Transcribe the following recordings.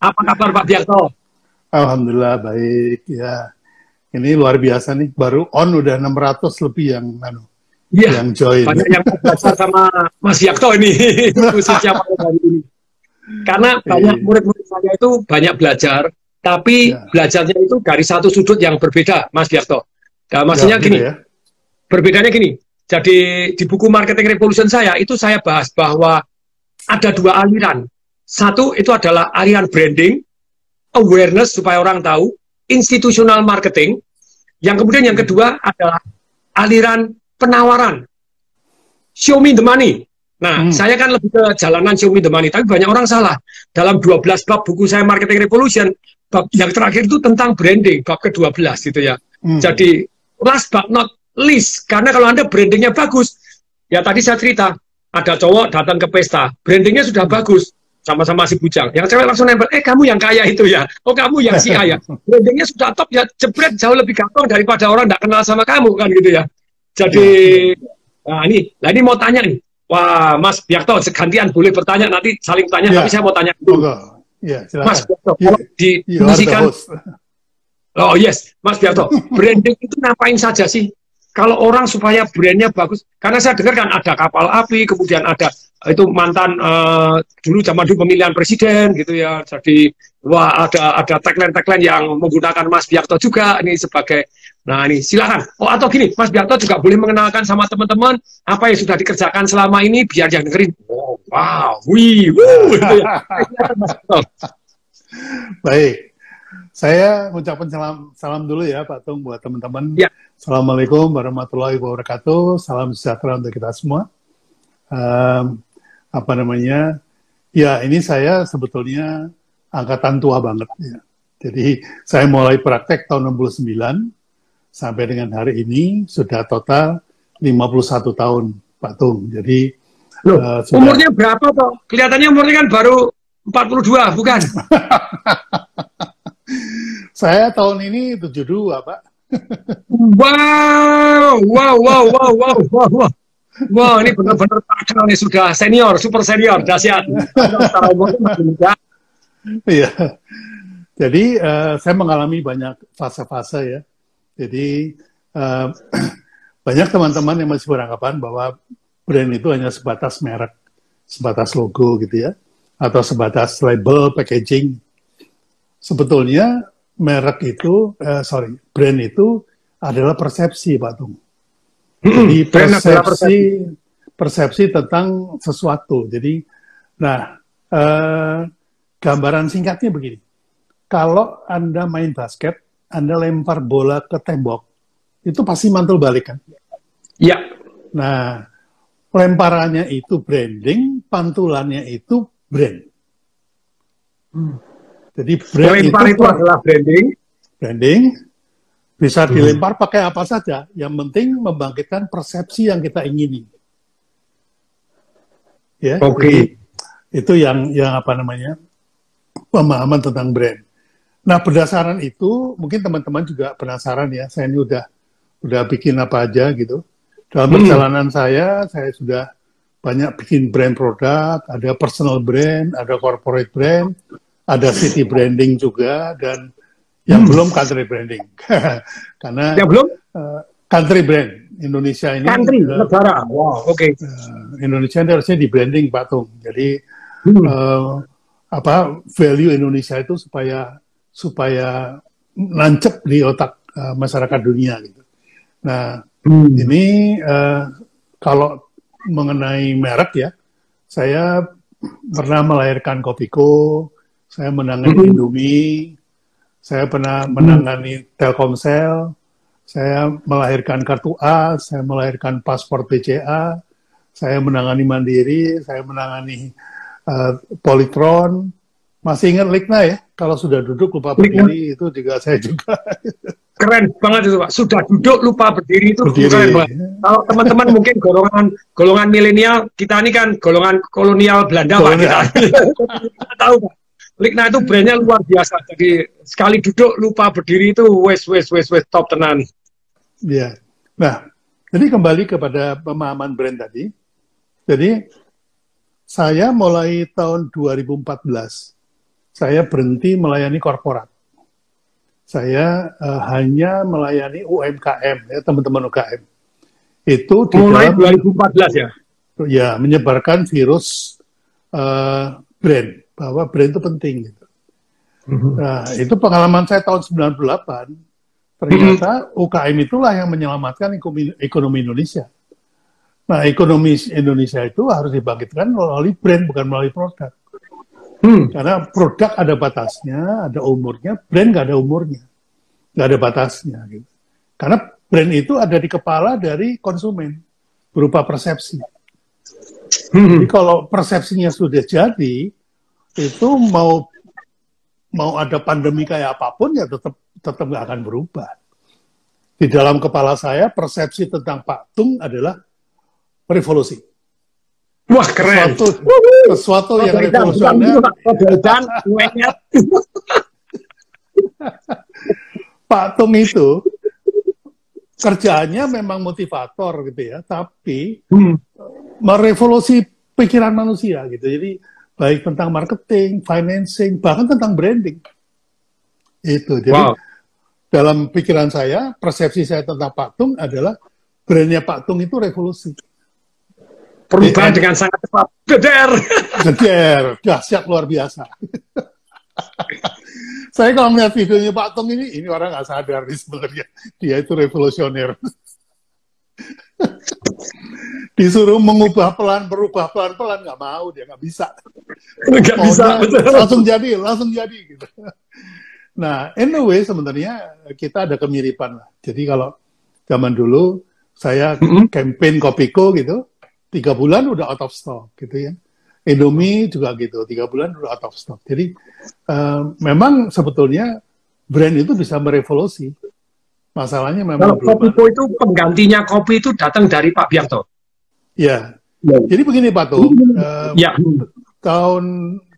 Apa kabar Pak Biakto? Alhamdulillah baik ya. Ini luar biasa nih, baru on udah 600 lebih yang anu, Iya, yang join. banyak yang belajar sama Mas Biakto ini khususnya pada hari ini. Karena banyak Iya. murid-murid saya itu banyak belajar, tapi Ya. belajarnya itu dari satu sudut yang berbeda, Mas Biakto. Nah, maksudnya Ya, gini, ya. berbedanya gini. Jadi di buku Marketing Revolution saya itu saya bahas bahwa ada dua aliran. Satu itu adalah aliran branding, awareness supaya orang tahu, institutional marketing. Yang kemudian yang kedua adalah aliran penawaran. Show me the money. Nah, Hmm. saya kan lebih ke jalanan show me the money, tapi banyak orang salah. Dalam 12 bab buku saya Marketing Revolution, bab yang terakhir itu tentang branding, bab ke-12 gitu ya. Hmm. Jadi last but not least, karena kalau Anda brandingnya bagus, ya tadi saya cerita, ada cowok datang ke pesta, brandingnya sudah bagus, sama-sama si bujang. Yang cewek langsung nempel, eh kamu yang kaya itu ya, oh kamu yang si kaya. Brandingnya sudah top ya, jebret jauh lebih gampang daripada orang tidak kenal sama kamu kan gitu ya. Jadi, nah ini, nah ini mau tanya nih, wah Mas Biakto, gantian boleh bertanya nanti saling tanya, Ya. tapi saya mau tanya dulu. Ya, Mas. Biakto, You- kalau host. Oh yes, Mas Biarto. Branding itu ngapain saja sih? Kalau orang supaya brandnya bagus, karena saya dengar kan ada kapal api, kemudian ada itu mantan eh, dulu zaman dulu pemilihan presiden gitu ya. Jadi wah ada ada tagline-tagline yang menggunakan Mas Biarto juga ini sebagai Nah ini silakan. Oh atau gini, Mas Biarto juga boleh mengenalkan sama teman-teman apa yang sudah dikerjakan selama ini biar yang dengerin. Oh, wow, wih, wuh, gitu ya. Baik. Saya mengucapkan salam salam dulu ya Pak Tung buat teman-teman. Ya. Assalamualaikum warahmatullahi wabarakatuh. Salam sejahtera untuk kita semua. Em, apa namanya? Ya, ini saya sebetulnya angkatan tua banget ya. Jadi saya mulai praktek tahun 69 sampai dengan hari ini sudah total 51 tahun Pak Tung. Jadi Loh, eh, sudah- Umurnya berapa kok? Kelihatannya umurnya kan baru 42, bukan? saya tahun ini 72 Pak. Wow, wow, wow, wow, wow, wow, wow. Wow, ini benar-benar terkenal nih sudah senior, super senior, dahsyat. Iya. Jadi eh, saya mengalami banyak fase-fase ya. Jadi eh, banyak teman-teman yang masih beranggapan bahwa brand itu hanya sebatas merek, sebatas logo gitu ya, atau sebatas label, packaging. Sebetulnya merek itu, eh, sorry, brand itu adalah persepsi, Pak Tung. Jadi Hmm, adalah persepsi, persepsi tentang sesuatu. Jadi, nah, eh, gambaran singkatnya begini. Kalau Anda main basket, Anda lempar bola ke tembok, itu pasti mantul balik kan? Ya, Nah, lemparannya itu branding, pantulannya itu brand. Jadi brand lempar itu, itu adalah branding. branding bisa dilempar pakai apa saja. Yang penting membangkitkan persepsi yang kita ingini. Ya, Oke. jadi itu yang yang apa namanya pemahaman tentang brand. Nah berdasarkan itu mungkin teman-teman juga penasaran ya. Saya ini udah udah bikin apa aja gitu. Dalam Hmm. perjalanan saya, saya sudah banyak bikin brand produk, ada personal brand, ada corporate brand, ada city branding juga, dan yang belum country branding. Karena Ya belum? eh, country brand Indonesia ini Country, eh, negara. Wow, oke. eh, Indonesia ini harusnya di branding Pak Tung. Jadi Hmm. eh, apa value Indonesia itu supaya supaya nancep di otak eh, masyarakat dunia gitu. Nah Hmm. ini eh, kalau mengenai merek ya, saya pernah melahirkan Kopiko, saya menangani Mhm. Indomie, saya pernah menangani Telkomsel, saya melahirkan kartu A, saya melahirkan paspor BCA, saya menangani Mandiri, saya menangani eh, Polytron. Masih ingat Likna ya? Kalau sudah duduk lupa Likna. berdiri itu juga saya juga. Keren banget itu Pak. Sudah duduk lupa berdiri itu Berdiri. keren banget. Kalau teman-teman mungkin golongan golongan milenial, kita ini kan golongan kolonial Belanda Pak kita. Kita tahu Pak. Likna itu brandnya luar biasa. Jadi sekali duduk lupa berdiri itu wes wes wes wes top tenan. Iya. Nah, jadi kembali kepada pemahaman brand tadi. Jadi saya mulai tahun 2014 saya berhenti melayani korporat. Saya uh, hanya melayani UMKM, ya teman-teman UKM. Itu di Mulai dalam, 2014 ya? Ya, menyebarkan virus uh, brand, bahwa brand itu penting. Gitu. Mm-hmm. Nah, itu pengalaman saya tahun 98. Ternyata mm-hmm. UKM itulah yang menyelamatkan ekonomi, ekonomi Indonesia. Nah, ekonomi Indonesia itu harus dibangkitkan melalui brand, bukan melalui produk. Hmm. Karena produk ada batasnya, ada umurnya, brand nggak ada umurnya, nggak ada batasnya. Gitu. Karena brand itu ada di kepala dari konsumen berupa persepsi. Hmm. Jadi kalau persepsinya sudah jadi, itu mau mau ada pandemi kayak apa pun ya tetap tetap nggak akan berubah. Di dalam kepala saya persepsi tentang Pak Tung adalah revolusi. Wah keren. Sesuatu, sesuatu yang revolusioner. Dan Pak Tung itu kerjaannya memang motivator gitu ya, tapi hmm. merevolusi pikiran manusia gitu. Jadi baik tentang marketing, financing, bahkan tentang branding. Itu. Jadi wow. dalam pikiran saya, persepsi saya tentang Pak Tung adalah brandnya Pak Tung itu revolusi perubahan dengan sangat cepat. Geder. Geder, dahsyat luar biasa. Saya kalau melihat videonya Pak Tong ini, ini orang nggak sadar nih sebenarnya. Dia itu revolusioner. Disuruh mengubah pelan, berubah pelan-pelan, nggak mau, dia nggak bisa. Nggak bisa, Langsung jadi, langsung jadi. Gitu. Nah, anyway, sebenarnya kita ada kemiripan lah. Jadi kalau zaman dulu, saya campaign Kopiko gitu, tiga bulan udah out of stock gitu ya. Indomie juga gitu, tiga bulan udah out of stock. Jadi uh, memang sebetulnya brand itu bisa merevolusi. Masalahnya memang Kalau Kopipo itu penggantinya kopi itu datang dari Pak Bianto. Ya. ya. Jadi begini Pak Tung, uh, ya. tahun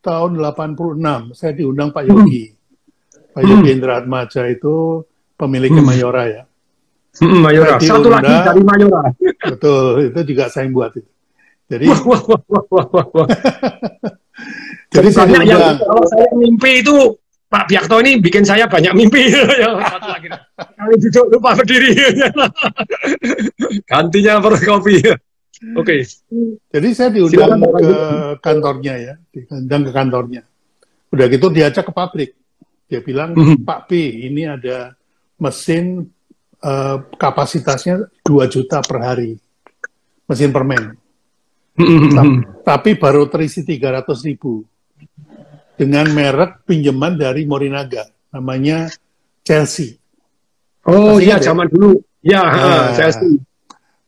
tahun 86 saya diundang Pak Yogi. Hmm. Pak Yogi hmm. Indra Atmaja itu pemilik hmm. Mayora ya. Hmm, Mayora. Satu lagi dari Mayora. Betul, itu juga saya yang buat itu. Jadi, wah, wah, wah, wah, wah, wah. Jadi saya yang, kalau saya mimpi itu Pak Biakto ini bikin saya banyak mimpi. Satu lagi. Kali duduk lupa berdiri. Gantinya per kopi. Oke. Okay. Jadi saya diundang Silakan, ke kantornya ya, diundang ke kantornya. Udah gitu diajak ke pabrik. Dia bilang, mhm. Pak P, ini ada mesin uh, kapasitasnya 2 juta per hari mesin permen. Tapi baru terisi 300 ribu dengan merek pinjaman dari Morinaga, namanya Chelsea. Oh iya, zaman dulu. Ya, nah, Chelsea.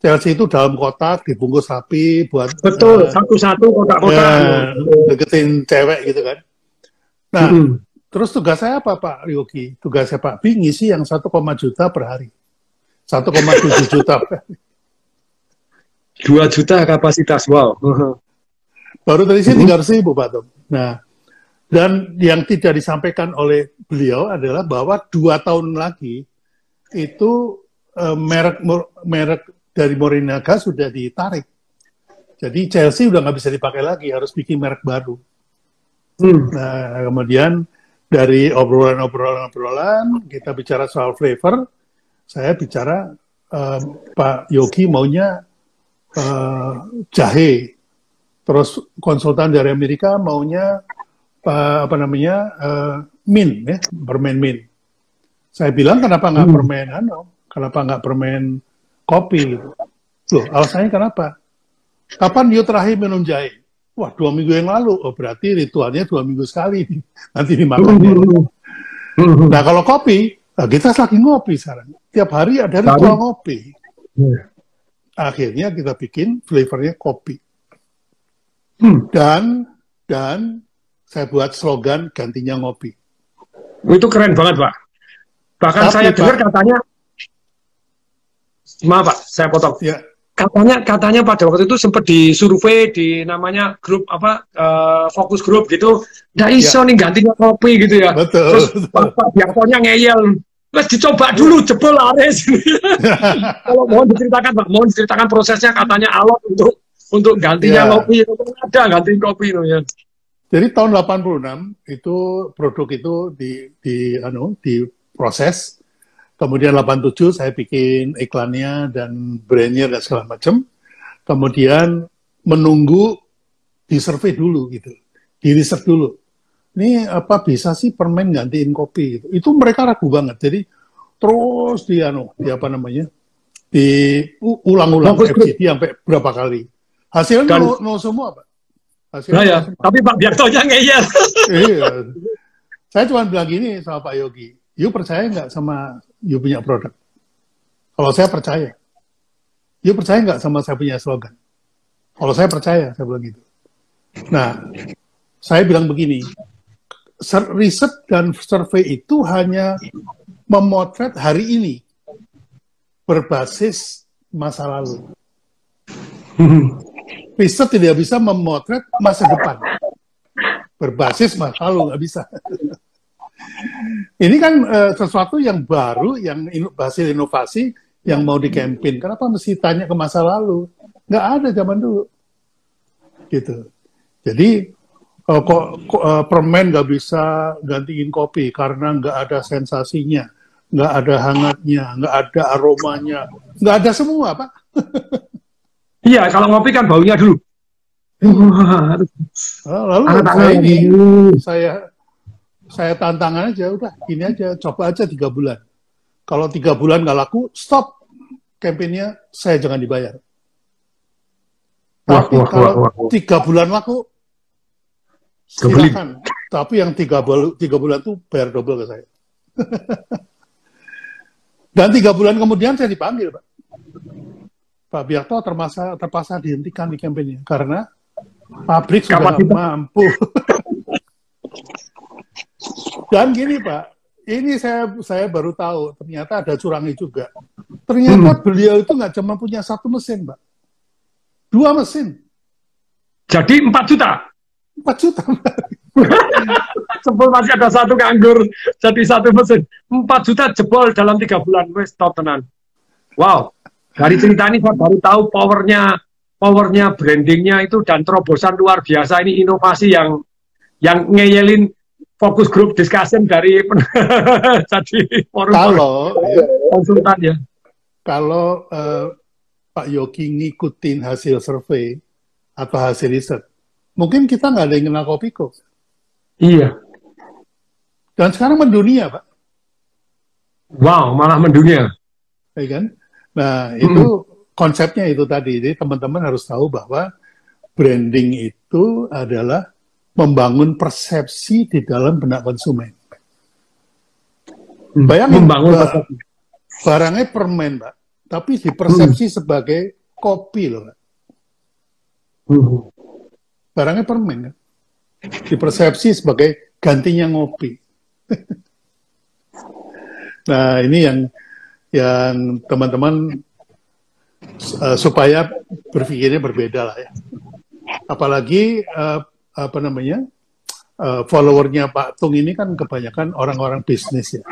Chelsea itu dalam kotak dibungkus rapi buat betul uh, satu-satu kotak-kotak uh, deketin cewek gitu kan. Nah, mm -hmm. terus tugas saya apa Pak Ryoki? Tugas saya Pak B ngisi yang 1, juta per hari. 1,7 juta. 2 juta kapasitas, wow. Baru dari sini 300 ribu, Pak Tom. Nah, dan yang tidak disampaikan oleh beliau adalah bahwa dua tahun lagi itu uh, merek merek dari Morinaga sudah ditarik. Jadi Chelsea udah nggak bisa dipakai lagi, harus bikin merek baru. Hmm. Nah, kemudian dari obrolan-obrolan-obrolan kita bicara soal flavor, saya bicara uh, Pak Yogi maunya uh, jahe, terus konsultan dari Amerika maunya uh, apa namanya uh, min ya permen min. Saya bilang kenapa nggak hmm. permen ano, kenapa nggak permen kopi gitu. Loh, alasannya kenapa? Kapan dia terakhir minum jahe? Wah, dua minggu yang lalu. Oh, berarti ritualnya dua minggu sekali. Nanti dimakan. Hmm. Nah, kalau kopi, Nah, kita lagi ngopi sekarang. Tiap hari ada ritual ngopi. Hmm. Akhirnya kita bikin flavornya kopi. Hmm. Dan dan saya buat slogan gantinya ngopi. Itu keren banget, Pak. Bahkan Tapi, saya dengar katanya Maaf, Pak, saya potong. Ya. Katanya katanya pada waktu itu sempat disurvei di namanya grup apa uh, fokus grup gitu. Nggak iso ya. nih gantinya kopi gitu ya. Betul. Terus Pak, Pak Biaktonya ngeyel. Wes dicoba dulu jebol Ares. Kalau mohon diceritakan Pak, mohon diceritakan prosesnya katanya alot untuk untuk gantinya ya. kopi itu ada ganti kopi itu ya. Jadi tahun 86 itu produk itu di di anu diproses. Kemudian 87 saya bikin iklannya dan brandnya dan segala macam. Kemudian menunggu di survei dulu gitu, di riset dulu. Ini apa bisa sih permen gantiin kopi gitu. Itu mereka ragu banget. Jadi terus di anu, di apa namanya? di ulang-ulang FGD sampai berapa kali. Hasilnya nol, nol semua, Pak. Hasilnya nah, ya. Tapi Pak Biaktonya ngeyel. iya. Saya cuma bilang gini sama Pak Yogi, you percaya nggak sama you punya produk? Kalau saya percaya. You percaya nggak sama saya punya slogan? Kalau saya percaya, saya bilang gitu. Nah, saya bilang begini, riset dan survei itu hanya memotret hari ini berbasis masa lalu. Riset tidak bisa memotret masa depan. Berbasis masa lalu, nggak bisa. Ini kan uh, sesuatu yang baru, yang ino, hasil inovasi yang mau dikampin. Kenapa mesti tanya ke masa lalu? Nggak ada zaman dulu. Gitu. Jadi uh, kok, uh, permen nggak bisa gantiin kopi karena nggak ada sensasinya nggak ada hangatnya, nggak ada aromanya, nggak ada semua, Pak. iya, kalau ngopi kan baunya dulu. Lalu saya ini, saya saya tantangan aja, udah ini aja, coba aja tiga bulan. Kalau tiga bulan nggak laku, stop kampanyenya, saya jangan dibayar. Tapi wah, kalau wah, wah, tiga bulan laku, silakan. Tapi yang tiga, bul tiga bulan tuh bayar double ke saya. Dan tiga bulan kemudian saya dipanggil, Pak. Pak Biarto terpaksa, terpaksa dihentikan di kampanye karena pabrik sudah Kapasitas. mampu. Dan gini Pak, ini saya saya baru tahu ternyata ada curangi juga. Ternyata hmm. beliau itu nggak cuma punya satu mesin, Pak. Dua mesin. Jadi empat juta. Empat juta. jebol masih ada satu nganggur jadi satu mesin empat juta jebol dalam tiga bulan wes top tenan wow dari cerita ini saya baru tahu powernya powernya brandingnya itu dan terobosan luar biasa ini inovasi yang yang ngeyelin fokus grup discussion dari jadi forum kalau konsultan ya kalau uh, Pak Yogi ngikutin hasil survei atau hasil riset mungkin kita nggak ada yang kenal Kopiko Iya. Dan sekarang mendunia, Pak. Wow, malah mendunia. Ya kan? Nah, itu hmm. konsepnya itu tadi. Jadi teman-teman harus tahu bahwa branding itu adalah membangun persepsi di dalam benak konsumen. Hmm. Bayangin, membangun ba barangnya permen, Pak. Tapi dipersepsi hmm. sebagai kopi loh, Pak. Hmm. Barangnya permen, kan? dipersepsi sebagai gantinya ngopi. nah ini yang yang teman-teman uh, supaya berpikirnya berbeda lah ya. Apalagi uh, apa namanya uh, followernya Pak Tung ini kan kebanyakan orang-orang bisnis ya.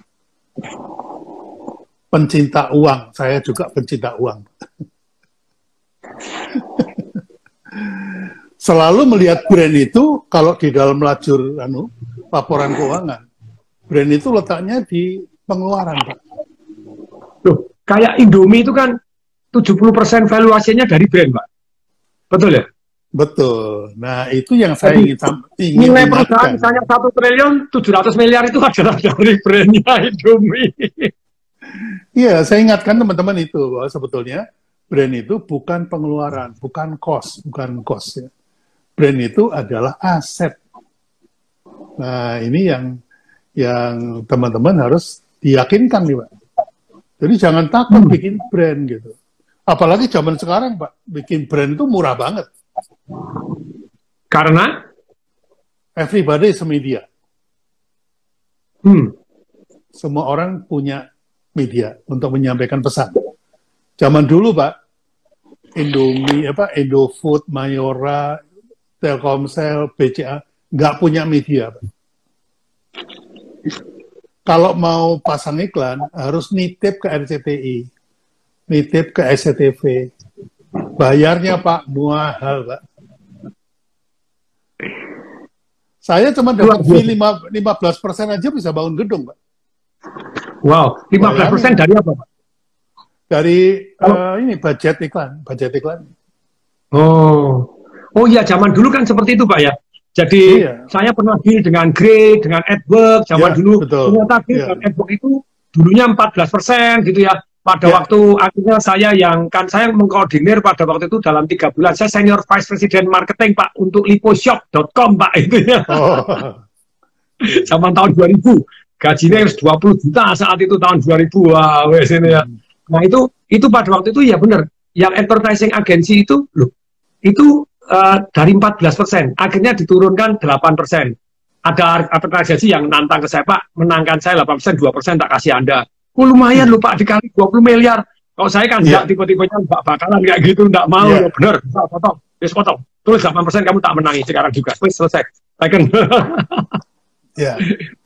Pencinta uang, saya juga pencinta uang. selalu melihat brand itu kalau di dalam lajur anu laporan keuangan brand itu letaknya di pengeluaran Pak. Loh, kayak Indomie itu kan 70% valuasinya dari brand Pak. Betul ya? Betul. Nah, itu yang saya ingin, ingin nilai perusahaan misalnya satu triliun 700 miliar itu adalah dari brandnya Indomie. Iya, saya ingatkan teman-teman itu bahwa sebetulnya brand itu bukan pengeluaran, bukan cost, bukan cost ya brand itu adalah aset. Nah, ini yang yang teman-teman harus diyakinkan nih, Pak. Jadi jangan takut hmm. bikin brand gitu. Apalagi zaman sekarang, Pak, bikin brand itu murah banget. Karena everybody is media. Hmm. Semua orang punya media untuk menyampaikan pesan. Zaman dulu, Pak, Indomie apa Indofood, Mayora, Telkomsel, BCA nggak punya media. Kalau mau pasang iklan harus nitip ke RCTI, nitip ke SCTV. Bayarnya Pak mahal Pak. Saya cuma dapat fee 15 persen aja bisa bangun gedung, Pak. Wow, 15 persen dari apa, Pak? Dari uh, ini budget iklan, budget iklan. Oh, oh iya, zaman dulu kan seperti itu, Pak ya. Jadi iya. saya pernah deal dengan Grey, dengan AdWords, zaman ya, dulu. Betul. Ternyata deal ya. dengan AdWords itu dulunya 14 persen gitu ya. Pada ya. waktu akhirnya saya yang kan saya mengkoordinir pada waktu itu dalam tiga bulan saya senior vice president marketing pak untuk liposhop.com pak itu ya. Oh. Zaman tahun 2000 gajinya harus 20 juta saat itu tahun 2000 wah wes ini ya. Nah itu itu pada waktu itu ya benar yang advertising agency itu loh itu uh, dari 14 persen akhirnya diturunkan 8 persen. Ada advertising yang nantang ke saya pak menangkan saya 8 persen 2 persen tak kasih anda Oh, lumayan hmm. lupa dikali 20 miliar. Kalau saya kan yeah. tipe-tipenya nggak bakalan kayak gitu, nggak mau, yeah. ya benar, bisa potong, bisa potong. Terus 8 persen kamu tak menangi sekarang juga. Terus selesai. Second. ya.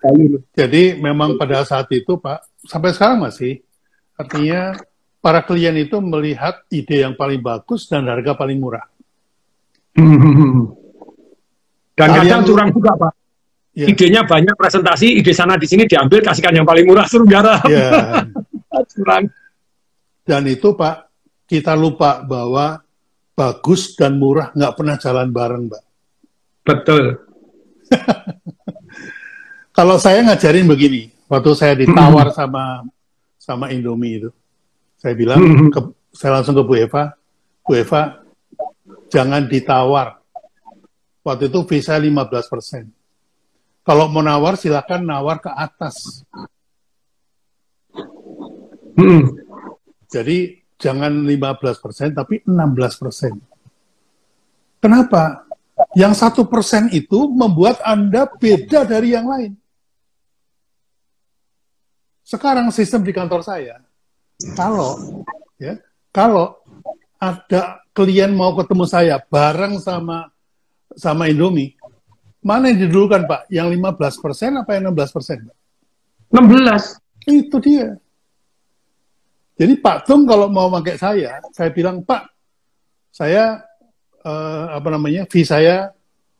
Jadi memang pada saat itu Pak, sampai sekarang masih, artinya para klien itu melihat ide yang paling bagus dan harga paling murah. Dan kadang curang juga Pak yeah. idenya banyak presentasi ide sana di sini diambil kasihkan yang paling murah suruh garap yeah. dan itu pak kita lupa bahwa bagus dan murah nggak pernah jalan bareng mbak. Betul. Kalau saya ngajarin begini waktu saya ditawar sama sama Indomie itu saya bilang ke, saya langsung ke Bu Eva Bu Eva jangan ditawar. Waktu itu visa 15 persen kalau mau nawar silakan nawar ke atas. Hmm. Jadi jangan 15% tapi 16%. Kenapa? Yang satu persen itu membuat Anda beda dari yang lain. Sekarang sistem di kantor saya, kalau ya, kalau ada klien mau ketemu saya bareng sama sama Indomie, Mana yang didulukan Pak? Yang 15 persen apa yang 16 persen? 16. Itu dia. Jadi Pak Tung kalau mau pakai saya, saya bilang Pak, saya eh, apa namanya, fee saya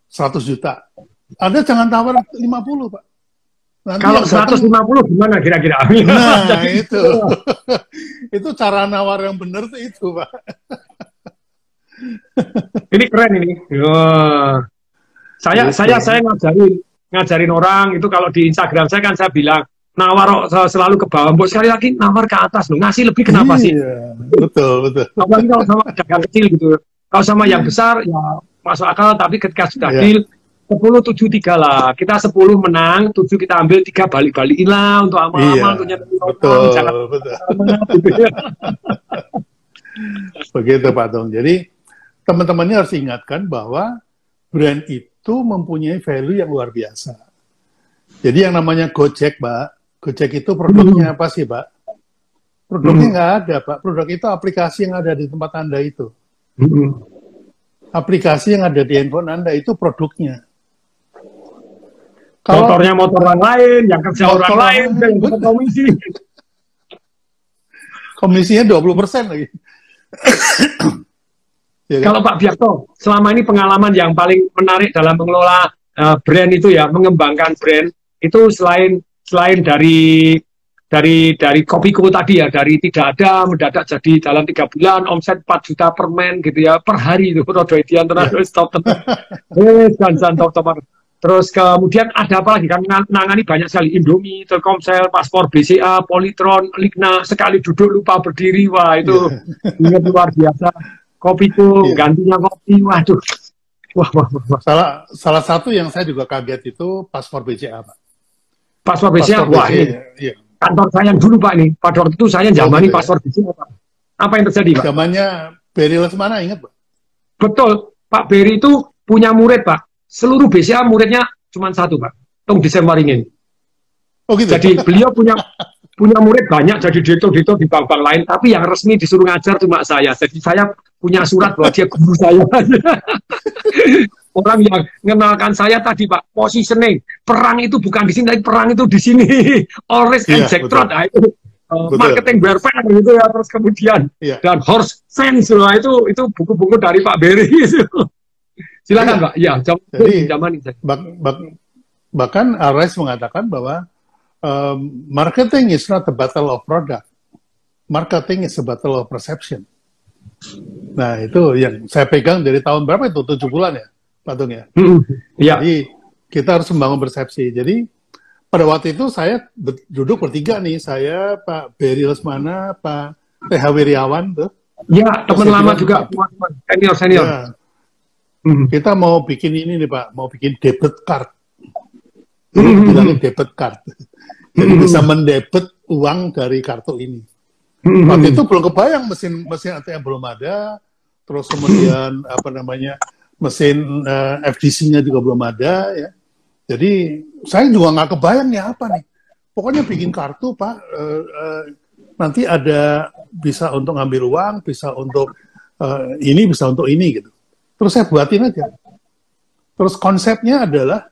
100 juta. Anda jangan tawar 50 Pak. Nanti kalau 150 datang, gimana kira-kira? Nah itu, itu cara nawar yang benar itu Pak. ini keren ini. Wah. Saya gitu. saya saya ngajarin ngajarin orang itu kalau di Instagram saya kan saya bilang nawar selalu ke bawah, buat sekali lagi nawar ke atas loh. Ngasih lebih kenapa iya, sih? Betul, betul. Apalagi kalau sama dagang kecil gitu. Kalau sama yang besar ya masuk akal, tapi ketika sudah yeah. deal sepuluh tujuh tiga lah. Kita sepuluh menang, tujuh kita ambil, tiga balik-balikin lah untuk amal-amal, iya, betul, jangan betul. Gitu ya. Begitu Pak Dong. Jadi teman-temannya harus ingatkan bahwa brand itu itu mempunyai value yang luar biasa. Jadi yang namanya Gojek, Pak, Gojek itu produknya hmm. apa sih, Pak? Produknya hmm. nggak hmm. ada, Pak. Produk itu aplikasi yang ada di tempat Anda itu. Hmm. Aplikasi yang ada di handphone Anda itu produknya. Kalau motornya motor orang lain, yang kerja orang lain, yang komisi. Komisinya 20 persen lagi. Ya, kan? Kalau Pak Biakto, selama ini pengalaman yang paling menarik dalam mengelola uh, brand itu ya, mengembangkan brand itu selain selain dari dari dari Kopiko tadi ya, dari tidak ada mendadak jadi dalam tiga bulan omset 4 juta per men gitu ya per hari itu Rodo Edian terus stop eh dan top top Terus kemudian ada apa lagi? Kan nangani banyak sekali Indomie, Telkomsel, paspor BCA, Politron, Ligna sekali duduk lupa berdiri wah itu yeah. luar biasa kopiku iya. gantinya kopi. Waduh. Wah, wah, wah, salah salah satu yang saya juga kaget itu paspor BCA pak. Paspor BCA paspor wah BCA, ini iya. kantor saya yang dulu pak ini. Pada waktu itu saya zaman oh, paspor BCA pak. Apa yang terjadi pak? Zamannya Berry Lesmana ingat pak? Betul. Pak Berry itu punya murid pak. Seluruh BCA muridnya cuma satu pak. Tung Desemwaringin Oh gitu. Jadi beliau punya punya murid banyak. Jadi direktur-direktur di bank-bank lain, tapi yang resmi disuruh ngajar cuma saya. Jadi saya punya surat bahwa dia guru saya. Orang yang mengenalkan saya tadi Pak, positioning. Perang itu bukan di sini, tapi perang itu di sini. Always and Jack Trot. Nah, itu uh, marketing warfare gitu ya terus kemudian yeah. dan horse sense lah itu itu buku-buku dari Pak Berry Silakan, Pak. Ya, jadi zaman ini. Bak, bak, bahkan Ares mengatakan bahwa um, marketing is not a battle of product. Marketing is a battle of perception. Nah, itu yang saya pegang dari tahun berapa itu? Tujuh bulan ya, Patung ya? Mm, ya. Jadi, kita harus membangun persepsi. Jadi, pada waktu itu saya duduk bertiga nih, saya Pak Beri Lesmana, Pak TH Wiriawan tuh. Ya, teman lama juga, senior senior. Ya, Hmm. Kita mau bikin ini nih Pak, mau bikin debit card. Jadi hmm. bilangnya debit card. Jadi hmm. bisa mendebit uang dari kartu ini. Hmm. Waktu itu belum kebayang mesin mesin ATM belum ada, terus kemudian hmm. apa namanya mesin uh, eh, FDC-nya juga belum ada ya. Jadi saya juga nggak kebayang ya apa nih. Pokoknya bikin kartu Pak, uh, uh, nanti ada bisa untuk ngambil uang, bisa untuk uh, ini, bisa untuk ini gitu. Terus saya buatin aja. Terus konsepnya adalah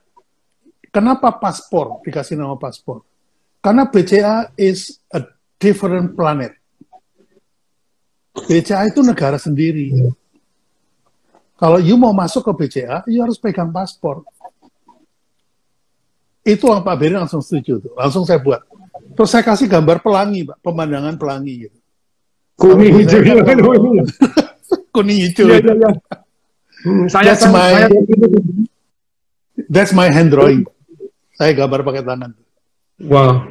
kenapa paspor dikasih nama paspor? Karena BCA is a different planet. BCA itu negara sendiri. Kalau you mau masuk ke BCA, you harus pegang paspor. Itu yang Pak Beri langsung setuju tuh. Langsung saya buat. Terus saya kasih gambar pelangi, Pak, pemandangan pelangi gitu. Kuning hijau. Kuning hijau. Ya, ya, ya. Hmm, saya that's my saya... that's my hand drawing. Saya gambar pakai tangan. Wow.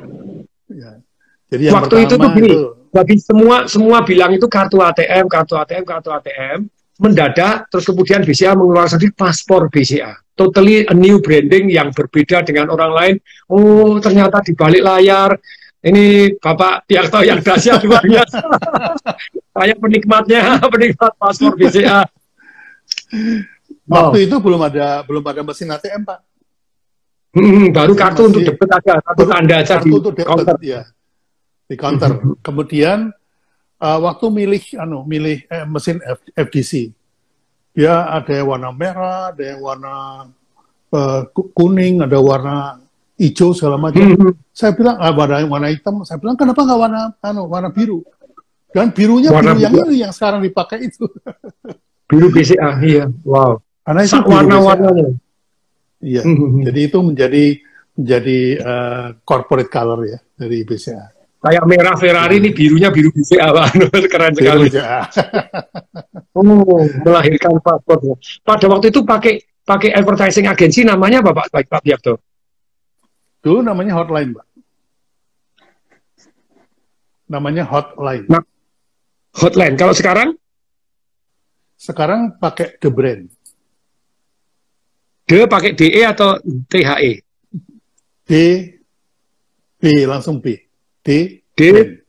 Ya. Jadi yang waktu itu tuh gini, itu... bagi semua semua bilang itu kartu ATM, kartu ATM, kartu ATM, mendadak terus kemudian BCA mengeluarkan sendiri paspor BCA. Totally a new branding yang berbeda dengan orang lain. Oh, ternyata di balik layar ini Bapak Tiarto yang dahsyat luar biasa. Saya penikmatnya, penikmat paspor BCA. Waktu itu belum ada belum ada mesin ATM pak. Hmm, baru kartu masih, untuk debit aja, kartu tanda aja di untuk debit, counter. Ya, di counter. Hmm. Kemudian uh, waktu milih, anu, milih eh, mesin F, FDC, ya ada yang warna merah, ada yang warna uh, kuning, ada warna hijau segala macam. Hmm. Saya bilang ah, warna warna hitam. Saya bilang kenapa nggak warna anu warna biru? Dan birunya warna biru yang ini yang sekarang dipakai itu. Biru BCA, iya. Wow. Karena itu warna-warnanya. Iya. Mm -hmm. Jadi itu menjadi menjadi uh, corporate color ya dari BCA. Kayak merah Ferrari ini birunya biru BCA, keren sekali. BCA. oh, melahirkan paspor. Pada waktu itu pakai pakai advertising agensi namanya apa Pak Pak, Pak Biakto? Dulu namanya Hotline, Pak. Namanya Hotline. Nah, hotline. Kalau sekarang? Sekarang pakai The Brand. The pakai DE atau THE? D, B langsung B. D, D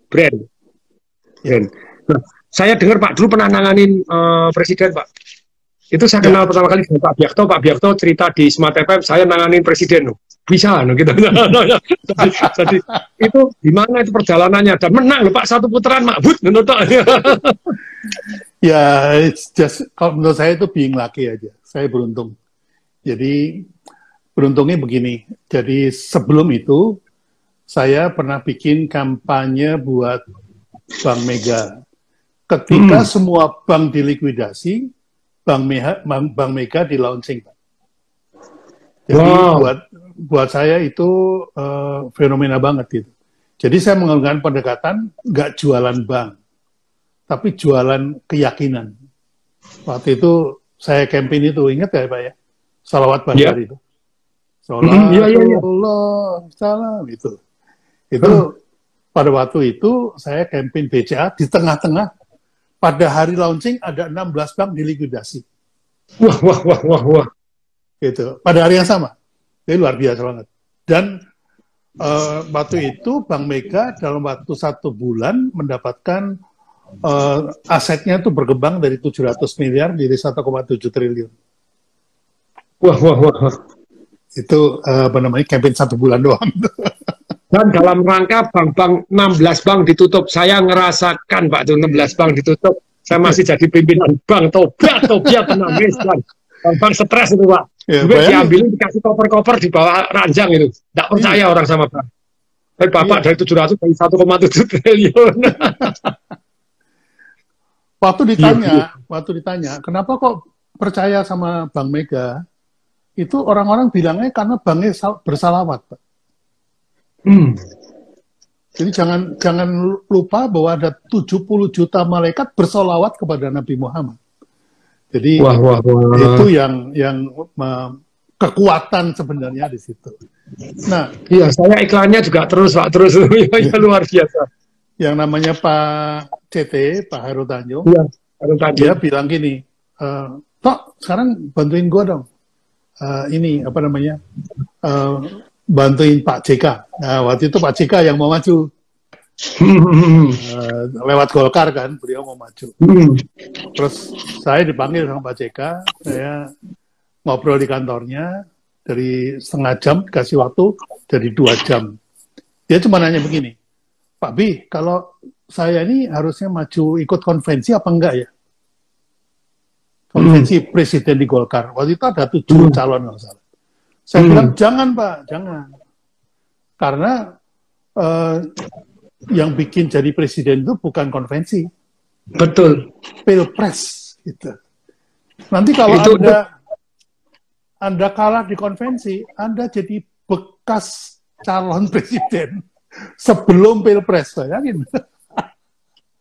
brand. Ya. brand. Nah, saya dengar Pak dulu pernah nanganin uh, presiden Pak. Itu saya kenal ya. pertama kali dengan Pak Biakto. Pak Biakto cerita di Smart FM, saya nanganin presiden. No. Bisa, no, gitu. jadi, jadi itu gimana itu perjalanannya dan menang loh Pak satu putaran Makbut. ya, it's just kalau menurut saya itu being lucky aja. Saya beruntung. Jadi beruntungnya begini. Jadi sebelum itu saya pernah bikin kampanye buat Bank Mega. Ketika hmm. semua bank dilikuidasi, Bank Mega, Bank, bank Mega di launching. Jadi wow. buat buat saya itu uh, fenomena banget gitu. Jadi saya menggunakan pendekatan nggak jualan bank, tapi jualan keyakinan. Waktu itu saya campaign itu, ingat ya Pak ya? Salawat Bandar yeah. itu. Salawat mm, yeah, yeah, yeah. Allah, salam itu. Itu mm. pada waktu itu saya campaign BCA di tengah-tengah pada hari launching ada 16 bank dilikuidasi. Wah, wah, wah, wah, wah. Gitu. Pada hari yang sama. Ini luar biasa banget. Dan uh, waktu itu Bank Mega dalam waktu satu bulan mendapatkan uh, asetnya itu berkembang dari 700 miliar jadi 1,7 triliun. Wah, wah, wah. Itu uh, apa namanya campaign satu bulan doang. Dan dalam rangka bank-bank 16 bank ditutup, saya ngerasakan Pak tuh 16 bank ditutup. Saya masih jadi pimpinan bank, tobat, tobat, menangis kan. Bank-bank stres itu Pak. Ya, Gue diambilin dikasih koper-koper di bawah ranjang itu. Tidak percaya iya. orang sama bank. Tapi Bapak iya. dari 700 dari 1,7 triliun. waktu ditanya, iya, iya. waktu ditanya, kenapa kok percaya sama Bang Mega, itu orang-orang bilangnya karena banknya bersalawat, Pak. Hmm. Jadi jangan jangan lupa bahwa ada 70 juta malaikat bersolawat kepada Nabi Muhammad. Jadi wah, wah, wah. itu yang yang kekuatan sebenarnya di situ. Nah, iya saya iklannya juga terus Pak terus ya, luar biasa. Yang namanya Pak CT Pak Haru Tanjung, ya, Haru Tanjung. dia bilang gini, e, Tok sekarang bantuin gua dong. Uh, ini apa namanya? Uh, bantuin Pak JK. Nah, waktu itu Pak JK yang mau maju. uh, lewat Golkar kan, beliau mau maju. Terus saya dipanggil sama Pak JK, saya ngobrol di kantornya dari setengah jam kasih waktu jadi dua jam. Dia cuma nanya begini, Pak Bi, kalau saya ini harusnya maju ikut konvensi apa enggak ya? Konvensi hmm. presiden di Golkar. Waktu itu ada tujuh hmm. calon nggak salah. Saya hmm. bilang jangan Pak, jangan. Karena uh, yang bikin jadi presiden itu bukan konvensi. Betul. Pilpres gitu. Nanti kalau itu, Anda Anda kalah di konvensi, Anda jadi bekas calon presiden sebelum Pilpres, bayangin.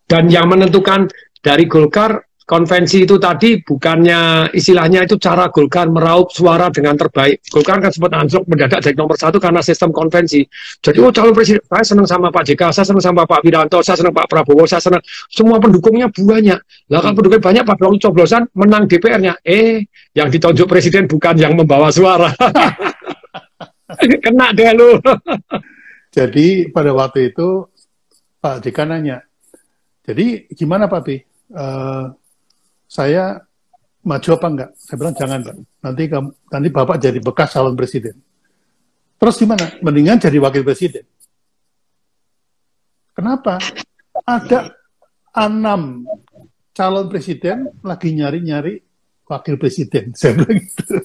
Dan yang menentukan dari Golkar konvensi itu tadi bukannya istilahnya itu cara Golkar meraup suara dengan terbaik. Golkar kan sempat anjlok mendadak jadi nomor satu karena sistem konvensi. Jadi oh calon presiden saya senang sama Pak JK, saya senang sama Pak Wiranto, saya senang Pak Prabowo, saya senang semua pendukungnya banyak. Lah kan pendukungnya banyak pada waktu coblosan menang DPR-nya. Eh yang ditunjuk presiden bukan yang membawa suara. Kena deh lu. jadi pada waktu itu Pak JK nanya, jadi gimana Pak Pi? Uh, saya maju apa enggak? Saya bilang jangan, Pak. Nanti kamu, nanti Bapak jadi bekas calon presiden. Terus gimana? Mendingan jadi wakil presiden. Kenapa? Ada enam calon presiden lagi nyari-nyari wakil presiden. Saya bilang gitu.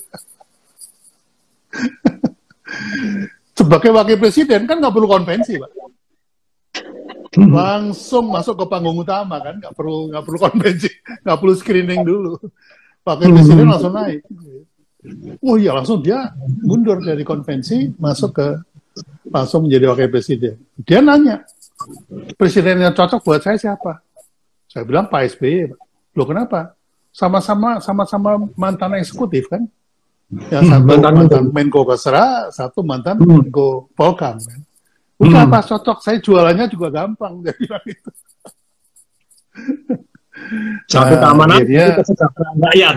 Sebagai wakil presiden kan nggak perlu konvensi, Pak. Hmm. langsung masuk ke panggung utama kan nggak perlu nggak perlu konvensi nggak perlu screening dulu. Wakil presiden hmm. langsung naik. Oh iya langsung dia mundur dari konvensi masuk ke langsung menjadi wakil presiden. Dia nanya presiden yang cocok buat saya siapa? Saya bilang Pak SBY lo kenapa? Sama-sama sama-sama mantan eksekutif kan? Yang hmm, satu mantan, mantan Menko Kesra satu mantan Menko Polkam. kan Udah hmm. pas cocok, saya jualannya juga gampang. Jadi itu. Satu nah, keamanan, itu kesejahteraan rakyat.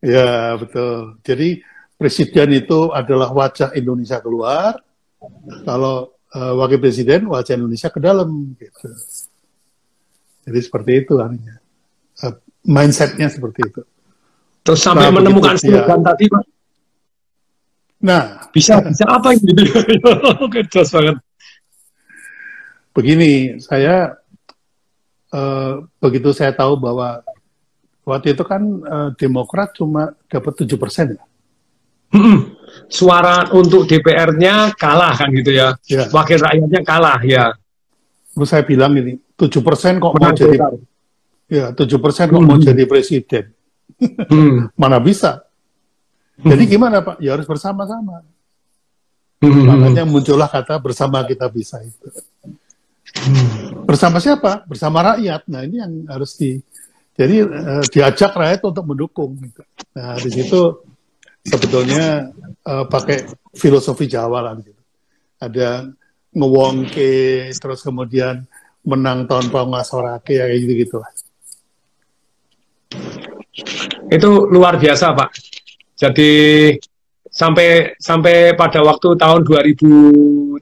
Ya, betul. Jadi presiden itu adalah wajah Indonesia keluar, kalau uh, wakil presiden wajah Indonesia ke dalam. Gitu. Jadi seperti itu artinya. Uh, mindsetnya seperti itu. Terus sampai nah, menemukan slogan tadi, Pak. Nah, bisa bisa apa ini? Oke, jelas banget begini, saya uh, begitu saya tahu bahwa waktu itu kan uh, Demokrat cuma dapat tujuh persen ya. Hmm, suara untuk DPR-nya kalah kan gitu ya. ya. Wakil rakyatnya kalah ya. Terus saya bilang ini, tujuh persen kok Menang mau jadi ya tujuh persen kok hmm. mau jadi presiden. hmm. Mana bisa? Jadi hmm. gimana Pak? Ya harus bersama-sama. Hmm. Makanya muncullah kata bersama kita bisa itu. Hmm. Bersama siapa? Bersama rakyat. Nah ini yang harus di jadi uh, diajak rakyat untuk mendukung. Nah di situ sebetulnya uh, pakai filosofi Jawa lah gitu. Ada ngewongke, terus kemudian menang tahun pangasorake ya gitu gitu lah. Itu luar biasa pak. Jadi sampai sampai pada waktu tahun 2008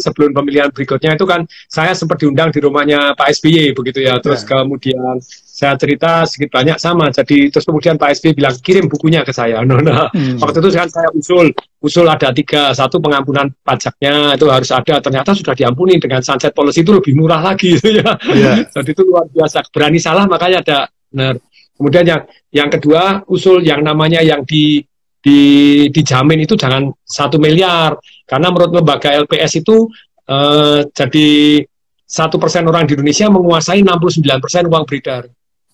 sebelum pemilihan berikutnya itu kan saya sempat diundang di rumahnya Pak SBY begitu ya. Terus yeah. kemudian saya cerita sedikit banyak sama. Jadi terus kemudian Pak SBY bilang kirim bukunya ke saya. No, no. Hmm. waktu itu kan saya usul usul ada tiga. Satu pengampunan pajaknya itu harus ada. Ternyata sudah diampuni dengan sunset policy itu lebih murah lagi gitu ya. Yeah. jadi itu luar biasa. Berani salah makanya ada. Benar. Kemudian yang yang kedua usul yang namanya yang di di, dijamin itu jangan satu miliar. Karena menurut lembaga LPS itu eh, jadi satu persen orang di Indonesia menguasai 69 persen uang beredar.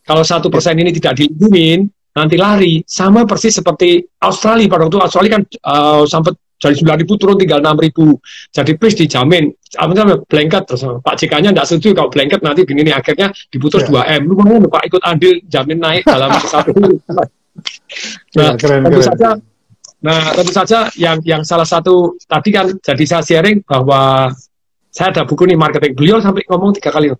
Kalau satu persen ini tidak dilindungi, nanti lari. Sama persis seperti Australia. Pada waktu Australia kan uh, sampai jadi 9 ribu turun tinggal 6 ribu. Jadi please dijamin. Apa blanket. Terus Pak JK-nya tidak setuju kalau blanket nanti begini nih akhirnya diputus yeah. 2 m. Lu mau Pak ikut andil jamin naik dalam satu nah yeah, keren, tentu keren. saja. Nah tentu saja yang yang salah satu tadi kan jadi saya sharing bahwa saya ada buku nih marketing beliau sampai ngomong tiga kali.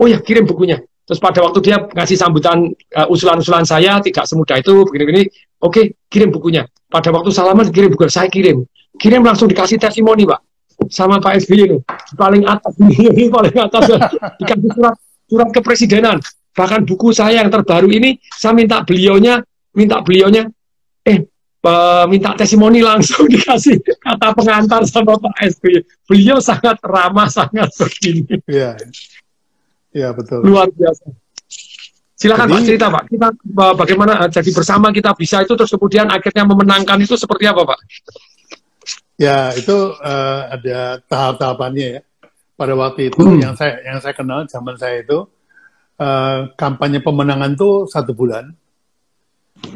Oh ya kirim bukunya. Terus pada waktu dia ngasih sambutan uh, usulan-usulan saya tidak semudah itu begini-begini, oke okay, kirim bukunya. Pada waktu salaman kirim buku, saya kirim, kirim langsung dikasih testimoni pak. Sama Pak SBY ini. Paling atas ini paling atas. Dikasih surat surat kepresidenan. Bahkan buku saya yang terbaru ini saya minta beliaunya minta beliaunya eh uh, minta testimoni langsung dikasih kata pengantar sama Pak SBY. Beliau sangat ramah, sangat begini. Iya betul. Luar biasa. Silakan jadi, Pak cerita Pak. Kita bagaimana eh, jadi bersama kita bisa itu terus kemudian akhirnya memenangkan itu seperti apa Pak? Ya itu uh, ada tahap-tahapannya ya. Pada waktu itu hmm. yang saya yang saya kenal zaman saya itu uh, kampanye pemenangan itu satu bulan.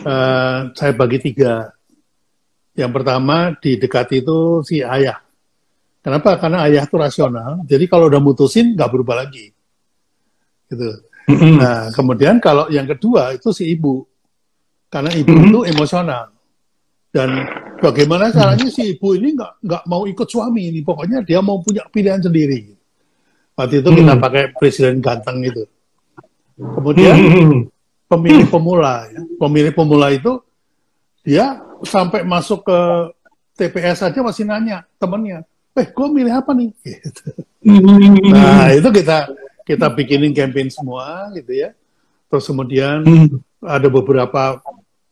Uh, saya bagi tiga. Yang pertama di dekat itu si ayah. Kenapa? Karena ayah itu rasional. Jadi kalau udah mutusin nggak berubah lagi gitu. Mm-hmm. Nah, kemudian kalau yang kedua itu si ibu, karena ibu mm-hmm. itu emosional dan bagaimana caranya si ibu ini nggak nggak mau ikut suami ini, pokoknya dia mau punya pilihan sendiri. Waktu itu kita mm-hmm. pakai presiden ganteng itu. Kemudian mm-hmm. Pemilih pemula, ya. pemilih pemula itu dia sampai masuk ke TPS saja masih nanya temennya, eh gue milih apa nih? Gitu. Nah itu kita kita bikinin campaign semua gitu ya. Terus kemudian hmm. ada beberapa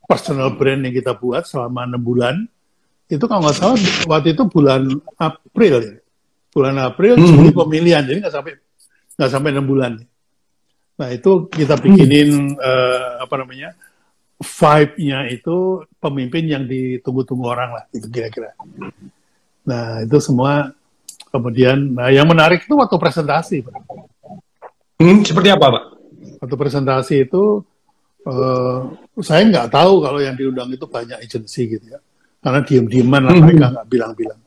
personal brand yang kita buat selama enam bulan. Itu kalau nggak salah waktu itu bulan April ya. Bulan April hmm. Juli pemilihan, jadi nggak sampai nggak sampai enam bulan. Nah itu kita bikinin hmm. uh, apa namanya vibe-nya itu pemimpin yang ditunggu-tunggu orang lah, itu kira-kira. Nah itu semua kemudian, nah yang menarik itu waktu presentasi. Hmm, seperti apa, Pak? Waktu presentasi itu, uh, saya nggak tahu kalau yang diundang itu banyak agensi gitu ya. Karena diem-dieman lah, hmm. mereka nggak bilang-bilang.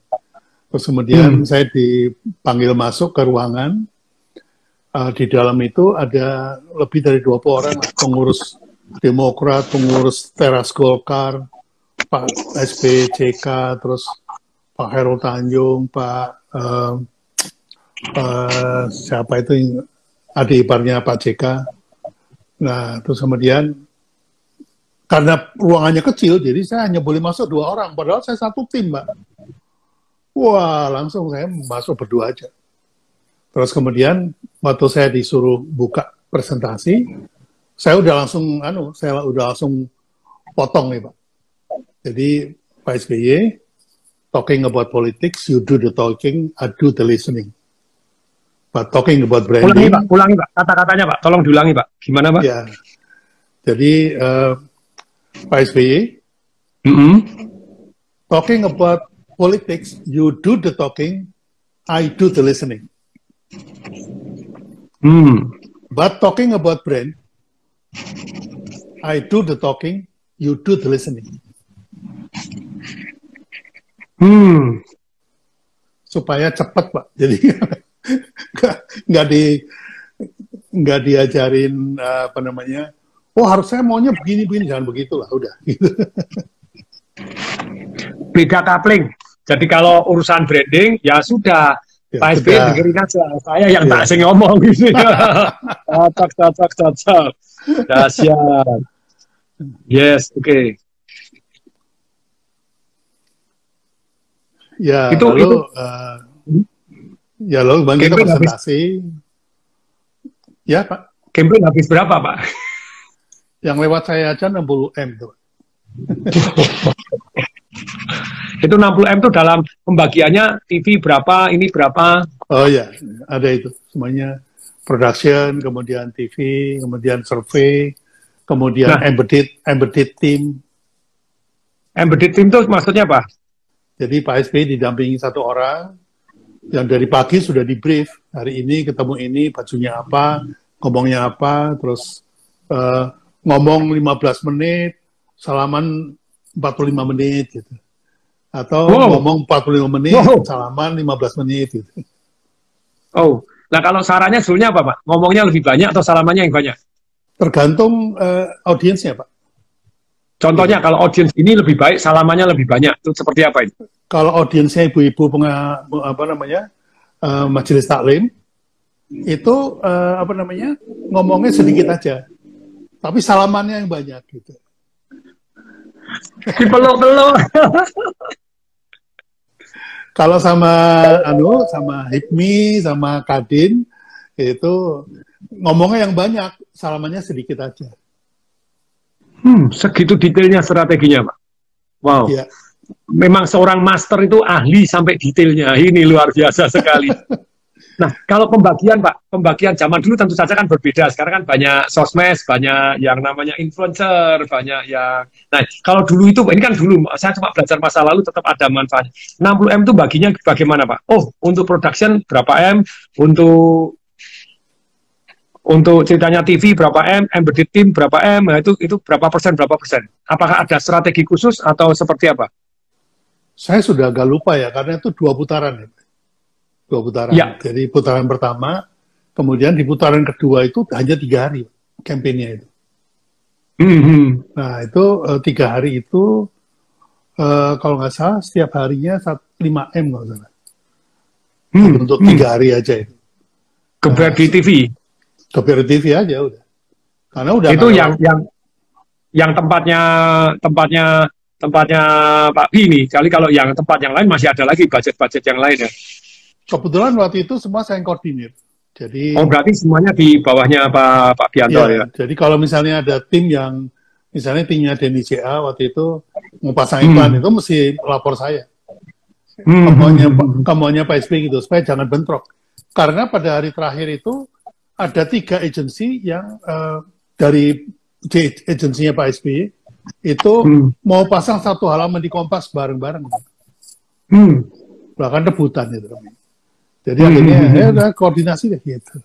Terus kemudian hmm. saya dipanggil masuk ke ruangan, uh, di dalam itu ada lebih dari 20 orang pengurus Demokrat, pengurus teras Golkar, Pak SPCK, terus Pak Heru Tanjung, Pak uh, uh, siapa itu adik iparnya Pak JK. Nah, terus kemudian karena ruangannya kecil, jadi saya hanya boleh masuk dua orang. Padahal saya satu tim, Mbak. Wah, langsung saya masuk berdua aja. Terus kemudian waktu saya disuruh buka presentasi, saya udah langsung, anu, saya udah langsung potong nih, Pak. Jadi Pak SBY, talking about politics, you do the talking, I do the listening. But talking about branding. Ulangi Pak, ulangi Pak, kata-katanya Pak, tolong diulangi Pak. Gimana Pak? Ya, jadi uh, Pak SBY, mm -hmm. talking about politics, you do the talking, I do the listening. Hmm. But talking about brand, I do the talking, you do the listening. Hmm. Supaya cepat Pak. Jadi nggak di nggak diajarin apa namanya oh harus saya maunya begini begini jangan begitulah udah gitu beda kapling jadi kalau urusan branding ya sudah ya, Pak SBY dengerin aja saya yang ya. tak sing ngomong gitu cocok cocok cocok dahsyat yes oke okay. ya itu lalu, itu uh, Ya lo bang kita presentasi. Habis, ya Pak. Campaign habis berapa Pak? Yang lewat saya aja 60 M tuh. itu 60 M itu dalam pembagiannya TV berapa, ini berapa? Oh ya, ada itu semuanya production, kemudian TV, kemudian survey, kemudian nah, embedded embedded team. Embedded team itu maksudnya apa? Jadi Pak SB didampingi satu orang, yang dari pagi sudah di brief hari ini ketemu ini bajunya apa ngomongnya apa terus uh, ngomong 15 menit, salaman 45 menit gitu. Atau wow. ngomong 45 menit, wow. salaman 15 menit gitu. Oh, nah kalau sarannya sebenarnya apa Pak? Ngomongnya lebih banyak atau salamannya yang banyak? Tergantung uh, audiensnya Pak. Contohnya kalau audiens ini lebih baik, salamannya lebih banyak. Itu seperti apa ini? Kalau audiensnya ibu-ibu apa namanya uh, majelis taklim, itu uh, apa namanya ngomongnya sedikit aja, tapi salamannya yang banyak gitu. Dipeluk-peluk. Kalau sama anu sama Hipmi sama Kadin itu ngomongnya yang banyak, salamannya sedikit aja. Hmm, segitu detailnya strateginya, Pak. Wow. Ya. Memang seorang master itu ahli sampai detailnya. Ini luar biasa sekali. Nah, kalau pembagian, Pak, pembagian zaman dulu tentu saja kan berbeda. Sekarang kan banyak sosmed, banyak yang namanya influencer, banyak yang... Nah, kalau dulu itu, ini kan dulu, saya cuma belajar masa lalu tetap ada manfaatnya. 60M itu baginya bagaimana, Pak? Oh, untuk production berapa M, untuk untuk ceritanya TV berapa M, embedded team berapa M, nah itu itu berapa persen berapa persen? Apakah ada strategi khusus atau seperti apa? Saya sudah agak lupa ya, karena itu dua putaran ya, dua putaran. Ya. Jadi putaran pertama, kemudian di putaran kedua itu hanya tiga hari kampanye itu. Mm -hmm. Nah itu uh, tiga hari itu uh, kalau nggak salah setiap harinya 5 m nggak salah. Hmm. Untuk tiga hmm. hari aja itu. Kebret di TV ke TV aja udah. Karena udah itu yang yang yang tempatnya tempatnya tempatnya Pak Bi ini. Kali kalau yang tempat yang lain masih ada lagi budget-budget yang lain ya. Kebetulan waktu itu semua saya yang koordinir. Jadi Oh, berarti semuanya di bawahnya Pak Pak Bianto ya, ya. Jadi kalau misalnya ada tim yang misalnya timnya Denny CA waktu itu mau pasang iklan hmm. itu mesti lapor saya. Hmm. Kamuannya Pak SB gitu supaya jangan bentrok. Karena pada hari terakhir itu ada tiga agensi yang uh, dari agensinya Pak SBY itu hmm. mau pasang satu halaman di Kompas bareng-bareng. Hmm. Bahkan rebutan itu. Jadi hmm. akhirnya hmm. ya udah koordinasi deh gitu.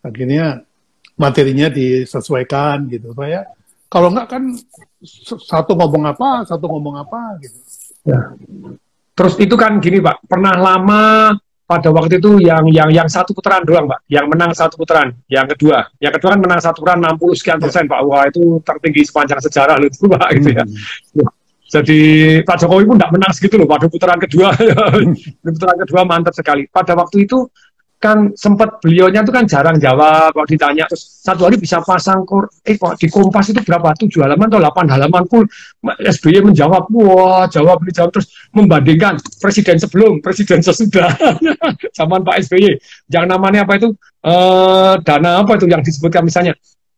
Akhirnya materinya disesuaikan gitu. Supaya kalau enggak kan satu ngomong apa, satu ngomong apa gitu. Ya. Terus itu kan gini Pak, pernah lama pada waktu itu yang yang yang satu putaran doang, Pak. Yang menang satu putaran. Yang kedua, yang kedua kan menang satu putaran 60 sekian persen, Pak. Wah, itu tertinggi sepanjang sejarah loh itu, Pak, gitu ya. Jadi Pak Jokowi pun tidak menang segitu loh pada putaran kedua. putaran kedua mantap sekali. Pada waktu itu kan sempat beliaunya itu kan jarang jawab kalau ditanya terus satu hari bisa pasang kur eh kok di Kompas itu berapa? Tujuh halaman atau delapan halaman pun? SBY menjawab wah jawab ini jawab. Terus membandingkan presiden sebelum presiden sesudah. Zaman Pak SBY yang namanya apa itu? Eh, dana apa itu yang disebutkan misalnya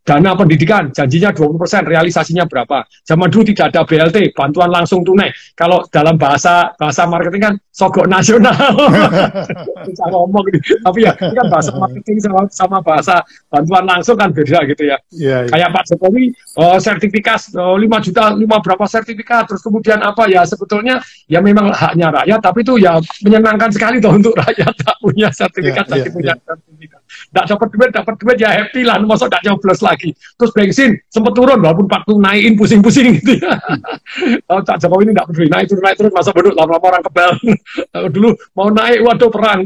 dana pendidikan janjinya 20%, realisasinya berapa? Zaman dulu tidak ada BLT, bantuan langsung tunai. Kalau dalam bahasa bahasa marketing kan sogok nasional. Bisa ngomong gitu. Tapi ya ini kan bahasa marketing sama, sama bahasa bantuan langsung kan beda gitu ya. Yeah, yeah. Kayak Pak Jokowi oh, sertifikat oh, 5 juta, 5 berapa sertifikat, terus kemudian apa ya sebetulnya ya memang haknya rakyat, tapi itu ya menyenangkan sekali tuh untuk rakyat tak punya sertifikat, yeah, yeah, punya yeah. sertifikat. Tidak dapat duit, dapat duit ya happy lah, masuk tidak nyoblos lagi. Terus bensin sempat turun, walaupun waktu naikin pusing-pusing gitu ya. oh, Cak Jokowi ini tidak peduli, naik turun, naik turun, masa bodoh, lama-lama orang kebal. dulu mau naik, waduh perang.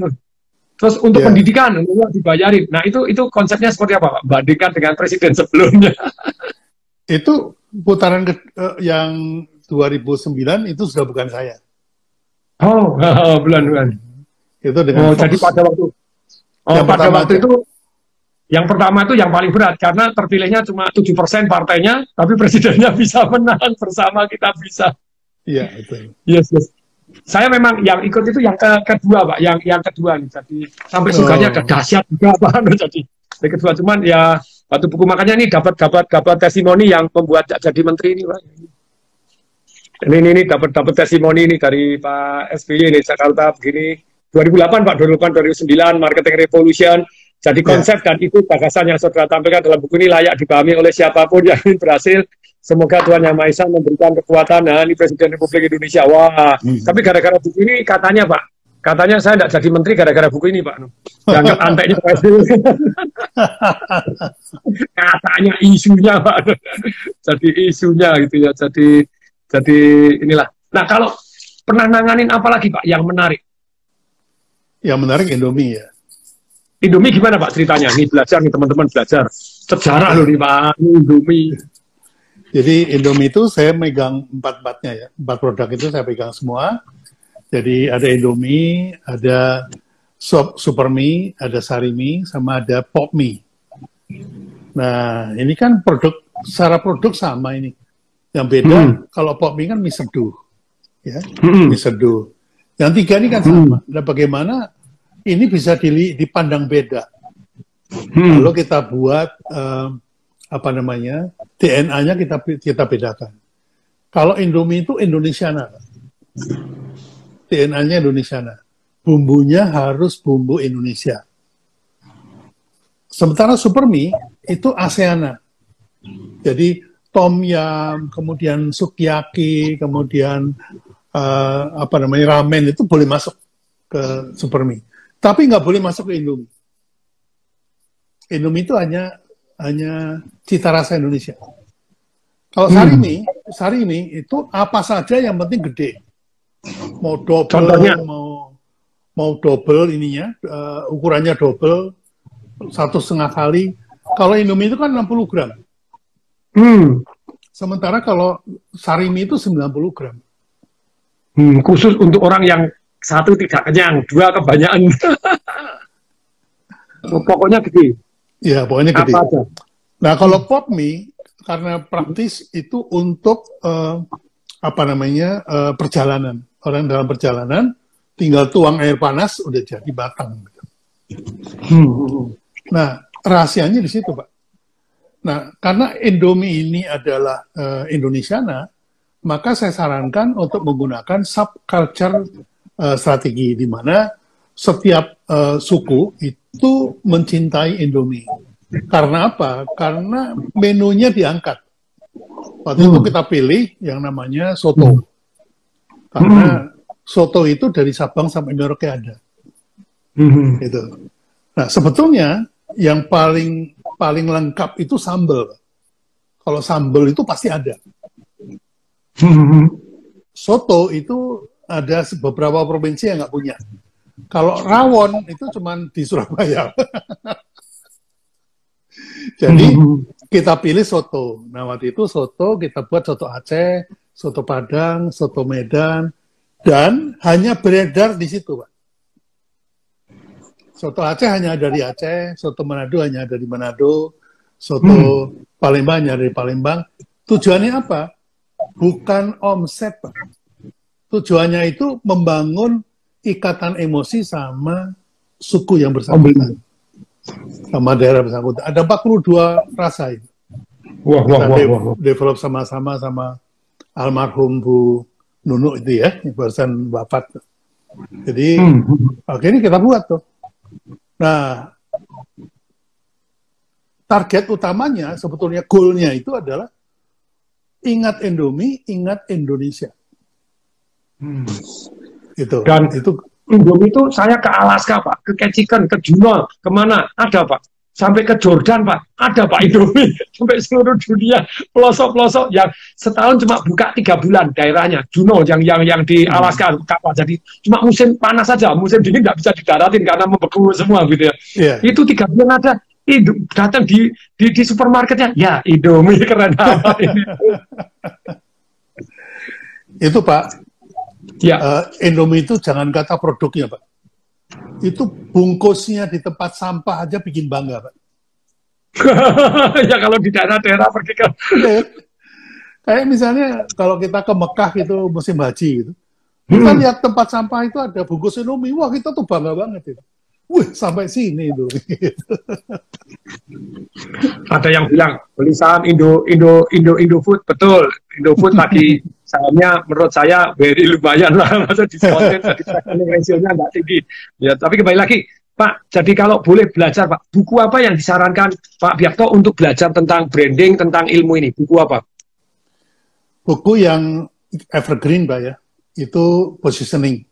Terus untuk yeah. pendidikan, dibayarin. Nah itu itu konsepnya seperti apa Pak? Bandingkan dengan presiden sebelumnya. itu putaran ke, uh, yang 2009 itu sudah bukan saya. Oh, bulan-bulan. Itu dengan oh, jadi pada waktu Oh, yang pada waktu aja. itu yang pertama itu yang paling berat karena terpilihnya cuma tujuh persen partainya, tapi presidennya bisa menang bersama kita bisa. Iya itu. Yes yes. Saya memang yang ikut itu yang ke kedua pak, yang yang kedua nih. Jadi sampai sukanya oh. dahsyat juga pak. Jadi yang kedua cuman ya waktu buku makanya ini dapat dapat dapat testimoni yang membuat jadi menteri ini pak. Ini ini, ini dapat dapat testimoni ini dari Pak SBY ini Jakarta begini 2008 Pak 2008 2009 marketing revolution jadi ya. konsep yeah. dan itu gagasan yang saudara tampilkan dalam buku ini layak dipahami oleh siapa pun yang ingin berhasil semoga Tuhan Yang Maha Esa memberikan kekuatan nah ini Presiden Republik Indonesia wah hmm. tapi gara-gara buku ini katanya Pak Katanya saya tidak jadi menteri gara-gara buku ini, Pak. Dianggap anteknya Pak Katanya isunya, Pak. jadi isunya gitu ya. Jadi jadi inilah. Nah, kalau pernah nanganin apa lagi, Pak, yang menarik? Yang menarik Indomie ya. Indomie gimana Pak ceritanya? Nih belajar nih teman-teman belajar. Sejarah loh nih Pak, Indomie. Jadi Indomie itu saya megang empat-empatnya ya. Empat produk itu saya pegang semua. Jadi ada Indomie, ada Super Mie, ada Sari Mie, sama ada Pop Mie. Nah, ini kan produk, secara produk sama ini. Yang beda, hmm. kalau Pop Mie kan mie seduh. Ya, hmm. mie seduh. Yang tiga ini kan sama. Hmm. Nah, bagaimana ini bisa dipandang beda. Hmm. Kalau kita buat uh, apa namanya DNA-nya kita kita bedakan. Kalau Indomie itu Indonesiana, DNA-nya Indonesiana, bumbunya harus bumbu Indonesia. Sementara Supermi itu ASEANA. Jadi tom yum, kemudian sukiyaki, kemudian uh, apa namanya ramen itu boleh masuk ke Supermi. Tapi nggak boleh masuk ke Indomie. Indomie itu hanya hanya cita rasa Indonesia. Kalau hmm. sarimi itu apa saja yang penting gede. Mau double, Contohnya? mau mau double ininya, uh, ukurannya double, satu setengah kali. Kalau Indomie itu kan 60 gram. Hmm. Sementara kalau sarimi itu 90 gram. Hmm, khusus untuk orang yang satu tidak kenyang, dua kebanyakan. pokoknya gede. Iya, pokoknya gede. Apa aja? Nah, kalau pop mie karena praktis itu untuk uh, apa namanya uh, perjalanan. Orang dalam perjalanan tinggal tuang air panas udah jadi batang. Hmm. Nah, rahasianya di situ, Pak. Nah, karena Indomie ini adalah uh, Indonesiana, maka saya sarankan untuk menggunakan subculture uh, strategi di mana setiap uh, suku itu mencintai Indomie. Karena apa? Karena menunya diangkat. Waktu hmm. itu kita pilih yang namanya soto. Karena hmm. soto itu dari Sabang sampai Merauke ada. Hmm. Gitu. Nah, sebetulnya yang paling paling lengkap itu sambal. Kalau sambal itu pasti ada. Hmm. Soto itu ada beberapa provinsi yang nggak punya. Kalau rawon itu cuma di Surabaya. Jadi kita pilih soto. Nah waktu itu soto kita buat soto Aceh, soto Padang, soto Medan, dan hanya beredar di situ, Pak. Soto Aceh hanya dari Aceh, soto Manado hanya dari Manado, soto hmm. Palembang hanya dari Palembang. Tujuannya apa? Bukan omset, Pak tujuannya itu membangun ikatan emosi sama suku yang bersangkutan. Sama daerah bersangkutan. Ada 42 rasa itu. Wah, wah, wah, wah, wah. develop sama-sama sama almarhum Bu Nunu itu ya, barusan wafat. Jadi, hmm. akhirnya kita buat tuh. Nah, target utamanya sebetulnya goalnya itu adalah ingat Indomie, ingat Indonesia. Hmm. Itu. Dan itu Indomie itu saya ke Alaska Pak, ke Ketchikan, ke Juno, ke mana ada Pak? Sampai ke Jordan Pak, ada Pak Indomie. Sampai seluruh dunia, pelosok-pelosok yang setahun cuma buka tiga bulan daerahnya. Juno yang yang yang di hmm. Alaska kapal. Jadi cuma musim panas saja, musim dingin nggak bisa didaratin karena membeku semua gitu ya. Yeah. Itu tiga bulan ada. Indo, datang di, di di supermarketnya, ya Indomie keren apa ini. itu Pak, Ya. Uh, Indomie itu jangan kata produknya, Pak. Itu bungkusnya di tempat sampah aja bikin bangga, Pak. ya kalau di daerah-daerah pergi ke... ya, kayak misalnya kalau kita ke Mekah itu musim haji gitu. Kita hmm. lihat tempat sampah itu ada bungkus Indomie, wah kita tuh bangga banget itu. Wih, sampai sini itu. Ada yang bilang beli saham Indo Indo Indo Indo Food betul. Indo Food lagi sahamnya menurut saya very lumayan lah masa diskonnya jadi rasionya nggak tinggi. Ya, tapi kembali lagi Pak, jadi kalau boleh belajar Pak, buku apa yang disarankan Pak Biakto untuk belajar tentang branding, tentang ilmu ini? Buku apa? Buku yang evergreen Pak ya, itu positioning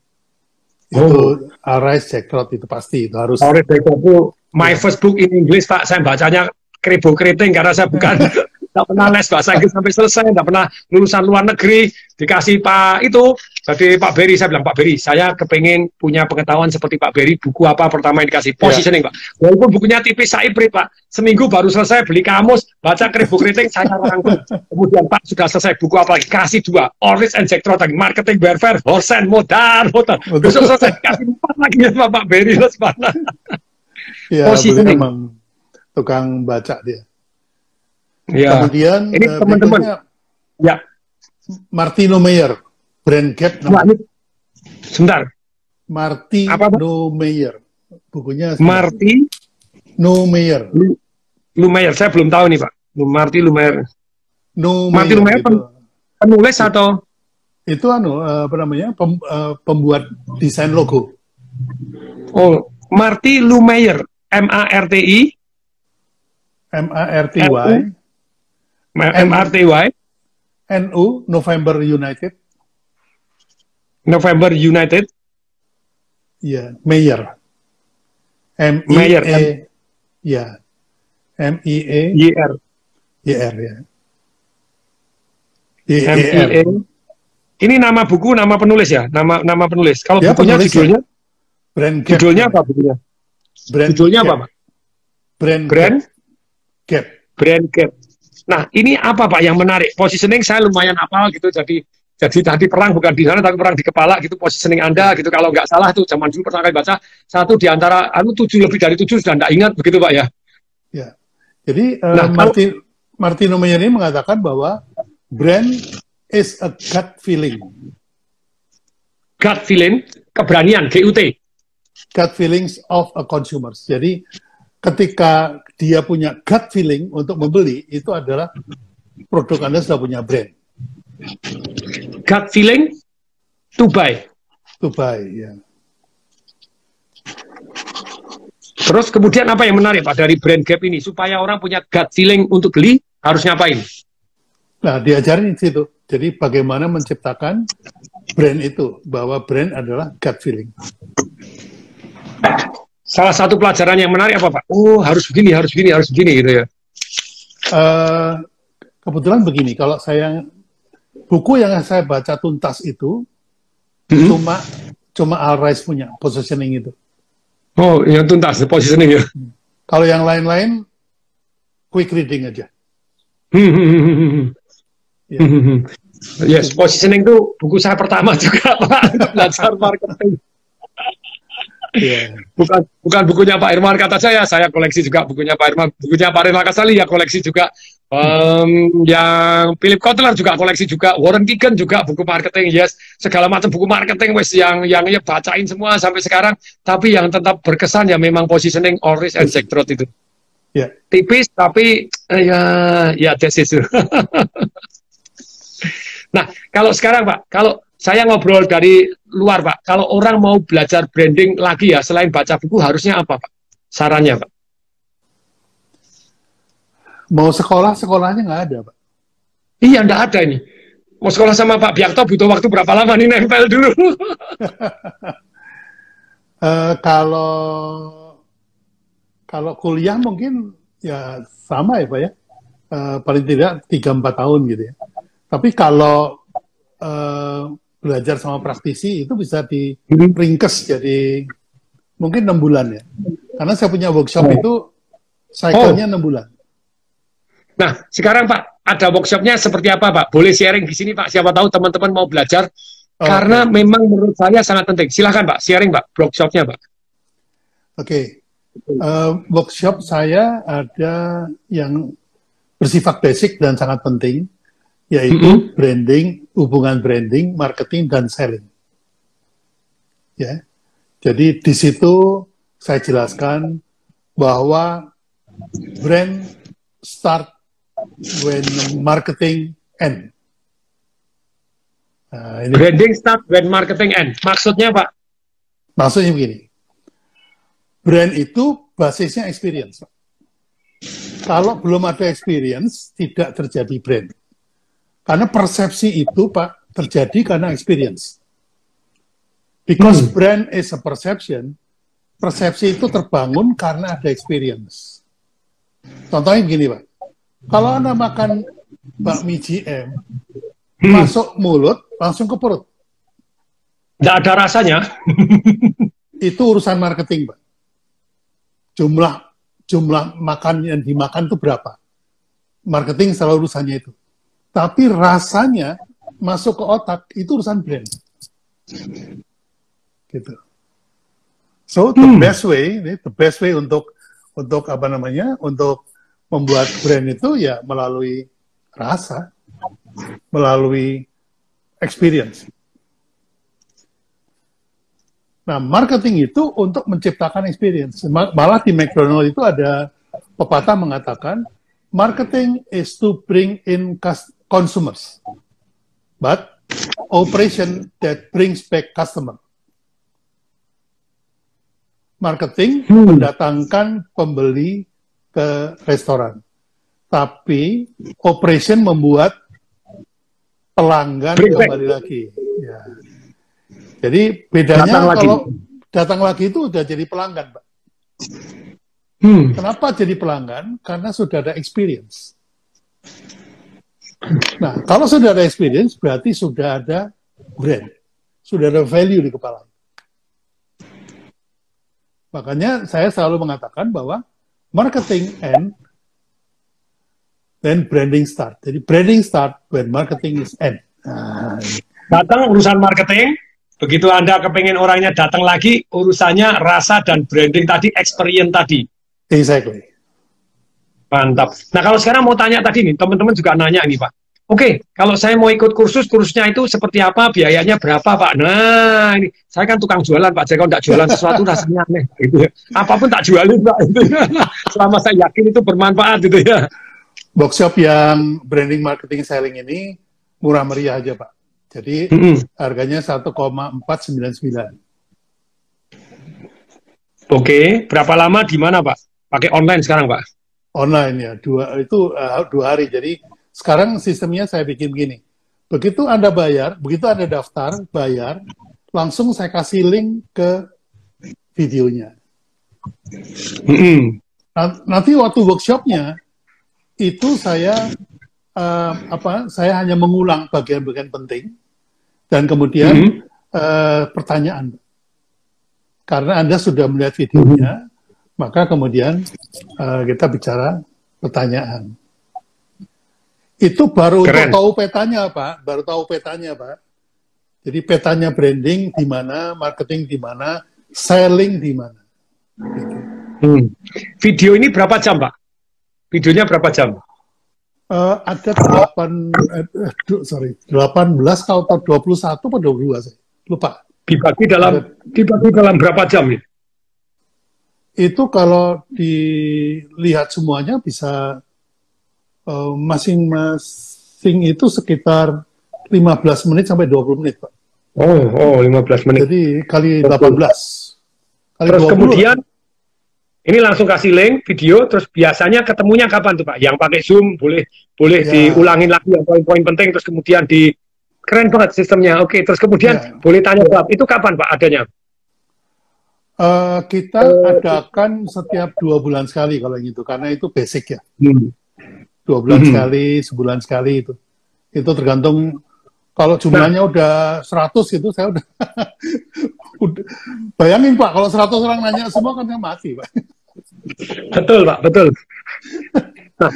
itu oh. Arise Jack Trot itu pasti itu harus. Arise Jack Trot itu my first book in English Pak. Saya bacanya keribu keriting karena saya bukan tidak pernah les bahasa Inggris sampai selesai, tidak pernah lulusan luar negeri, dikasih Pak itu, jadi Pak Beri, saya bilang, Pak Beri, saya kepengen punya pengetahuan seperti Pak Beri, buku apa pertama yang dikasih, positioning yeah. Pak. Walaupun bukunya tipis, saya ibrit Pak, seminggu baru selesai beli kamus, baca keribu keriting, saya rangkum. Kemudian Pak sudah selesai, buku apa lagi? Kasih dua, Oris and Jack Trotting, Marketing Warfare, Horsen, Modal, Modal. Besok selesai, kasih empat lagi sama Pak Beri, terus mana? Ya, positioning. memang tukang baca dia. Ya. Kemudian ini uh, teman-teman. Ya. Martino Meyer, brand gap. Nah, sebentar. Martino Meyer. Bukunya Marti No Meyer. Lumayer, saya belum tahu nih Pak. Marti Lumayer. No Marti Lumayer gitu. penulis atau? Itu anu uh, apa namanya pem, uh, pembuat desain logo. Oh, Marti Lumayer, M A R T I M A R T Y MRTY? NU November United. November United. Iya, Mayor. M I Mayor. E ya. M I E Y R. Y R ya. M I E. Ini nama buku, nama penulis ya, nama nama penulis. Kalau ya, bukunya penulis judulnya, ya. Brand Gap. Judulnya apa bukunya? Brand judulnya Gap. apa, Pak? Brand, Brand Gap. Brand Gap. Nah, ini apa Pak yang menarik? Positioning saya lumayan apal gitu, jadi jadi tadi perang bukan di sana tapi perang di kepala gitu positioning Anda gitu. Kalau nggak salah tuh zaman dulu pertama kali baca satu di antara anu tujuh lebih dari tujuh sudah nggak ingat begitu Pak ya. Ya. Jadi uh, nah, Martin kalau, Martino Meyer mengatakan bahwa brand is a gut feeling. Gut feeling, keberanian, GUT. Gut feelings of a consumers. Jadi ketika dia punya gut feeling untuk membeli, itu adalah produk Anda sudah punya brand. Gut feeling to buy. To buy, ya. Terus kemudian apa yang menarik Pak dari brand gap ini? Supaya orang punya gut feeling untuk beli, harus ngapain? Nah, diajarin di situ. Jadi bagaimana menciptakan brand itu, bahwa brand adalah gut feeling. Salah satu pelajaran yang menarik apa Pak? Oh harus begini, harus begini, harus begini gitu ya. Uh, kebetulan begini, kalau saya buku yang saya baca tuntas itu hmm? cuma cuma Al Rice punya positioning itu. Oh, yang tuntas positioning ya. Kalau yang lain-lain quick reading aja. ya. Yes, positioning itu buku saya pertama juga Pak, belajar marketing. Yeah. Bukan bukan bukunya Pak Irman kata saya, saya koleksi juga bukunya Pak Irman, bukunya Pak Irman Kasali ya koleksi juga. Um, yang Philip Kotler juga koleksi juga, Warren Keegan juga buku marketing, yes, segala macam buku marketing wes yang yang ya bacain semua sampai sekarang. Tapi yang tetap berkesan ya memang positioning Oris and Trot itu. Yeah. Tipis tapi uh, ya ya that's itu. nah kalau sekarang Pak, kalau saya ngobrol dari luar Pak, kalau orang mau belajar branding lagi ya selain baca buku harusnya apa Pak? Sarannya Pak? Mau sekolah sekolahnya nggak ada Pak? Iya nggak ada ini. Mau sekolah sama Pak Biakto butuh waktu berapa lama nih nempel dulu? uh, kalau kalau kuliah mungkin ya sama ya Pak ya. Uh, paling tidak 3-4 tahun gitu ya. Tapi kalau uh, belajar sama praktisi itu bisa di ringkes jadi mungkin enam bulan ya. Karena saya punya workshop oh. itu cycle-nya enam oh. bulan. Nah, sekarang Pak, ada workshopnya seperti apa Pak? Boleh sharing di sini Pak, siapa tahu teman-teman mau belajar. Oh, Karena okay. memang menurut saya sangat penting. Silahkan Pak, sharing Pak, workshopnya Pak. Oke, okay. uh, eh, workshop saya ada yang bersifat basic dan sangat penting yaitu mm -hmm. branding, hubungan branding, marketing dan selling. Ya. Jadi di situ saya jelaskan bahwa brand start when marketing end. Nah, ini. Branding start when marketing end. Maksudnya Pak? Maksudnya begini. Brand itu basisnya experience. Kalau belum ada experience, tidak terjadi brand. Karena persepsi itu, Pak, terjadi karena experience. Because hmm. brand is a perception, persepsi itu terbangun karena ada experience. Contohnya begini, Pak. Kalau Anda makan bakmi GM, hmm. masuk mulut, langsung ke perut. Tidak ada rasanya. itu urusan marketing, Pak. Jumlah jumlah makan yang dimakan itu berapa? Marketing selalu urusannya itu. Tapi rasanya masuk ke otak itu urusan brand. Gitu. So the hmm. best way, the best way untuk untuk apa namanya, untuk membuat brand itu ya melalui rasa, melalui experience. Nah, marketing itu untuk menciptakan experience. Malah di McDonald itu ada pepatah mengatakan, marketing is to bring in consumers, but operation that brings back customer. Marketing hmm. mendatangkan pembeli ke restoran, tapi operation membuat pelanggan kembali lagi. Ya. Jadi bedanya datang kalau lagi. datang lagi itu udah jadi pelanggan, Pak. Hmm. Kenapa jadi pelanggan? Karena sudah ada experience. Nah, kalau sudah ada experience, berarti sudah ada brand. Sudah ada value di kepala. Makanya saya selalu mengatakan bahwa marketing end, then branding start. Jadi branding start when marketing is end. Nah, Datang urusan marketing, Begitu Anda kepengen orangnya datang lagi, urusannya rasa dan branding tadi, experience tadi. Exactly. Mantap. Nah kalau sekarang mau tanya tadi nih, teman-teman juga nanya nih Pak. Oke, kalau saya mau ikut kursus, kursusnya itu seperti apa, biayanya berapa Pak? Nah, ini saya kan tukang jualan Pak, jadi kalau tidak jualan sesuatu rasanya aneh. Gitu ya. Apa pun tak jualin Pak. Gitu. Selama saya yakin itu bermanfaat gitu ya. Workshop yang branding marketing selling ini murah meriah aja Pak. Jadi mm -hmm. harganya 1,499. Oke, berapa lama di mana Pak? Pakai online sekarang Pak? Online ya, dua itu uh, dua hari. Jadi sekarang sistemnya saya bikin begini. Begitu Anda bayar, begitu Anda daftar, bayar, langsung saya kasih link ke videonya. Mm -hmm. Nanti waktu workshopnya itu saya uh, apa saya hanya mengulang bagian-bagian penting dan kemudian mm -hmm. uh, pertanyaan karena anda sudah melihat videonya mm -hmm. Maka kemudian uh, kita bicara pertanyaan itu baru Keren. tahu petanya pak baru tahu petanya pak jadi petanya branding di mana marketing di mana selling di mana gitu. hmm. video ini berapa jam pak videonya berapa jam Uh, ada 8 eh, uh, sorry 18 atau 21 atau 22 saya lupa. Dibagi dalam ada, dibagi dalam berapa jam ya? Itu kalau dilihat semuanya bisa uh, masing-masing itu sekitar 15 menit sampai 20 menit, Pak. Oh, oh 15 menit. Jadi kali 18. Kali Terus 20, kemudian ini langsung kasih link video, terus biasanya ketemunya kapan tuh Pak? Yang pakai Zoom boleh boleh ya. diulangin lagi yang poin-poin penting, terus kemudian di keren banget sistemnya. Oke, terus kemudian ya. boleh tanya jawab. Itu kapan Pak adanya? Uh, kita uh, adakan setiap dua bulan sekali kalau gitu, karena itu basic ya. Hmm. Dua bulan hmm. sekali, sebulan sekali itu. Itu tergantung kalau jumlahnya nah. udah 100 gitu, saya udah, udah bayangin Pak, kalau 100 orang nanya semua kan mati Pak. Betul Pak, betul. Nah,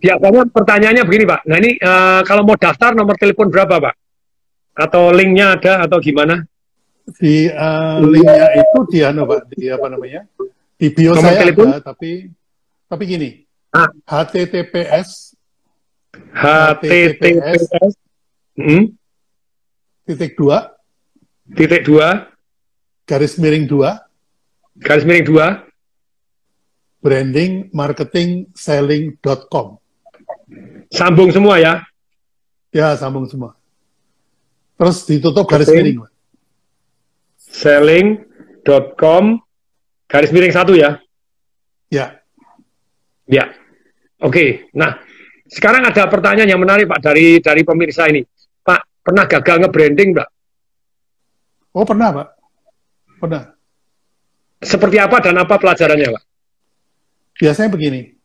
biasanya pertanyaannya begini Pak. Nah ini uh, kalau mau daftar nomor telepon berapa Pak? Atau linknya ada atau gimana? Di uh, linknya itu di anu Pak, di apa namanya? Di bio nomor saya telepon? ada, tapi tapi gini. Ah. HTTPS HTTPS, hmm? titik dua titik dua garis miring dua garis miring dua brandingmarketingselling.com. Sambung semua ya? Ya, sambung semua. Terus ditutup garis miring. Selling.com garis miring satu ya? Ya. Ya. Oke. Nah, sekarang ada pertanyaan yang menarik Pak dari dari pemirsa ini. Pak, pernah gagal nge-branding Pak? Oh, pernah Pak. Pernah. Seperti apa dan apa pelajarannya, Pak? Biasanya begini,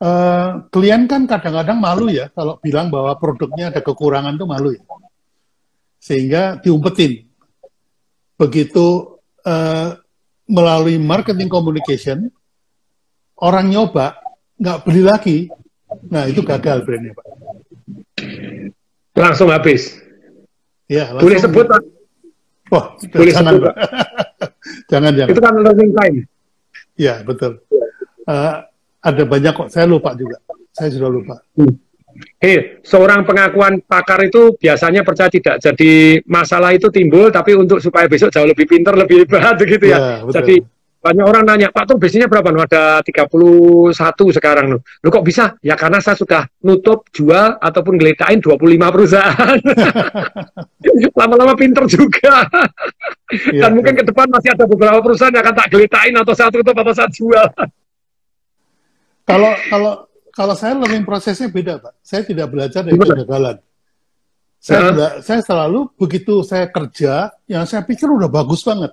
uh, klien kan kadang-kadang malu ya kalau bilang bahwa produknya ada kekurangan tuh malu ya. Sehingga diumpetin. Begitu uh, melalui marketing communication, orang nyoba, nggak beli lagi, nah itu gagal brandnya, Pak. Langsung habis. Ya, langsung, Boleh sebut, Pak? Wah, Boleh jangan, sebut, Pak. jangan, jangan. Itu kan learning time. Ya, betul. Uh, ada banyak kok, saya lupa juga. Saya sudah lupa. Hmm. Hei, seorang pengakuan pakar itu biasanya percaya tidak. Jadi masalah itu timbul, tapi untuk supaya besok jauh lebih pintar, lebih hebat gitu ya. ya Jadi banyak orang nanya, Pak tuh bisnisnya berapa? Nuh, ada 31 sekarang. Nuh. Loh kok bisa? Ya karena saya sudah nutup, jual, ataupun geledain 25 perusahaan. Lama-lama pinter juga. ya, Dan mungkin ke depan masih ada beberapa perusahaan yang akan tak geledain atau saya tutup atau saya jual. Kalau kalau kalau saya learning prosesnya beda, Pak. Saya tidak belajar dari kegagalan. Saya, uh. saya selalu begitu saya kerja, yang saya pikir udah bagus banget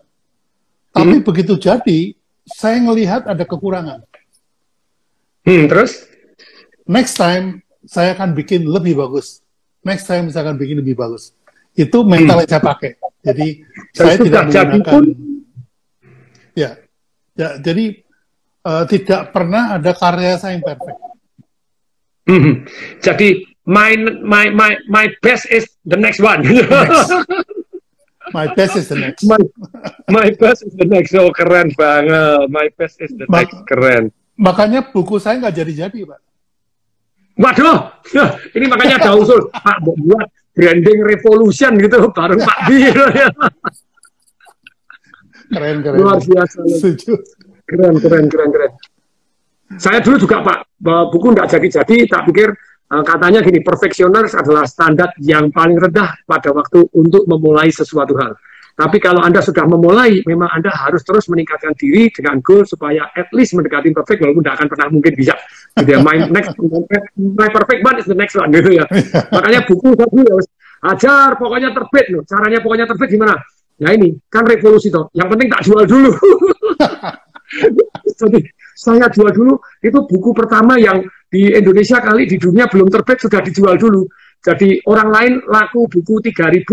tapi hmm. begitu jadi, saya melihat ada kekurangan. Hmm, terus? Next time, saya akan bikin lebih bagus. Next time, saya akan bikin lebih bagus. Itu mental hmm. yang saya pakai. Jadi, saya tidak menggunakan... Pun... Ya, ya, jadi uh, tidak pernah ada karya saya yang perfect. Hmm. Jadi, my, my, my, my best is the next one. Next. My best is the next. My, my best is the next. Oh keren banget. My best is the next. Keren. Makanya buku saya nggak jadi-jadi, Pak. Waduh, ini makanya ada usul Pak buat branding revolution gitu bareng Pak Bir. keren keren. Luar biasa. Keren keren keren keren. Saya dulu juga Pak buku nggak jadi-jadi, tak pikir Eh, katanya gini, perfectioners adalah standar yang paling rendah pada waktu untuk memulai sesuatu hal. Tapi kalau Anda sudah memulai, memang Anda harus terus meningkatkan diri dengan goal supaya at least mendekati perfect, walaupun tidak akan pernah mungkin bisa. Gitu ya. My next, my perfect one is the next one, gitu ya. Makanya buku tadi harus ajar, pokoknya terbit loh. Caranya pokoknya terbit gimana? Nah ini, kan revolusi toh. Yang penting tak jual dulu. Jadi, saya jual dulu, itu buku pertama yang di Indonesia kali di dunia belum terbit sudah dijual dulu. Jadi orang lain laku buku 3000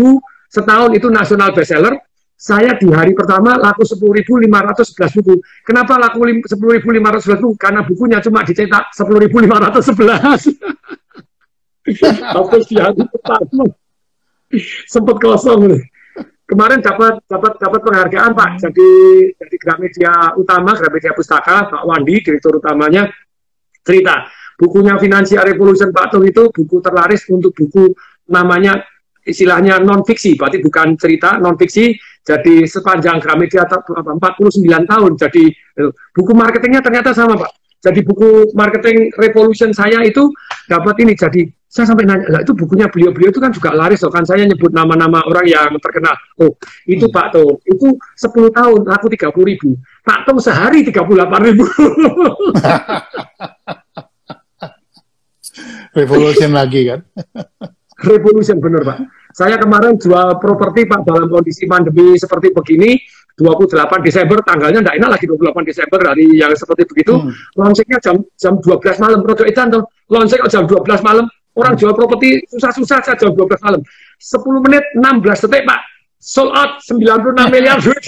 setahun itu nasional bestseller. Saya di hari pertama laku 10.511 buku. Kenapa laku 10.511 buku? Karena bukunya cuma dicetak 10.511. Tapi di hari pertama sempat kosong. Kemarin dapat dapat dapat penghargaan Pak. Jadi jadi Gramedia Utama, Gramedia Pustaka, Pak Wandi, direktur utamanya cerita bukunya Financial Revolution Pak Tung itu buku terlaris untuk buku namanya istilahnya non fiksi, berarti bukan cerita non fiksi. Jadi sepanjang Gramedia 49 tahun. Jadi eh, buku marketingnya ternyata sama Pak. Jadi buku marketing revolution saya itu dapat ini. Jadi saya sampai nanya, lah itu bukunya beliau-beliau itu kan juga laris loh kan saya nyebut nama-nama orang yang terkenal. Oh, itu hmm. Pak Tung, itu 10 tahun laku 30 ribu. Pak Tung sehari 38 ribu. Revolution lagi kan? Revolution bener Pak. Saya kemarin jual properti Pak dalam kondisi pandemi seperti begini, 28 Desember tanggalnya enggak enak lagi 28 Desember dari yang seperti begitu. Hmm. Launchingnya jam jam 12 malam. Produk itu tuh launching jam 12 malam. Orang jual properti susah-susah saja jam 12 malam. 10 menit 16 detik Pak. Sold out 96 miliar duit.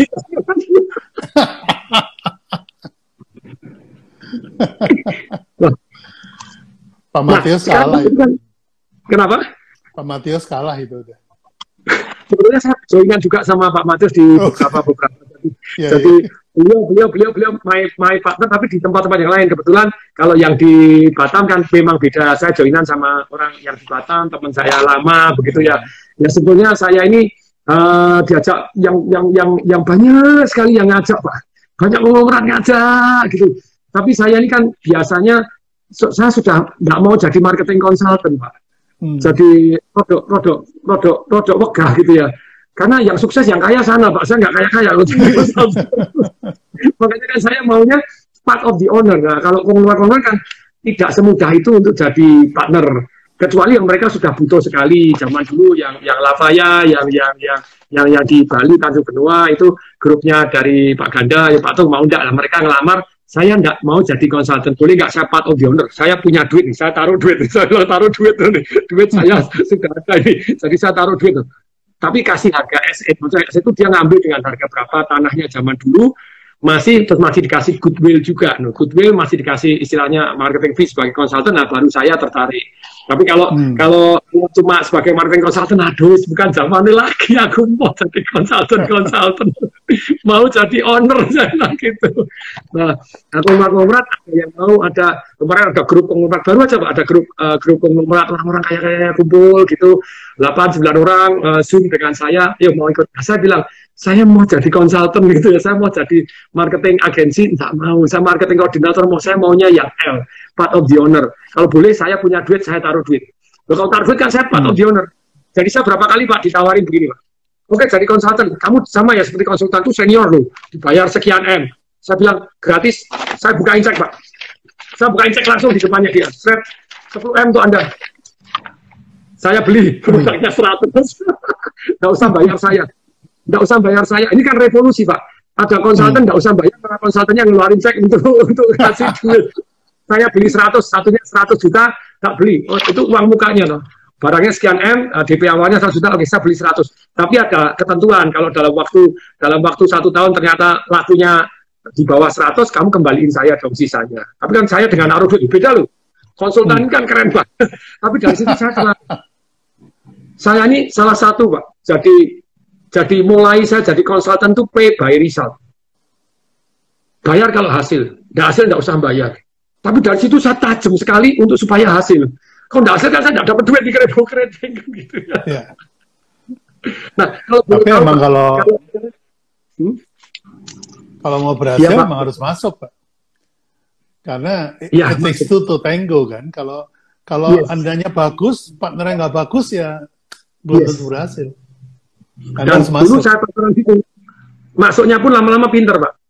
Pak Matius nah. Kan, kenapa? Pak Matius kalah itu udah. Sebenarnya saya joinan juga sama Pak Matius di oh. beberapa beberapa. ya, Jadi ya. beliau beliau beliau beliau my my partner tapi di tempat-tempat yang lain kebetulan kalau yang di Batam kan memang beda. Saya joinan sama orang yang di Batam teman saya lama begitu ya. Ya sebetulnya saya ini uh, diajak yang yang yang yang banyak sekali yang ngajak Pak. Banyak orang ngajak gitu. Tapi saya ini kan biasanya saya sudah nggak mau jadi marketing consultant pak hmm. jadi produk produk produk produk wegah gitu ya. Karena yang sukses yang kaya sana pak. Saya nggak kaya kaya makanya kan saya maunya part of the owner nah kalau konglomerat kan tidak semudah itu untuk jadi partner. Kecuali yang mereka sudah butuh sekali. Zaman dulu yang yang Lavaya yang yang yang yang yang di Bali Tanjung Benua itu grupnya dari Pak Ganda ya Pak Tung mau enggak lah. Mereka ngelamar saya enggak mau jadi konsultan. Boleh enggak saya part of the owner? Saya punya duit nih saya taruh duit. Saya taruh duit nih duit saya sudah ada ini. Jadi saya taruh duit tapi kasih harga SE maksudnya SE itu dia ngambil dengan harga berapa tanahnya zaman dulu masih terus masih dikasih goodwill juga. No, goodwill masih dikasih istilahnya marketing fee sebagai konsultan, nah baru saya tertarik. Tapi kalau hmm. kalau cuma sebagai marketing konsultan, aduh bukan zaman lagi aku mau jadi konsultan konsultan, mau jadi owner saya gitu. Nah, aku konglomerat ada yang mau ada kemarin ada grup konglomerat baru aja, Pak. ada grup uh, grup konglomerat orang-orang kayak kayak kumpul gitu, 8 9 orang uh, zoom dengan saya, yuk mau ikut. Nah, saya bilang saya mau jadi konsultan gitu ya, saya mau jadi marketing agensi, enggak mau. Saya marketing koordinator, mau saya maunya yang L, part of the owner. Kalau boleh saya punya duit, saya taruh duit. Loh, kalau taruh duit kan saya part of the owner. Jadi saya berapa kali Pak ditawarin begini Pak. Oke jadi konsultan, kamu sama ya seperti konsultan itu senior loh, dibayar sekian M. Saya bilang gratis, saya bukain cek Pak. Saya bukain cek langsung di depannya dia. Set 10 M untuk Anda. Saya beli produknya 100. Nggak usah bayar saya nggak usah bayar saya. Ini kan revolusi Pak. Ada konsultan hmm. nggak hmm. usah bayar, karena konsultannya ngeluarin cek untuk untuk kasih duit. Saya beli 100, satunya 100 juta, tak beli. Oh, itu uang mukanya loh. Barangnya sekian M, eh, DP awalnya 100 juta, oke saya beli 100. Tapi ada ketentuan, kalau dalam waktu dalam waktu satu tahun ternyata lakunya di bawah 100, kamu kembaliin saya dong sisanya. Tapi kan saya dengan naruh duit, beda loh. Konsultan hmm. kan keren banget. Tapi dari situ saya salah. Saya ini salah satu, Pak. Jadi jadi mulai saya jadi konsultan tuh pay by result. Bayar kalau hasil. Tidak hasil tidak usah bayar. Tapi dari situ saya tajam sekali untuk supaya hasil. Kalau tidak hasil kan saya tidak dapat duit di kredit kredit gitu ya. ya. Nah, kalau Tapi tahu, emang kalau kalau, hmm? kalau mau berhasil ya, memang harus masuk, Pak. Karena ya, it takes two to tango kan. Kalau kalau yes. andanya bagus, partnernya nggak bagus ya belum yes. tentu berhasil. Dan dulu saya pasaran situ. Masuknya pun lama-lama pinter, Pak.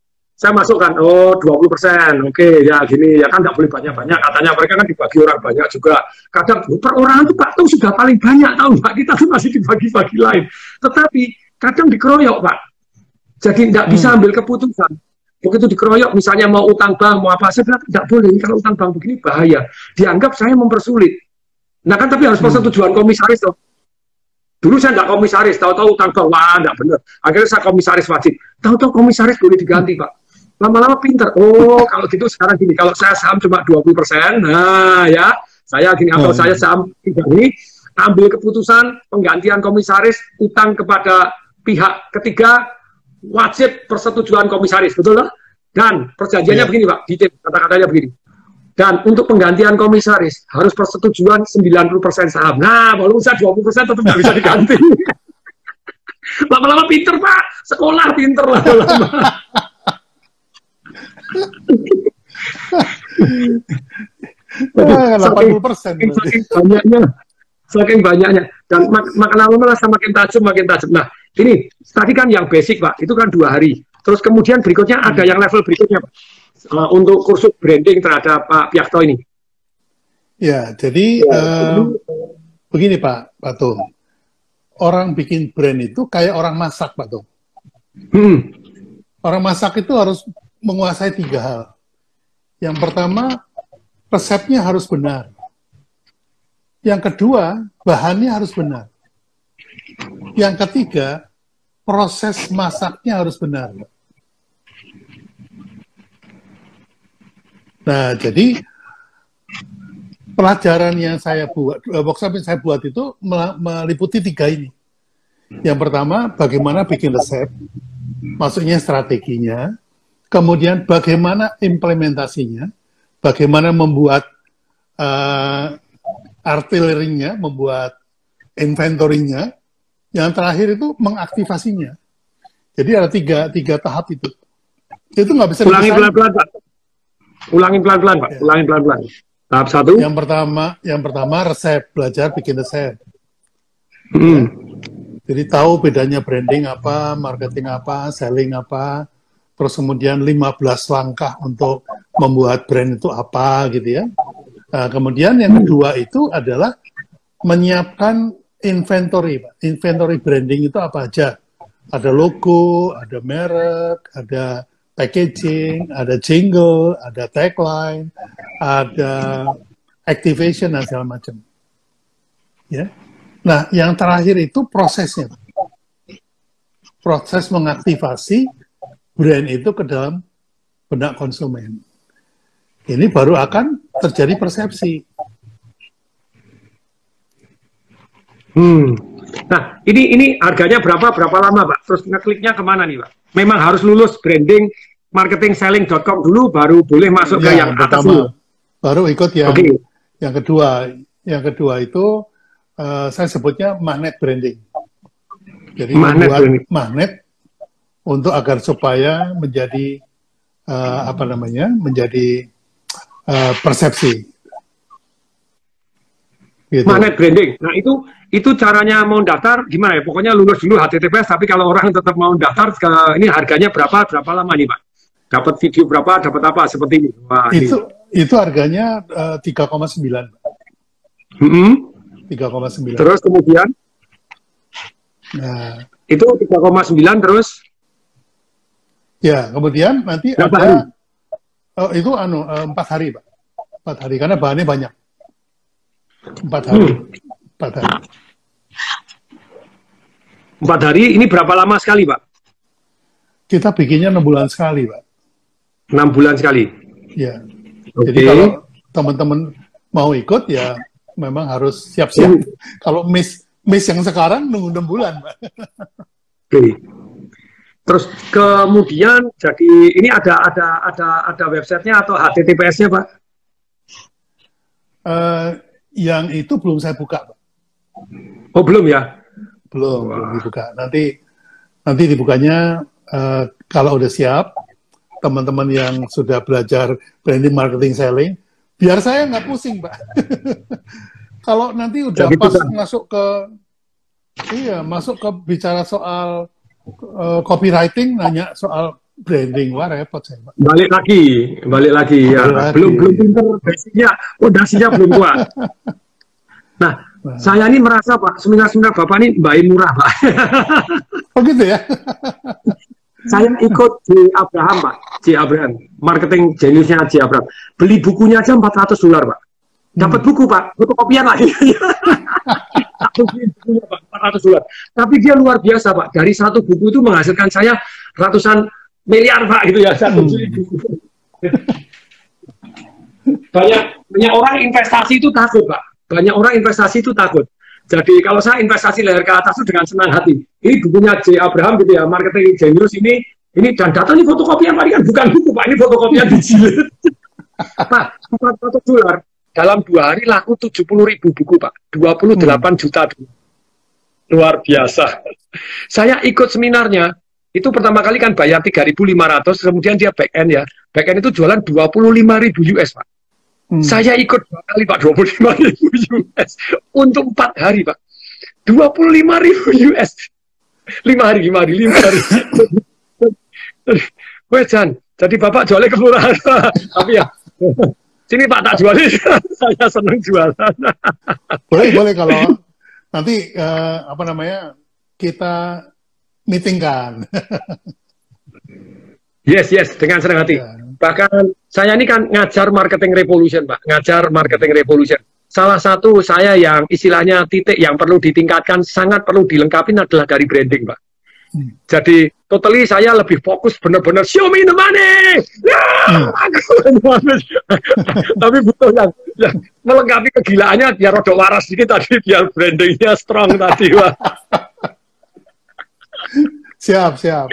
Saya masukkan, oh 20 persen, oke ya gini, ya kan tidak boleh banyak-banyak. Katanya mereka kan dibagi orang banyak juga. Kadang per orang itu Pak tuh sudah paling banyak tahu Pak, kita tuh masih dibagi-bagi lain. Tetapi kadang dikeroyok Pak. Jadi tidak bisa hmm. ambil keputusan. Begitu dikeroyok, misalnya mau utang bank, mau apa, saya bilang tidak boleh, kalau utang bank begini bahaya. Dianggap saya mempersulit. Nah kan tapi harus hmm. persetujuan komisaris dong. Dulu saya nggak komisaris, tahu-tahu tanpa wah nggak benar. Akhirnya saya komisaris wajib. Tahu-tahu komisaris boleh diganti pak. Lama-lama pinter. Oh kalau gitu sekarang gini, kalau saya saham cuma 20 persen, nah ya saya gini atau oh. saya saham tidak ini ambil keputusan penggantian komisaris utang kepada pihak ketiga wajib persetujuan komisaris, betul lah? Dan perjanjiannya yeah. begini pak, detail kata-katanya begini dan untuk penggantian komisaris harus persetujuan 90% saham. Nah, kalau usah 20% tetap nggak bisa diganti. Lama-lama pinter, Pak. Sekolah pinter lama-lama. saking, saking banyaknya, saking banyaknya, dan mak makin lama makin tajam, makin tajam. Nah, ini tadi kan yang basic, Pak, itu kan dua hari. Terus kemudian berikutnya ada yang level berikutnya, Pak uh, untuk kursus branding terhadap Pak Piakto ini? Ya, jadi ya, uh, begini Pak Tung. Orang bikin brand itu kayak orang masak Pak Tung. Hmm. Orang masak itu harus menguasai tiga hal. Yang pertama, resepnya harus benar. Yang kedua, bahannya harus benar. Yang ketiga, proses masaknya harus benar. Nah, jadi pelajaran yang saya buat, eh, workshop yang saya buat itu meliputi tiga ini. Yang pertama, bagaimana bikin resep, maksudnya strateginya, kemudian bagaimana implementasinya, bagaimana membuat uh, artilerinya, membuat inventorinya, yang terakhir itu mengaktifasinya. Jadi ada tiga, tiga tahap itu. Itu nggak bisa ulangi pelan-pelan, Ulangin pelan-pelan, Pak. Ya. Ulangin pelan-pelan. Tahap satu. Yang pertama, yang pertama resep, belajar bikin resep. Hmm. Jadi tahu bedanya branding apa, marketing apa, selling apa, terus kemudian 15 langkah untuk membuat brand itu apa gitu ya. Nah, kemudian yang kedua itu adalah menyiapkan inventory, Pak. Inventory branding itu apa aja? Ada logo, ada merek, ada packaging, ada jingle, ada tagline, ada activation dan segala macam. Ya. Nah, yang terakhir itu prosesnya. Proses mengaktifasi brand itu ke dalam benak konsumen. Ini baru akan terjadi persepsi. Hmm. Nah, ini ini harganya berapa berapa lama, Pak? Terus ngekliknya ke mana nih, Pak? Memang harus lulus branding marketingselling.com dulu baru boleh masuk ya, ke yang atas dulu. Baru ikut yang okay. yang kedua. Yang kedua itu uh, saya sebutnya magnet branding. Jadi magnet membuat branding. magnet untuk agar supaya menjadi uh, apa namanya? menjadi uh, persepsi. Gitu. Magnet branding. Nah, itu itu caranya mau daftar gimana ya? Pokoknya lulus dulu HTTPS, tapi kalau orang tetap mau daftar ke ini harganya berapa? Berapa lama nih, Pak? Dapat video berapa? Dapat apa? Seperti ini. Wah, itu ini. itu harganya uh, 3,9. Mm -hmm. 3,9. Terus kemudian? Nah, itu 3,9 terus? Ya, kemudian nanti berapa ada hari? Oh, itu anu eh, empat hari, Pak. Empat hari karena bahannya banyak. Empat hari. Hmm. Empat hari. Empat hari ini berapa lama sekali, Pak? Kita bikinnya enam bulan sekali, Pak. Enam bulan sekali? Ya. Okay. Jadi kalau teman-teman mau ikut, ya memang harus siap-siap. Hmm. kalau miss miss yang sekarang nunggu enam bulan, Pak. Oke. Okay. Terus kemudian jadi ini ada ada ada ada websitenya atau HTTPS-nya, Pak? Uh, yang itu belum saya buka, Pak. Oh belum ya? Belum, Wah. belum dibuka. Nanti nanti dibukanya uh, kalau udah siap, teman-teman yang sudah belajar branding, marketing, selling, biar saya nggak pusing, Pak. kalau nanti udah Jadi pas kan? masuk ke iya masuk ke bicara soal uh, copywriting, nanya soal branding, wah repot saya, Pak. Balik lagi, balik lagi ya. Lagi. Belum belum pinter basicnya, fondasinya belum kuat. Nah, Nah. Saya ini merasa Pak, seminar-seminar Bapak ini bayi murah Pak. oh gitu ya? saya ikut di Abraham Pak, J Abraham, marketing jeniusnya J Abraham. Beli bukunya aja 400 dolar Pak. Dapat hmm. buku Pak, kopian lagi. bukunya Pak, 400 dolar. Tapi dia luar biasa Pak, dari satu buku itu menghasilkan saya ratusan miliar Pak gitu ya, satu hmm. buku. banyak banyak orang investasi itu takut Pak banyak orang investasi itu takut. Jadi kalau saya investasi leher ke atas itu dengan senang hati. Ini bukunya J. Abraham gitu ya, marketing genius ini ini dan data ini fotokopian tadi kan bukan buku pak, ini fotokopian dijilid. nah, 400 dolar dalam dua hari laku 70 ribu buku pak, 28 hmm. juta Luar biasa. Saya ikut seminarnya, itu pertama kali kan bayar 3.500, kemudian dia back end ya. Back end itu jualan 25.000 US pak. Hmm. Saya ikut dua kali Pak, 25 ribu US untuk empat hari Pak. 25 ribu US. Lima hari, lima hari, lima hari. Weh Jan, jadi Bapak jualnya ke kelurahan. Tapi ya, sini Pak tak jualin, saya senang jualan. boleh, boleh kalau nanti uh, apa namanya kita meetingkan. yes, yes, dengan senang hati. Ya. Bahkan saya ini kan ngajar marketing revolution, Pak. Ngajar marketing revolution. Salah satu saya yang istilahnya titik yang perlu ditingkatkan, sangat perlu dilengkapi adalah dari branding, Pak. Hmm. Jadi totally saya lebih fokus benar-benar show me the money. Ya, hmm. Tapi butuh yang, yang melengkapi kegilaannya biar rodok waras sedikit tadi biar brandingnya strong tadi, Pak. Siap, siap.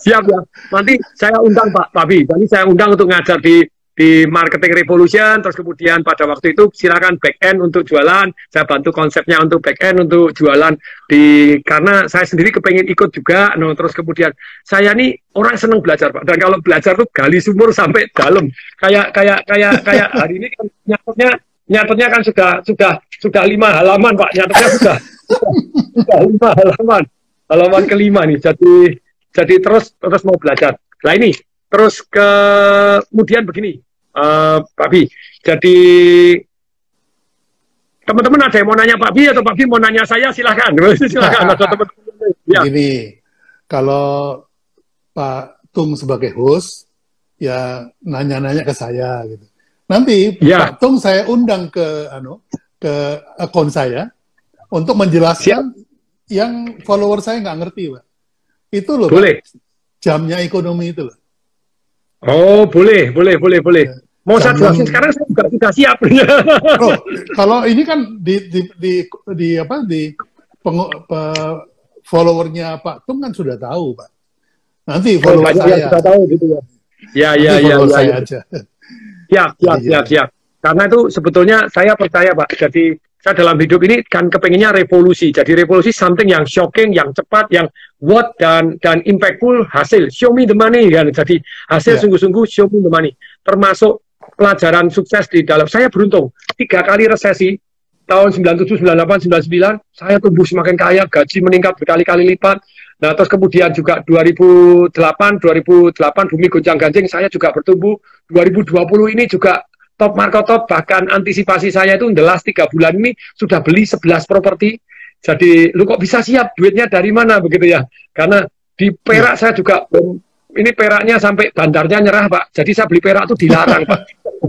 Siap ya. Nanti saya undang Pak Pabi. Nanti saya undang untuk ngajar di di marketing revolution. Terus kemudian pada waktu itu silakan back end untuk jualan. Saya bantu konsepnya untuk back end untuk jualan di karena saya sendiri kepengen ikut juga. No terus kemudian saya nih orang seneng belajar pak. Dan kalau belajar tuh gali sumur sampai dalam. Kayak kayak kayak kayak hari ini kan nyatanya nyatanya kan sudah sudah sudah lima halaman pak. Nyatanya sudah sudah, sudah lima halaman halaman kelima nih jadi jadi terus terus mau belajar. Nah ini terus ke kemudian begini, uh, Pak Bi. Jadi teman-teman ada yang mau nanya Pak Bi atau Pak Bi mau nanya saya silahkan silahkan atau teman-teman ya. Kalau Pak Tung sebagai host ya nanya-nanya ke saya gitu. Nanti ya. Pak Tung saya undang ke anu ke akun saya untuk menjelaskan Siap. Yang follower saya nggak ngerti, Pak. Itu loh, boleh. Pak, jamnya ekonomi itu loh. Oh, boleh, boleh, boleh, boleh. Ya. Mau saya jelasin sekarang saya juga sudah siap. oh, kalau ini kan di di di, di apa di peng, pe, followernya Pak Tung kan sudah tahu, Pak. Nanti oh, follower oh, saya sudah tahu gitu ya. Ya, ya, ya, ya, saya ya. aja. Ya, siap, siap, siap. Karena itu sebetulnya saya percaya, Pak. Jadi saya dalam hidup ini kan kepengennya revolusi. Jadi revolusi something yang shocking, yang cepat, yang what dan dan impactful hasil. Show me the money kan. Jadi hasil ya. sungguh-sungguh yeah. show me the money. Termasuk pelajaran sukses di dalam saya beruntung tiga kali resesi tahun 97, 98, 99 saya tumbuh semakin kaya, gaji meningkat berkali-kali lipat. Nah, terus kemudian juga 2008, 2008 bumi goncang-ganjing saya juga bertumbuh. 2020 ini juga top market top, bahkan antisipasi saya itu jelas tiga bulan ini sudah beli 11 properti. Jadi, lu kok bisa siap duitnya dari mana begitu ya? Karena di Perak ya. saya juga ini peraknya sampai bandarnya nyerah pak. Jadi saya beli perak itu dilarang pak.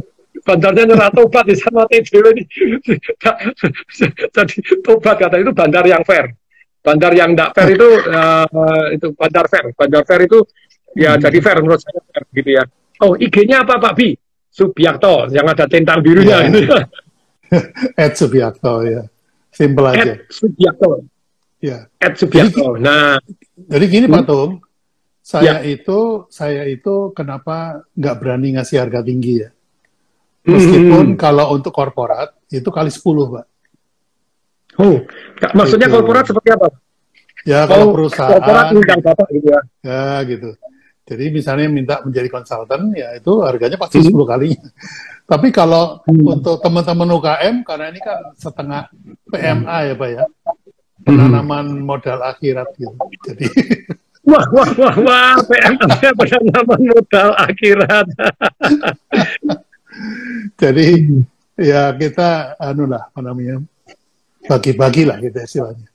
bandarnya nyerah tobat di sana TDW ini. Jadi tobat kata itu bandar yang fair. Bandar yang tidak fair itu uh, itu bandar fair. Bandar fair itu ya hmm. jadi fair menurut saya fair, gitu ya. Oh IG-nya apa Pak Bi? Subiakto yang ada tentang birunya. Ya. Ed Subiakto ya. Simple aja. Ed Subiakto. Ya. Ed Subiakto. Jadi, nah, jadi gini hmm? Pak Tung, saya ya. itu saya itu kenapa nggak berani ngasih harga tinggi ya? Meskipun hmm. kalau untuk korporat itu kali 10, Pak. Oh, maksudnya itu. korporat seperti apa? Ya, kalau oh, perusahaan korporat undang Bapak gitu ya. Ya, gitu. Jadi misalnya minta menjadi konsultan, ya itu harganya pasti hmm. 10 kali. Tapi kalau hmm. untuk teman-teman UKM, karena ini kan setengah PMA ya Pak ya, penanaman hmm. modal akhirat gitu. Jadi Wah, wah, wah, wah, PMA penanaman modal akhirat. Jadi ya kita anu lah apa namanya bagi-bagi lah gitu istilahnya.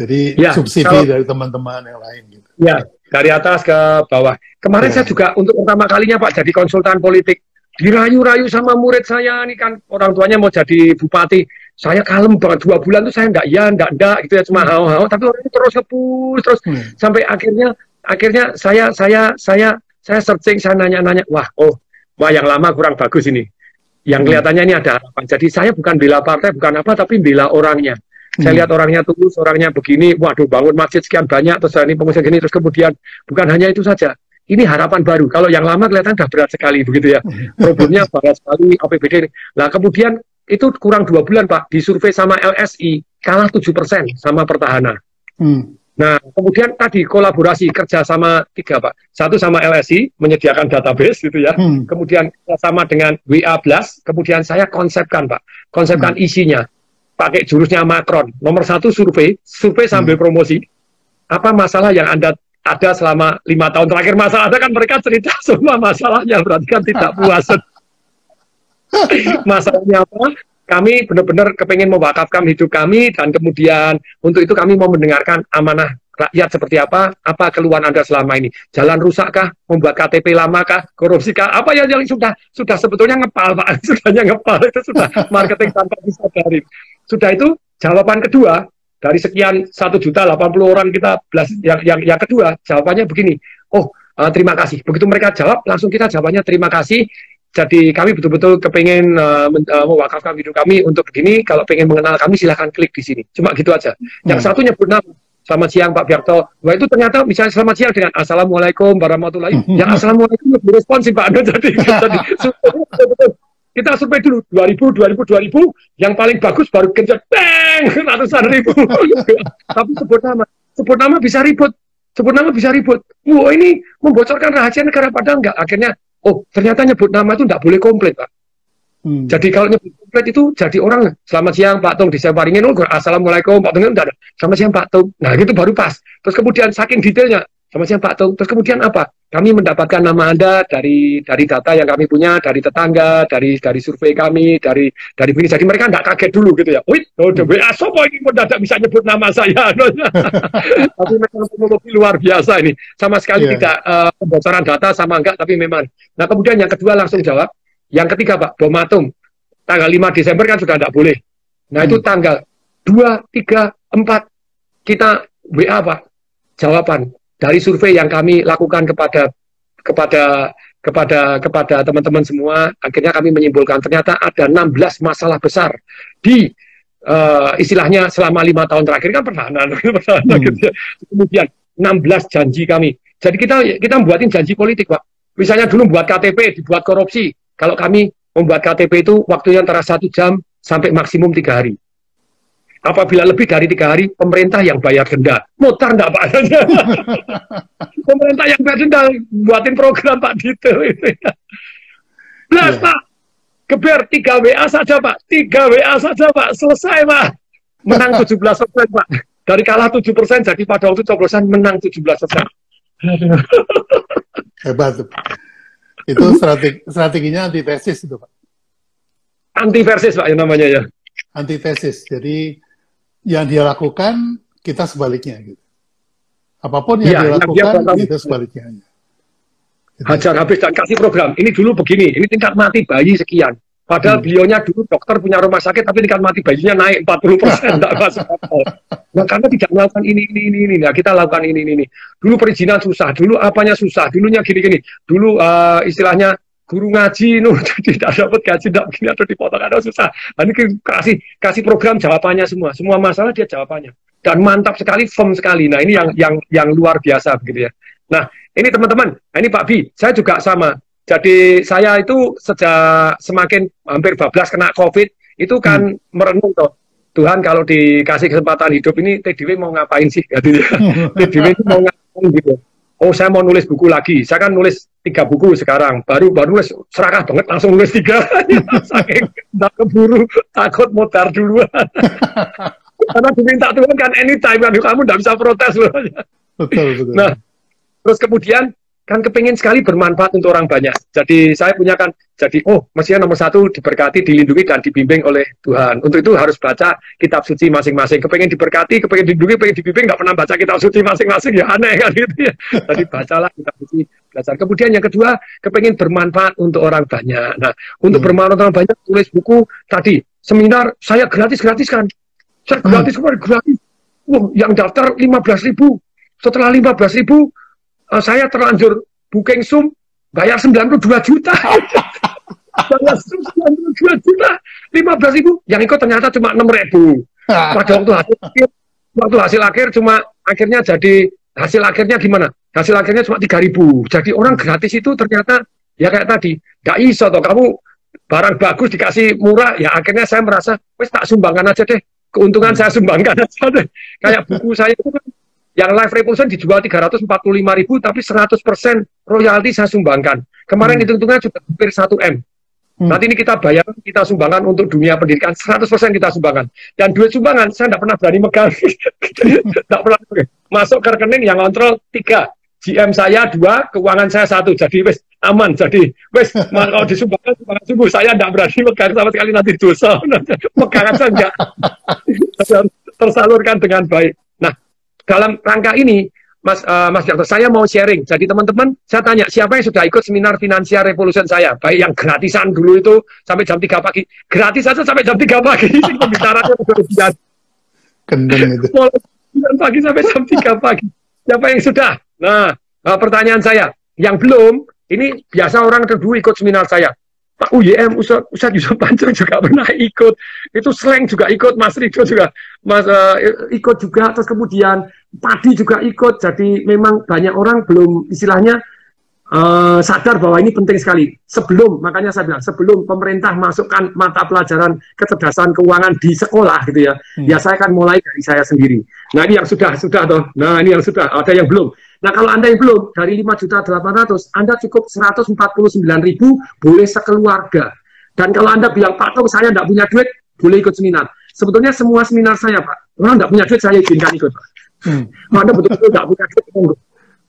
Jadi ya, subsidi kalau, dari teman-teman yang lain gitu. Ya, dari atas ke bawah. Kemarin ya. saya juga untuk pertama kalinya Pak jadi konsultan politik. Dirayu-rayu sama murid saya ini kan orang tuanya mau jadi bupati. Saya kalem banget dua bulan tuh saya enggak ya, enggak enggak gitu ya cuma hao-hao. Tapi orang itu terus ngepus terus hmm. sampai akhirnya akhirnya saya saya saya saya searching saya nanya-nanya wah oh wah yang lama kurang bagus ini. Yang hmm. kelihatannya ini ada harapan. Jadi saya bukan bela partai, bukan apa, tapi bela orangnya. Hmm. Saya lihat orangnya tulus, orangnya begini, waduh bangun masjid sekian banyak, terus ini pengungsian gini, terus kemudian bukan hanya itu saja. Ini harapan baru. Kalau yang lama kelihatan sudah berat sekali begitu ya. Problemnya berat sekali APBD. Nah kemudian itu kurang dua bulan Pak, disurvei sama LSI kalah tujuh persen sama pertahanan. Hmm. Nah, kemudian tadi kolaborasi kerja sama tiga Pak. Satu sama LSI menyediakan database gitu ya. Hmm. Kemudian sama dengan WA Blast. Kemudian saya konsepkan Pak, konsepkan hmm. isinya. Pakai jurusnya Macron. Nomor satu survei, survei sambil hmm. promosi. Apa masalah yang anda ada selama lima tahun terakhir masalah ada kan mereka cerita semua masalahnya berarti kan tidak puas. Masalahnya apa? kami benar-benar kepengen mewakafkan hidup kami dan kemudian untuk itu kami mau mendengarkan amanah rakyat seperti apa, apa keluhan Anda selama ini. Jalan rusakkah, membuat KTP lamakah, korupsikah, apa yang, yang sudah sudah sebetulnya ngepal Pak, sudahnya ngepal itu sudah marketing tanpa disadari. Sudah itu jawaban kedua dari sekian satu juta delapan puluh orang kita belas yang yang yang kedua jawabannya begini. Oh, uh, terima kasih. Begitu mereka jawab, langsung kita jawabannya terima kasih. Jadi kami betul-betul kepengen uh, uh, mewakafkan video kami untuk begini. Kalau pengen mengenal kami silahkan klik di sini. Cuma gitu aja. Yang hmm. satu nyebut nama. Selamat siang Pak Biarto. Wah itu ternyata misalnya selamat siang dengan Assalamualaikum warahmatullahi wabarakatuh. Yang Assalamualaikum lebih responsif Pak Ando. Jadi, jadi kita survei dulu 2000, 2000, 2000. Yang paling bagus baru kencet bang ratusan ribu. Tapi sebut nama. Sebut nama bisa ribut. Sebut nama bisa ribut. Wah ini membocorkan rahasia negara padahal enggak. Akhirnya oh ternyata nyebut nama itu tidak boleh komplit pak. Hmm. Jadi kalau nyebut komplit itu jadi orang selamat siang Pak Tung diseparingin oh assalamualaikum Pak Tung enggak ada selamat siang Pak Tung. Nah gitu baru pas. Terus kemudian saking detailnya Sama siang Pak Tung. Terus kemudian apa? Kami mendapatkan nama Anda dari dari data yang kami punya, dari tetangga, dari dari survei kami, dari dari ini. Jadi mereka nggak kaget dulu gitu ya. Wih, oh, the WA sopo ini mendadak bisa nyebut nama saya. tapi memang teknologi luar biasa ini. Sama sekali yeah. tidak uh, pembocoran data sama enggak, tapi memang. Nah kemudian yang kedua langsung jawab. Yang ketiga Pak, bom atom. Tanggal 5 Desember kan sudah tidak boleh. Nah hmm. itu tanggal 2, 3, 4 kita WA Pak. Jawaban dari survei yang kami lakukan kepada kepada kepada kepada teman-teman semua, akhirnya kami menyimpulkan ternyata ada 16 masalah besar di uh, istilahnya selama lima tahun terakhir kan pertahanan, pertahanan hmm. gitu ya. Kemudian 16 janji kami. Jadi kita kita membuatin janji politik, Pak. Misalnya dulu buat KTP, dibuat korupsi. Kalau kami membuat KTP itu waktunya antara satu jam sampai maksimum tiga hari. Apabila lebih dari tiga hari, pemerintah yang bayar denda. Mutar enggak Pak? pemerintah yang bayar denda, buatin program Pak Dito. Belas yeah. Pak, geber tiga WA saja Pak, tiga WA saja Pak, selesai Pak. Menang 17 persen Pak. Dari kalah 7 persen, jadi pada waktu coblosan menang 17 persen. Hebat. Itu strategi, strateginya antitesis itu Pak. Antitesis Pak yang namanya ya. Antitesis. Jadi yang dia lakukan kita sebaliknya gitu. Apa pun yang ya, dia lakukan dia kita sebaliknya. Gitu. Hajar habis dan kasih program. Ini dulu begini, ini tingkat mati bayi sekian. Padahal hmm. beliaunya dulu dokter punya rumah sakit, tapi tingkat mati bayinya naik 40 persen, tidak masuk Nah, karena tidak melakukan ini, ini, ini, ini. Nah, kita lakukan ini, ini, ini. Dulu perizinan susah, dulu apanya susah, dulunya gini-gini. Dulu uh, istilahnya guru ngaji nu tidak dapat gaji tidak begini atau dipotong ada susah nah, ini kasih kasih program jawabannya semua semua masalah dia jawabannya dan mantap sekali firm sekali nah ini yang yang yang luar biasa begitu ya nah ini teman-teman nah ini Pak Bi saya juga sama jadi saya itu sejak semakin hampir bablas kena COVID itu kan hmm. merenung toh. Tuhan kalau dikasih kesempatan hidup ini TDW mau ngapain sih? TDW itu mau ngapain gitu? Oh saya mau nulis buku lagi. Saya kan nulis tiga buku sekarang. Baru baru nulis serakah banget langsung nulis tiga. Saking tak keburu takut mutar duluan. Karena diminta Tuhan kan anytime kan kamu tidak bisa protes loh. Betul, betul. nah terus kemudian kan kepingin sekali bermanfaat untuk orang banyak. Jadi saya punya kan, jadi oh mestinya nomor satu diberkati, dilindungi dan dibimbing oleh Tuhan. Untuk itu harus baca kitab suci masing-masing. Kepingin diberkati, kepingin dilindungi, kepingin dibimbing, nggak pernah baca kitab suci masing-masing ya aneh kan gitu ya. Jadi bacalah kitab suci belajar. Kemudian yang kedua, kepingin bermanfaat untuk orang banyak. Nah, untuk hmm. bermanfaat untuk orang banyak, tulis buku tadi seminar saya gratis-gratis kan. Saya gratis hmm. kemarin gratis. Wah, yang daftar 15 ribu. Setelah 15 ribu, uh, saya terlanjur booking Zoom bayar 92 juta. bayar Zoom 92 juta, 15 ribu. Yang ikut ternyata cuma 6 ribu. Pada waktu hasil akhir, waktu hasil akhir cuma akhirnya jadi hasil akhirnya gimana? Hasil akhirnya cuma 3 ribu. Jadi orang gratis itu ternyata ya kayak tadi, gak iso toh kamu barang bagus dikasih murah, ya akhirnya saya merasa, wes tak sumbangkan aja deh, keuntungan saya sumbangkan aja deh. Kayak buku saya itu kan yang Live Revolution dijual 345 ribu, tapi 100% royalti saya sumbangkan. Kemarin hmm. hitung-hitungnya sudah hampir 1 M. Hmm. Nanti ini kita bayar, kita sumbangkan untuk dunia pendidikan, 100% kita sumbangkan. Dan duit sumbangan, saya tidak pernah berani megang. Tidak pernah masuk ke rekening yang kontrol tiga. GM saya dua, keuangan saya satu. Jadi wes aman. Jadi wes kalau disumbangkan, sumbangan sungguh saya tidak berani megang sama sekali nanti dosa. Megang saja enggak. Tersalurkan dengan baik dalam rangka ini, Mas uh, Mas Jarto, saya mau sharing. Jadi teman-teman, saya tanya siapa yang sudah ikut seminar Financial Revolution saya, baik yang gratisan dulu itu sampai jam 3 pagi, gratis saja sampai jam 3 pagi. Pembicaranya berlebihan. Kendeng itu. Mulai pagi sampai jam 3 pagi. Siapa yang sudah? Nah, uh, pertanyaan saya, yang belum, ini biasa orang terdua ikut seminar saya. Pak UYM, Ustaz, Ustaz Yusuf Pancung juga pernah ikut. Itu Slang juga ikut, Mas Rido juga Mas uh, ikut juga. Terus kemudian Padi juga ikut. Jadi memang banyak orang belum istilahnya uh, sadar bahwa ini penting sekali. Sebelum, makanya saya bilang, sebelum pemerintah masukkan mata pelajaran kecerdasan keuangan di sekolah gitu ya, hmm. ya saya akan mulai dari saya sendiri. Nah ini yang sudah, sudah toh. Nah ini yang sudah, ada yang belum. Nah kalau Anda yang belum, dari 5 juta 800, Anda cukup 149 ribu, boleh sekeluarga. Dan kalau Anda bilang, Pak Tong, saya tidak punya duit, boleh ikut seminar. Sebetulnya semua seminar saya, Pak, orang tidak punya duit, saya izinkan ikut, Pak. Hmm. Anda betul-betul tidak punya duit,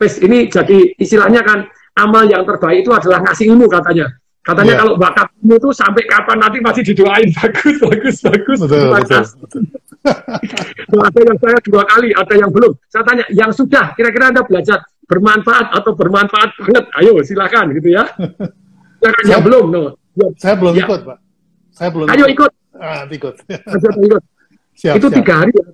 Pes, ini jadi istilahnya kan amal yang terbaik itu adalah ngasih ilmu katanya. Katanya yeah. kalau bakatmu itu sampai kapan nanti masih didoain bagus, bagus, bagus. Betul, betul, betul. ada yang saya dua kali, ada yang belum. Saya tanya, yang sudah, kira-kira Anda belajar bermanfaat atau bermanfaat banget? Ayo, silakan gitu ya. Yang belum, no. Ya. Saya belum ya. ikut, Pak. Saya belum Ayo ikut. Ah, ikut. ikut. Siap, itu siap. tiga hari ya.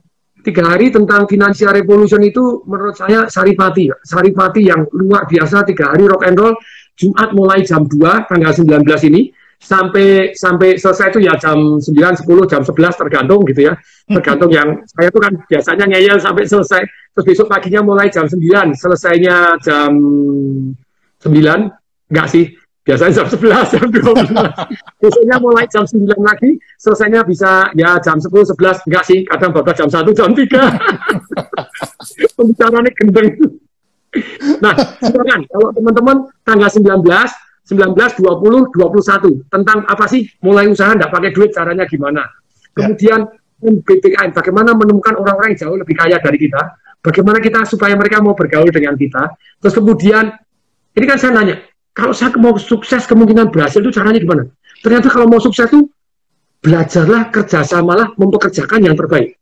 Tiga hari tentang financial revolution itu menurut saya saripati. Saripati yang luar biasa, tiga hari rock and roll Jumat mulai jam 2 tanggal 19 ini sampai sampai selesai itu ya jam 9, 10, jam 11 tergantung gitu ya. Tergantung yang saya itu kan biasanya ngeyel sampai selesai. Terus besok paginya mulai jam 9, selesainya jam 9, enggak sih, biasanya jam 11, jam 12. Besoknya mulai jam 9 lagi, selesainya bisa ya jam 10, 11, enggak sih, kadang bapak jam 1, jam 3. Pembicaranya gendeng. Nah, silakan kalau teman-teman tanggal 19, 19, 20, 21 tentang apa sih mulai usaha tidak pakai duit caranya gimana. Kemudian. BPKN bagaimana menemukan orang-orang yang jauh lebih kaya dari kita, bagaimana kita supaya mereka mau bergaul dengan kita. Terus kemudian ini kan saya nanya, kalau saya mau sukses kemungkinan berhasil itu caranya gimana? Ternyata kalau mau sukses itu belajarlah kerjasamalah mempekerjakan yang terbaik.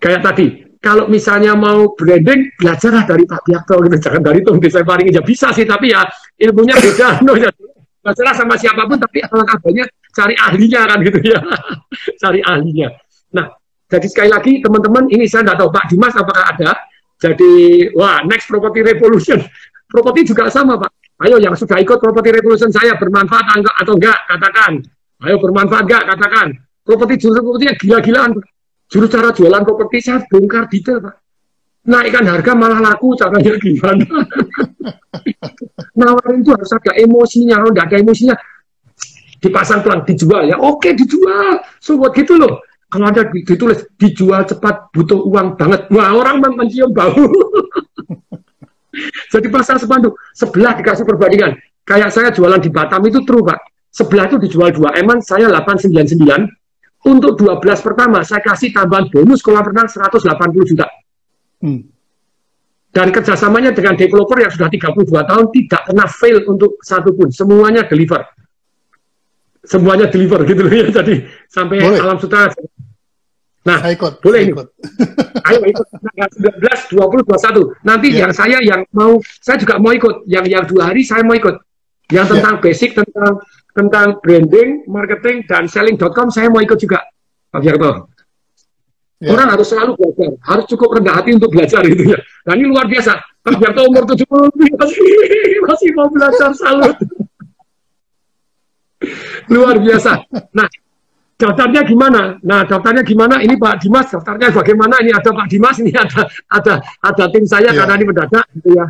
Kayak tadi, kalau misalnya mau branding, belajarlah dari Pak Biakto, gitu. jangan dari Tom Desain Paring ya bisa sih, tapi ya ilmunya beda. no, ya. Belajarlah sama siapa pun, tapi alangkah kabarnya cari ahlinya kan gitu ya, cari ahlinya. Nah, jadi sekali lagi teman-teman, ini saya tidak tahu Pak Dimas apakah ada. Jadi, wah, next property revolution. Properti juga sama Pak. Ayo yang sudah ikut property revolution saya bermanfaat atau enggak, katakan. Ayo bermanfaat enggak, katakan. Properti jurusan propertinya gila-gilaan. Juru cara jualan properti saya bongkar detail, Pak. Naikkan harga malah laku, caranya gimana? Nawarin itu harus ada emosinya, kalau tidak ada emosinya, dipasang pelang, dijual ya, oke dijual. So, buat gitu loh. Kalau ada ditulis, dijual cepat, butuh uang banget. Wah, orang mencium bau. Jadi pasang sepanduk, sebelah dikasih perbandingan. Kayak saya jualan di Batam itu true, Pak. Sebelah itu dijual dua, emang saya 899, untuk 12 pertama, saya kasih tambahan bonus kolam renang 180 juta. Hmm. Dan kerjasamanya dengan developer yang sudah 32 tahun tidak pernah fail untuk satu pun. Semuanya deliver. Semuanya deliver gitu loh ya. Jadi sampai boleh. alam sutra. Nah, saya ikut, boleh saya ikut. Ayo ikut 19, 20, 21. Nanti yeah. yang saya yang mau, saya juga mau ikut. Yang yang dua hari saya mau ikut. Yang tentang yeah. basic, tentang tentang branding, marketing, dan selling.com saya mau ikut juga, Pak Jarto. Ya. Orang harus selalu belajar, harus cukup rendah hati untuk belajar gitu ya. Nah ini luar biasa. Pak Jarto umur 70 masih, masih mau belajar salut. luar biasa. Nah, daftarnya gimana? Nah, daftarnya gimana? Ini Pak Dimas, daftarnya bagaimana? Ini ada Pak Dimas, ini ada ada ada tim saya ya. karena ini mendadak gitu ya.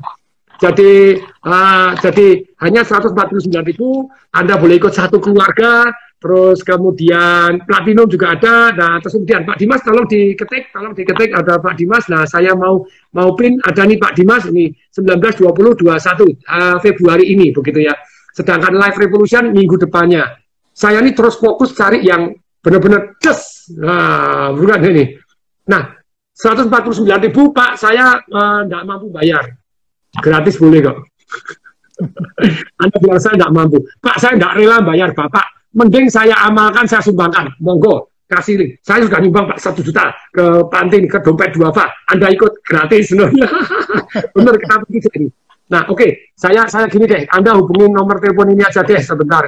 Jadi uh, jadi hanya 149 ribu, Anda boleh ikut satu keluarga, terus kemudian platinum juga ada. Nah, terus kemudian Pak Dimas tolong diketik, tolong diketik ada Pak Dimas. Nah, saya mau mau pin ada nih Pak Dimas ini 19 20 21 uh, Februari ini begitu ya. Sedangkan Live Revolution minggu depannya. Saya ini terus fokus cari yang benar-benar des. Nah, bukan ini. Nah, 149 ribu Pak saya tidak uh, mampu bayar Gratis boleh kok. Anda bilang saya tidak mampu. Pak, saya tidak rela bayar Bapak. Mending saya amalkan, saya sumbangkan. Monggo, kasih link. Saya sudah nyumbang Pak satu juta ke pantin, ke dompet dua Pak. Anda ikut gratis. Benar, kita begitu ini. Nah, oke, okay. saya saya gini deh. Anda hubungin nomor telepon ini aja deh sebentar.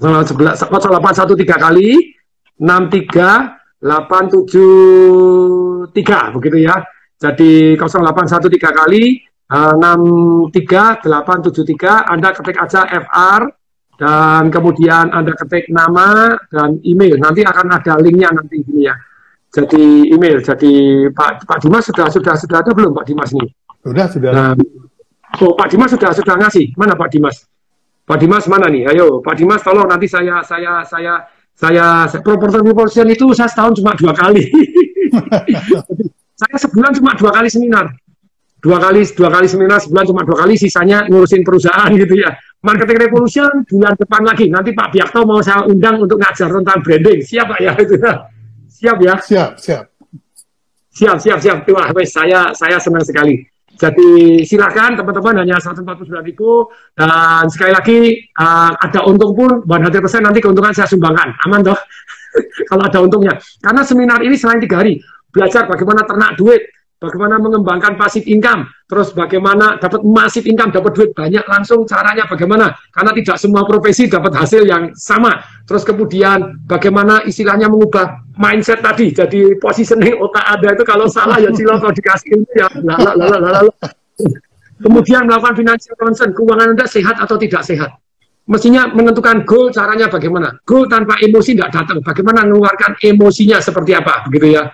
11, 813 kali. 63 873 begitu ya. Jadi 0813 kali. 63873 Anda ketik aja FR dan kemudian Anda ketik nama dan email. Nanti akan ada linknya nanti ini ya. Jadi email jadi Pak Pak Dimas sudah sudah sudah ada belum Pak Dimas ini? Sudah sudah. Nah, oh Pak Dimas sudah sudah ngasih. Mana Pak Dimas Pak Dimas mana nih? Ayo Pak Dimas tolong nanti saya saya saya saya proportion proportion itu saya setahun cuma dua kali. Saya sebulan cuma dua kali seminar. Dua kali dua kali seminar sebulan cuma dua kali sisanya ngurusin perusahaan gitu ya. Marketing revolution bulan depan lagi. Nanti Pak Biakto mau saya undang untuk ngajar tentang branding. Siap Pak ya? Itu siap ya? Siap siap. Siap siap siap. Wah wes saya saya senang sekali Jadi silakan teman-teman hanya 149 ribu dan sekali lagi uh, ada untung pun 100% nanti keuntungan saya sumbangkan. Aman toh? Kalau ada untungnya. Karena seminar ini selain tiga hari belajar bagaimana ternak duit, bagaimana mengembangkan pasif income, terus bagaimana dapat masif income, dapat duit banyak langsung caranya bagaimana, karena tidak semua profesi dapat hasil yang sama. Terus kemudian bagaimana istilahnya mengubah mindset tadi, jadi positioning otak ada itu kalau salah ya cilok kalau dikasih itu ya lala, lala, lala. Kemudian melakukan financial concern, keuangan Anda sehat atau tidak sehat. Mestinya menentukan goal caranya bagaimana. Goal tanpa emosi tidak datang. Bagaimana mengeluarkan emosinya seperti apa, begitu ya.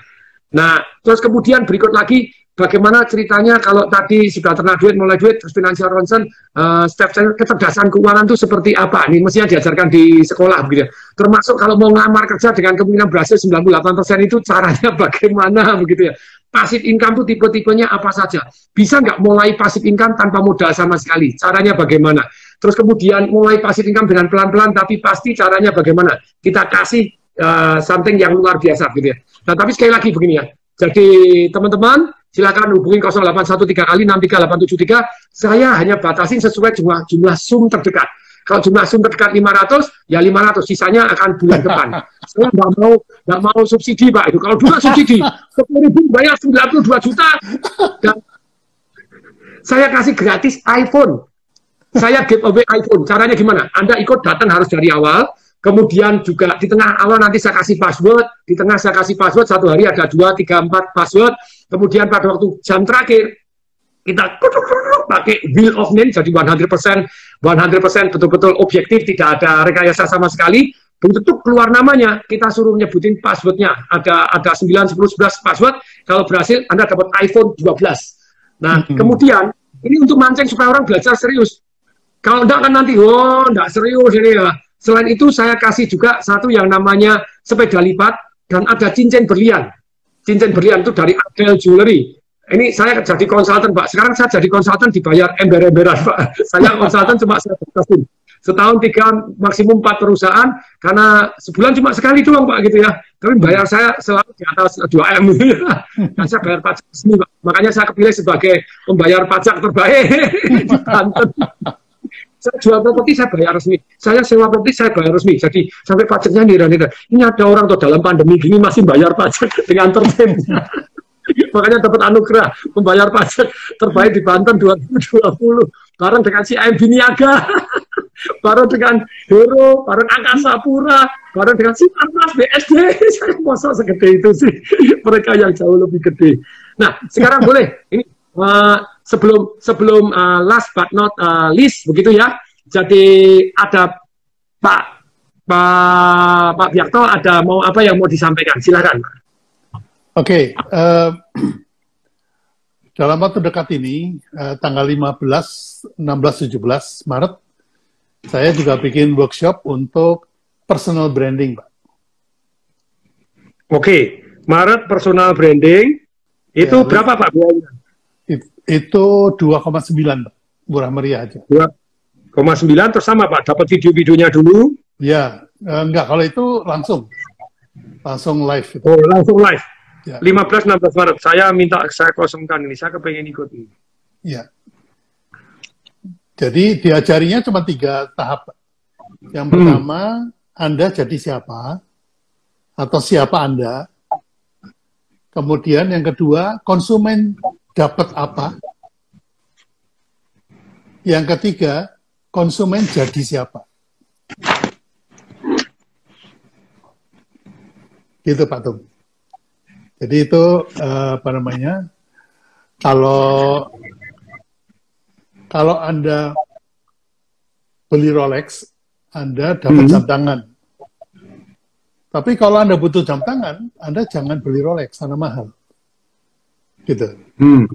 Nah, terus kemudian berikut lagi bagaimana ceritanya kalau tadi sudah ternak duit, mulai duit, terus financial concern, uh, step kecerdasan keuangan itu seperti apa? Ini mestinya diajarkan di sekolah begitu. Termasuk kalau mau ngelamar kerja dengan kemungkinan berhasil 98% itu caranya bagaimana begitu ya. Pasif income itu tipe-tipenya apa saja? Bisa nggak mulai pasif income tanpa modal sama sekali? Caranya bagaimana? Terus kemudian mulai pasif income dengan pelan-pelan, tapi pasti caranya bagaimana? Kita kasih uh, something yang luar biasa gitu ya. Nah, tapi sekali lagi begini ya. Jadi teman-teman silakan hubungi 0813 kali 63873. Saya hanya batasin sesuai jumlah jumlah sum terdekat. Kalau jumlah sum terdekat 500, ya 500, sisanya akan bulan depan. Saya nggak mau nggak mau subsidi Pak itu. Kalau dulu subsidi 10 ribu bayar 92 juta dan saya kasih gratis iPhone. Saya giveaway iPhone. Caranya gimana? Anda ikut datang harus dari awal, Kemudian juga di tengah awal nanti saya kasih password, di tengah saya kasih password, satu hari ada dua, tiga, empat password. Kemudian pada waktu jam terakhir, kita pakai wheel of name, jadi 100%, 100% betul-betul objektif, tidak ada rekayasa sama sekali. Begitu keluar namanya, kita suruh nyebutin passwordnya. Ada ada 9, 10, 11 password. Kalau berhasil, Anda dapat iPhone 12. Nah, hmm. kemudian ini untuk mancing supaya orang belajar serius. Kalau enggak kan nanti, oh, enggak serius ini ya Selain itu saya kasih juga satu yang namanya sepeda lipat dan ada cincin berlian. Cincin berlian itu dari Adel Jewelry. Ini saya jadi konsultan, Pak. Sekarang saya jadi konsultan dibayar ember-emberan, Pak. Saya konsultan cuma saya batasin. Setahun tiga, maksimum empat perusahaan, karena sebulan cuma sekali doang, Pak, gitu ya. Tapi bayar saya selalu di atas 2 M. Dan saya bayar pajak resmi, Pak. Makanya saya kepilih sebagai pembayar pajak terbaik di Banten saya jual properti saya bayar resmi, saya sewa properti saya bayar resmi. Jadi sampai pajaknya nira-nira. Ini ada orang tuh dalam pandemi gini masih bayar pajak dengan tertibnya. Makanya dapat anugerah membayar pajak terbaik di Banten 2020 bareng dengan si AM Biniaga, bareng dengan Hero, bareng Angkasa Pura, bareng dengan si Armas BSD. Saya masa segede itu sih. Mereka yang jauh lebih gede. Nah, sekarang boleh ini uh, sebelum sebelum uh, last but not uh, least begitu ya. Jadi ada Pak Pak Pak Biakto ada mau apa yang mau disampaikan? Silakan. Oke, okay, uh, dalam waktu dekat ini uh, tanggal 15, 16, 17 Maret saya juga bikin workshop untuk personal branding, Pak. Oke, okay. Maret personal branding itu ya, berapa Pak biayanya? Itu 2,9 Pak. Murah meriah aja. 2,9 terus sama Pak, dapat video-videonya dulu? Ya, eh, enggak kalau itu langsung. Langsung live. Itu. Oh, langsung live. Ya. 15 16 Maret. Saya minta saya kosongkan ini, saya kepengen ikut ini. Ya. Jadi diajarinya cuma tiga tahap. Yang hmm. pertama, Anda jadi siapa? Atau siapa Anda? Kemudian yang kedua, konsumen dapat apa. Yang ketiga, konsumen jadi siapa. Gitu Pak Tung. Jadi itu uh, apa namanya? Kalau kalau Anda beli Rolex, Anda dapat hmm. jam tangan. Tapi kalau Anda butuh jam tangan, Anda jangan beli Rolex karena mahal gitu. Hmm.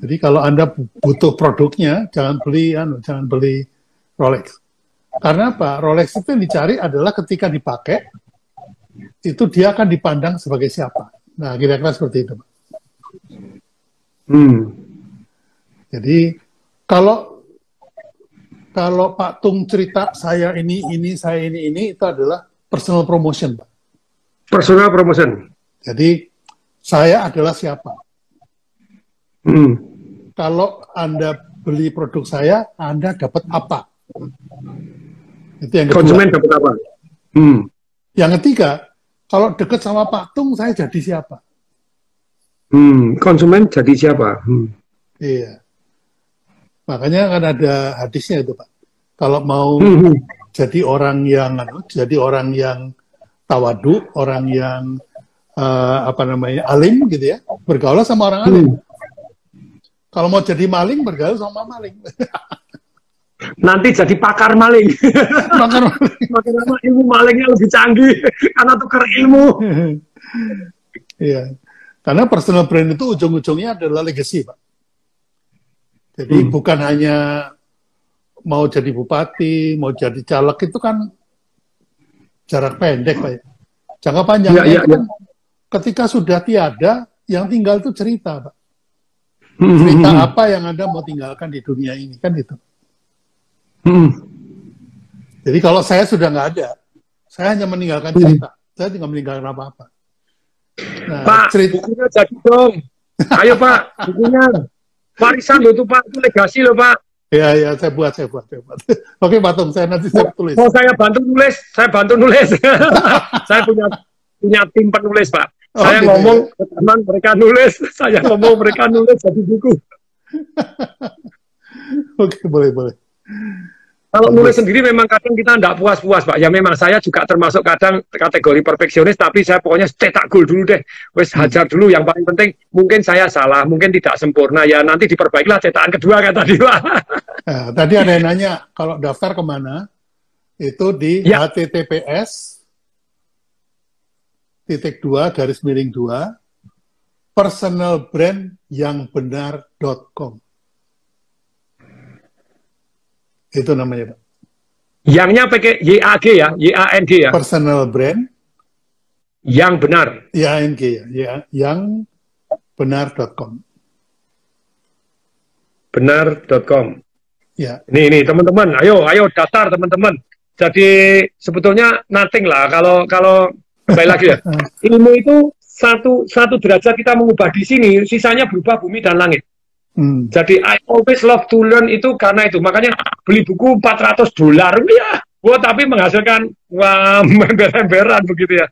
Jadi kalau anda butuh produknya, jangan beli, anu, jangan beli Rolex. Karena apa? Rolex itu yang dicari adalah ketika dipakai, itu dia akan dipandang sebagai siapa. Nah, kira-kira seperti itu. Hmm. Jadi kalau kalau Pak Tung cerita saya ini ini saya ini ini itu adalah personal promotion, Pak. Personal promotion. Jadi saya adalah siapa? Hmm. kalau Anda beli produk saya, Anda dapat apa? Itu yang kedua. Konsumen dapat apa? Hmm. Yang ketiga, kalau dekat sama Pak Tung, saya jadi siapa? Hmm. Konsumen jadi siapa? Hmm. Iya. Makanya kan ada hadisnya itu Pak. Kalau mau Hmm. hmm. jadi orang yang anu, jadi orang yang tawadu, orang yang eh, apa namanya alim gitu ya, bergaul sama orang alim. Hmm. Kalau mau jadi maling, bergaul sama maling. Nanti jadi pakar maling. Makar Makin lama ilmu malingnya lebih canggih karena tukar ilmu. Iya. Karena personal brand itu ujung-ujungnya adalah legacy, Pak. Jadi Hmm. bukan hanya mau jadi bupati, mau jadi caleg itu kan jarak pendek, Pak. ya. Jangka panjangnya Iya, iya, itu kan ketika sudah tiada, yang tinggal itu cerita, Pak. Cerita hmm, apa yang Anda mau tinggalkan di dunia ini, kan itu. hmm. Jadi kalau saya sudah nggak ada, saya hanya meninggalkan Hmm. cerita. Saya tidak meninggalkan apa-apa. Nah, Pak, cerita, bukunya jadi dong. Ayo Pak, bukunya. Warisan loh itu Pak, itu legasi loh Pak. ya, ya, saya buat, saya buat, saya buat. Oke, Patung, saya nanti saya tulis. Mau saya bantu nulis, saya bantu nulis. saya punya punya tim penulis Pak. Oh, saya gitu ngomong ke teman mereka nulis, saya ngomong mereka nulis jadi buku. Oke, boleh, boleh. Kalau nulis sendiri memang kadang kita tidak puas-puas Pak. Ya memang saya juga termasuk kadang kategori perfeksionis, tapi saya pokoknya cetak gol dulu deh. Wes hajar dulu. Yang paling penting mungkin saya salah, mungkin tidak sempurna. Ya nanti diperbaikilah cetakan kedua kan tadi Pak. Nah, tadi ada yang nanya, kalau daftar ke mana? Itu di Ya. https titik dua garis miring dua personal brand yang benar.com itu namanya Pak. Yangnya pakai YAG ya, YANG ya. personal brand Yang benar. YANG ya, ya yang benar.com Benar.com. ya Nih, nih teman-teman, ayo, ayo daftar teman-teman. Jadi sebetulnya nothing lah kalau kalau kembali lagi ya. Ilmu itu satu satu derajat kita mengubah di sini, sisanya berubah bumi dan langit. Hmm. Jadi I always love to learn itu karena itu. Makanya beli buku 400 dolar, ya. Wah, tapi menghasilkan wah ember-emberan begitu ya.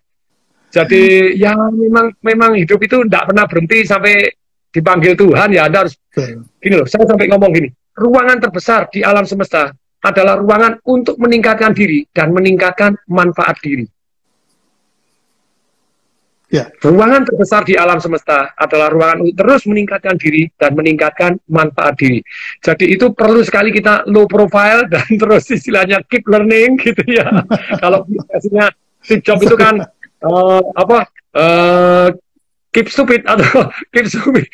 Jadi ya memang memang hidup itu tidak pernah berhenti sampai dipanggil Tuhan ya Anda harus Betul. gini loh, saya sampai ngomong gini, ruangan terbesar di alam semesta adalah ruangan untuk meningkatkan diri dan meningkatkan manfaat diri. Ya. Ruangan terbesar di alam semesta adalah ruangan untuk terus meningkatkan diri dan meningkatkan manfaat diri. Jadi itu perlu sekali kita low profile dan terus istilahnya keep learning gitu ya. Kalau biasanya Steve Jobs itu kan eh, apa eh, keep stupid atau keep stupid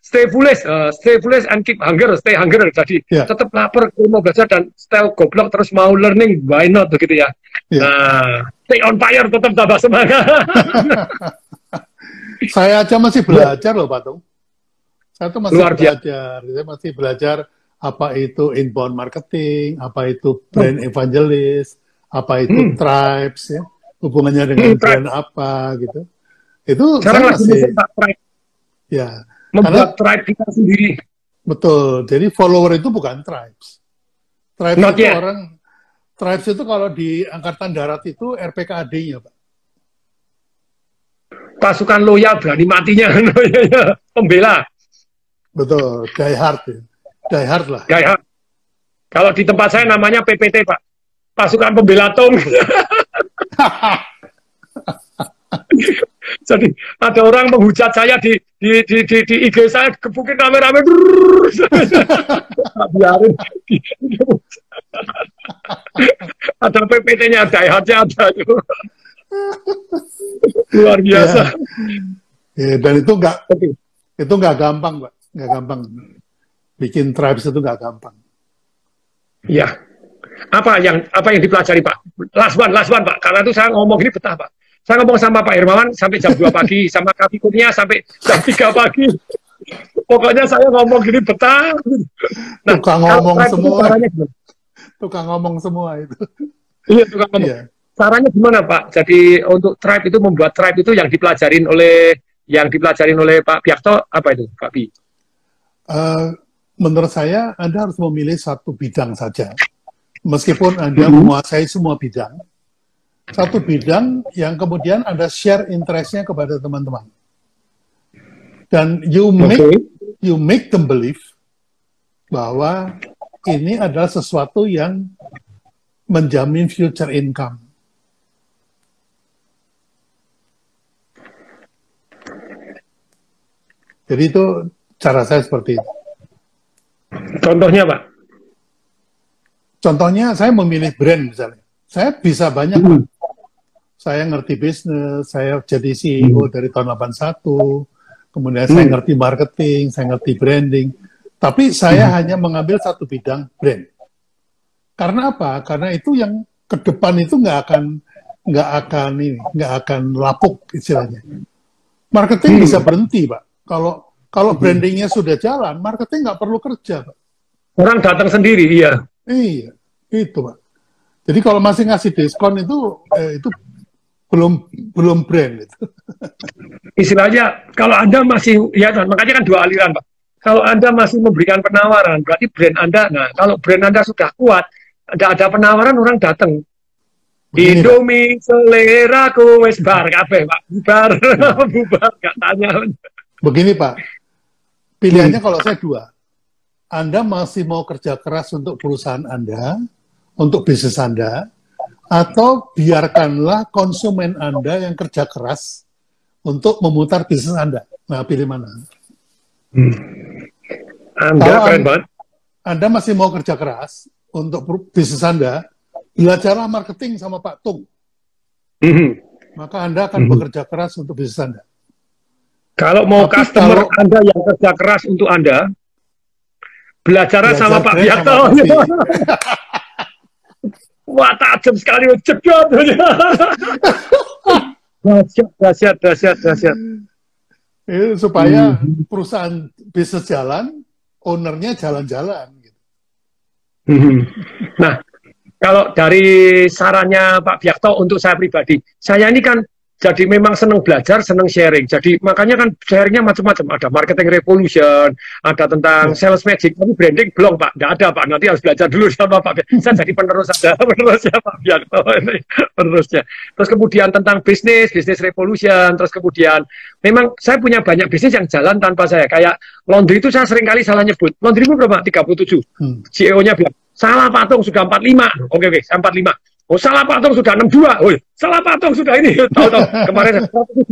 stay foolish, eh, stay foolish and keep hunger, stay hunger. Jadi Ya. tetap lapar, mau belajar dan style goblok terus mau learning, why not begitu ya. Ya. Nah, stay on fire, tetap tambah semangat. Saya aja masih belajar loh, Pak Tung. Saya tuh masih Luar biasa. belajar. Saya masih belajar apa itu inbound marketing, apa itu brand evangelist, apa itu Hmm. tribes, ya. Hubungannya dengan Hmm, brand apa gitu. Itu Sekarang saya lagi masih, tribe, ya, membuat tribe kita sendiri. betul. Jadi follower itu bukan tribes. Tribes Not itu yet. orang, tribes itu kalau di Angkatan Darat itu RPKAD-nya, Pak. Pasukan loyal berani matinya, pembela, Betul, die hard ya. Die hard lah. gaya. Kalau di tempat saya namanya PPT Pak, pasukan pembela Tom. Jadi ada orang menghujat saya di di di di, di IG saya gebukin rame-rame. Biarin. ada PPT-nya, ada itu. Luar biasa. Ya, dan itu nggak itu nggak gampang, Pak. Nggak gampang. Bikin tribes itu nggak gampang. Ya. Apa yang apa yang dipelajari Pak? Last one, last one Pak. Karena itu saya ngomong ini betah Pak. Saya ngomong sama Pak Hermawan sampai jam 2 pagi, sama Kapikumnya sampai jam 3 pagi. Pokoknya saya ngomong gini betah. Tukang kalau ngomong semua. Caranya? Tukang ngomong semua itu. Iya, tukang ngomong. Iya. Caranya gimana Pak? Jadi untuk tribe itu membuat tribe itu yang dipelajarin oleh yang dipelajarin oleh Pak Biakto apa itu Pak Bi? uh, menurut saya Anda harus memilih satu bidang saja. Meskipun Anda hmm. menguasai semua bidang, satu bidang yang kemudian Anda share interestnya kepada teman-teman. Dan you make okay. you make them believe bahwa ini adalah sesuatu yang menjamin future income. Jadi itu cara saya seperti itu. Contohnya, Pak? Contohnya saya memilih brand misalnya. Saya bisa banyak, hmm. Saya ngerti bisnis, saya jadi CEO hmm. dari tahun 81, kemudian hmm. saya ngerti marketing, saya ngerti branding. Tapi saya hmm. hanya mengambil satu bidang brand. Karena apa? Karena itu yang ke depan itu nggak akan nggak akan ini nggak akan lapuk istilahnya. Marketing hmm. bisa berhenti, Pak. Kalau kalau hmm. brandingnya sudah jalan, marketing nggak perlu kerja, Pak. Orang datang sendiri, iya. Iya, itu, Pak. Jadi kalau masih ngasih diskon itu eh, itu belum belum brand itu. Istilahnya kalau Anda masih ya makanya kan dua aliran, Pak. Kalau Anda masih memberikan penawaran, berarti brand Anda, nah kalau brand Anda sudah kuat, tidak ada penawaran orang datang. Begini, Indomie selera ku wes bar kafe Pak. Bubar, bubar, gak tanya. Begini Pak, pilihannya hmm. kalau saya dua. Anda masih mau kerja keras untuk perusahaan Anda, untuk bisnis Anda, atau biarkanlah konsumen Anda yang kerja keras untuk memutar bisnis Anda. Nah, pilih mana? Hmm. Anda Kalau keren banget. Anda masih mau kerja keras untuk bisnis Anda, belajarlah marketing sama Pak Tung. Hmm. Maka Anda akan hmm. bekerja keras untuk bisnis Anda. Kalau mau Tapi customer kalau, Anda yang kerja keras untuk Anda, belajar sama Pak Biarto. Wah, tajam sekali, cepat. dahsyat, dahsyat, dahsyat, dahsyat. Supaya hmm. perusahaan bisnis jalan, ownernya jalan-jalan. Gitu. Hmm. Nah, kalau dari sarannya Pak Biakto untuk saya pribadi, saya ini kan jadi memang senang belajar, senang sharing. Jadi makanya kan sharingnya macam-macam. Ada marketing revolution, ada tentang ya. sales magic. Tapi branding belum Pak, tidak ada Pak. Nanti harus belajar dulu sama Pak. Saya jadi penerus saja, penerusnya Pak Biakto ini penerusnya. Terus kemudian tentang bisnis, bisnis revolution. Terus kemudian memang saya punya banyak bisnis yang jalan tanpa saya. Kayak laundry itu saya sering kali salah nyebut. Laundry itu berapa? 37. Hmm. CEO-nya bilang salah patung sudah 45. Oke oke, 45 Oh salah patung sudah 62. Oh salah patung sudah ini. Tahu-tahu kemarin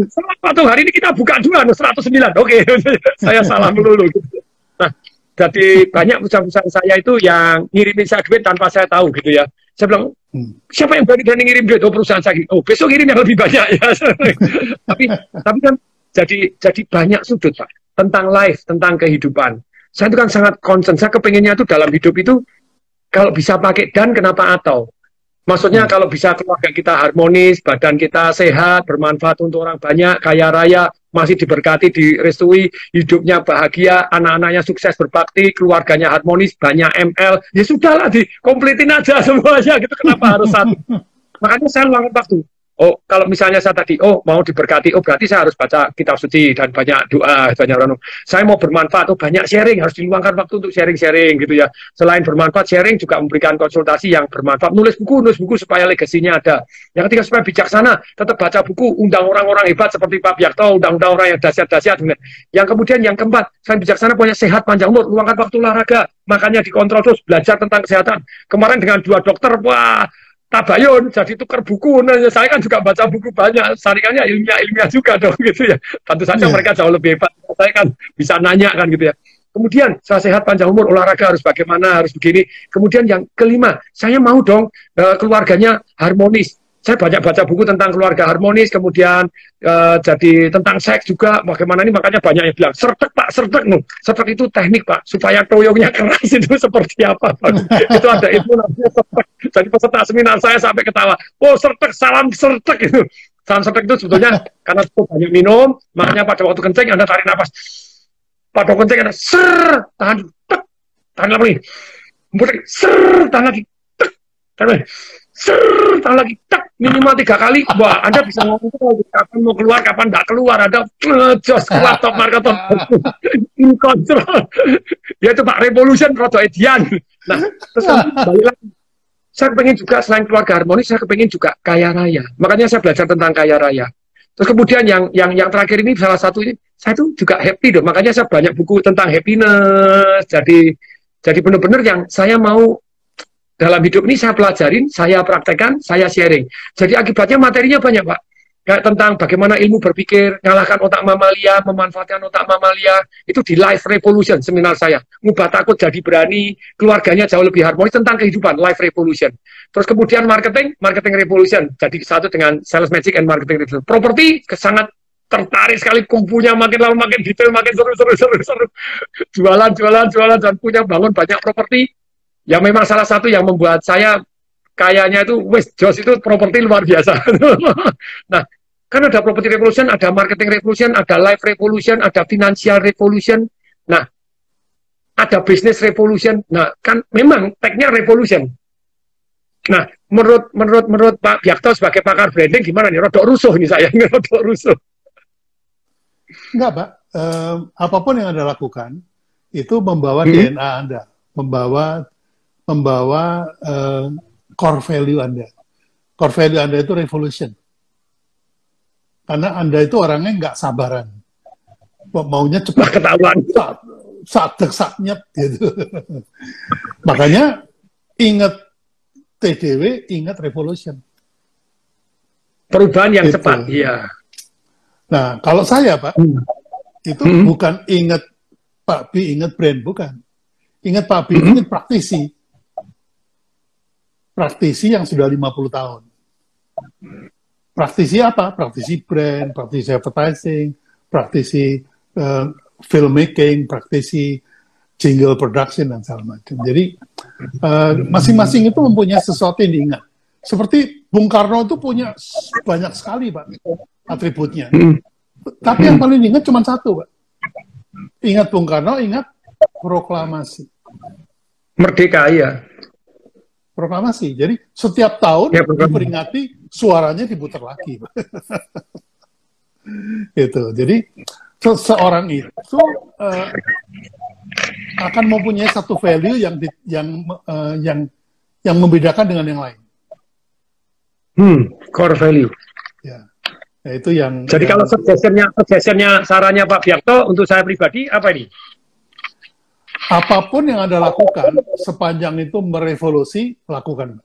salah patung hari ini kita buka dua 109. Oke, saya salah melulu. Nah, jadi banyak perusahaan-perusahaan saya itu yang ngirimin saya duit tanpa saya tahu gitu ya. Saya bilang, hmm. siapa yang berani-berani ngirim duit? Oh perusahaan saya. Oh besok kirim yang lebih banyak ya. tapi tapi kan jadi jadi banyak sudut pak tentang life, tentang kehidupan. Saya itu kan sangat concern. Saya kepengennya itu dalam hidup itu kalau bisa pakai dan kenapa atau Maksudnya hmm. kalau bisa keluarga kita harmonis, badan kita sehat, bermanfaat untuk orang banyak, kaya raya, masih diberkati, direstui, hidupnya bahagia, anak-anaknya sukses berbakti, keluarganya harmonis, banyak ML, ya sudahlah, dikompletin aja semuanya, gitu. Kenapa harus satu? Makanya saya luangkan waktu. Oh, kalau misalnya saya tadi, oh mau diberkati, oh berarti saya harus baca kitab suci dan banyak doa, banyak renung. Saya mau bermanfaat, oh banyak sharing, harus diluangkan waktu untuk sharing-sharing gitu ya. Selain bermanfaat, sharing juga memberikan konsultasi yang bermanfaat. Nulis buku, nulis buku supaya legasinya ada. Yang ketiga supaya bijaksana, tetap baca buku, undang orang-orang hebat seperti Pak Biakto, undang-undang orang yang dahsyat-dahsyat. Yang kemudian yang keempat, selain bijaksana punya sehat panjang umur, luangkan waktu olahraga, makanya dikontrol terus, belajar tentang kesehatan. Kemarin dengan dua dokter, wah tabayun jadi tukar buku. Nah saya kan juga baca buku banyak. Saringannya ilmiah ilmiah juga dong gitu ya. Tentu saja yeah. mereka jauh lebih hebat. Saya kan bisa nanya kan gitu ya. Kemudian saya sehat panjang umur olahraga harus bagaimana harus begini. Kemudian yang kelima saya mau dong uh, keluarganya harmonis saya banyak baca buku tentang keluarga harmonis, kemudian uh, jadi tentang seks juga, bagaimana ini makanya banyak yang bilang, sertek pak, sertek, no. sertek itu teknik pak, supaya toyongnya keras itu seperti apa pak. itu ada itu namanya sertek. Jadi peserta seminar saya sampai ketawa, oh sertek, salam sertek itu. Salam sertek itu sebetulnya karena itu banyak minum, makanya pada waktu kencing Anda tarik nafas. Pada waktu kencing Anda ser, tahan, tek, tahan lagi. Ser, tahan lagi, tek, tahan lagi ser, lagi tak minimal tiga kali, wah Anda bisa ngomong kapan mau keluar, kapan nggak keluar, ada jos kuat top market top in control. ya itu Pak Revolution Rodo Edian. Nah, terus balik lagi. Saya pengen juga selain keluarga harmonis, saya pengen juga kaya raya. Makanya saya belajar tentang kaya raya. Terus kemudian yang yang yang terakhir ini salah satu ini saya tuh juga happy dong. Makanya saya banyak buku tentang happiness. Jadi jadi benar-benar yang saya mau dalam hidup ini saya pelajarin, saya praktekkan, saya sharing. Jadi akibatnya materinya banyak, Pak. Kayak tentang bagaimana ilmu berpikir, ngalahkan otak mamalia, memanfaatkan otak mamalia, itu di Life Revolution seminar saya. Ngubah takut jadi berani, keluarganya jauh lebih harmonis tentang kehidupan, Life Revolution. Terus kemudian marketing, Marketing Revolution, jadi satu dengan Sales Magic and Marketing Revolution. Properti, sangat tertarik sekali kumpunya makin lama makin detail, makin seru, seru, seru, seru. Jualan, jualan, jualan, dan punya bangun banyak properti yang memang salah satu yang membuat saya kayaknya itu wes Jos itu properti luar biasa. nah, kan ada property revolution, ada marketing revolution, ada life revolution, ada financial revolution. Nah, ada business revolution. Nah, kan memang tagnya revolution. Nah, menurut menurut menurut Pak Biakto sebagai pakar branding gimana nih? Rodok rusuh nih saya, rodok rusuh. Enggak, Pak. Um, apa pun yang Anda lakukan itu membawa hmm. DNA Anda, membawa membawa uh, core value Anda. Core value Anda itu revolution. Karena Anda itu orangnya nggak sabaran. Maunya cepat ketahuan. Saat, saat saatnya gitu. Makanya ingat TDW, ingat revolution. Perubahan yang gitu. cepat, iya. Nah, kalau saya, Pak, hmm. itu hmm. bukan ingat Pak B, ingat brand, bukan. Ingat Pak B, hmm. ingat praktisi praktisi yang sudah 50 tahun. Praktisi apa? Praktisi brand, praktisi advertising, praktisi uh, filmmaking, praktisi jingle production dan segala macam. Jadi eh, masing-masing uh, itu mempunyai sesuatu yang diingat. Seperti Bung Karno itu punya banyak sekali pak atributnya. Tapi yang paling diingat cuma satu pak. Ingat Bung Karno, ingat proklamasi. Merdeka ya proklamasi. Jadi setiap tahun ya, diperingati suaranya diputar lagi. itu. Jadi seseorang itu uh, akan mempunyai satu value yang di, yang uh, yang yang membedakan dengan yang lain. Hmm, core value. Ya. ya itu yang. Jadi yang, kalau suggestionnya, suggestionnya sarannya Pak Biakto untuk saya pribadi apa ini? Apa pun yang Anda lakukan, sepanjang itu merevolusi, lakukan.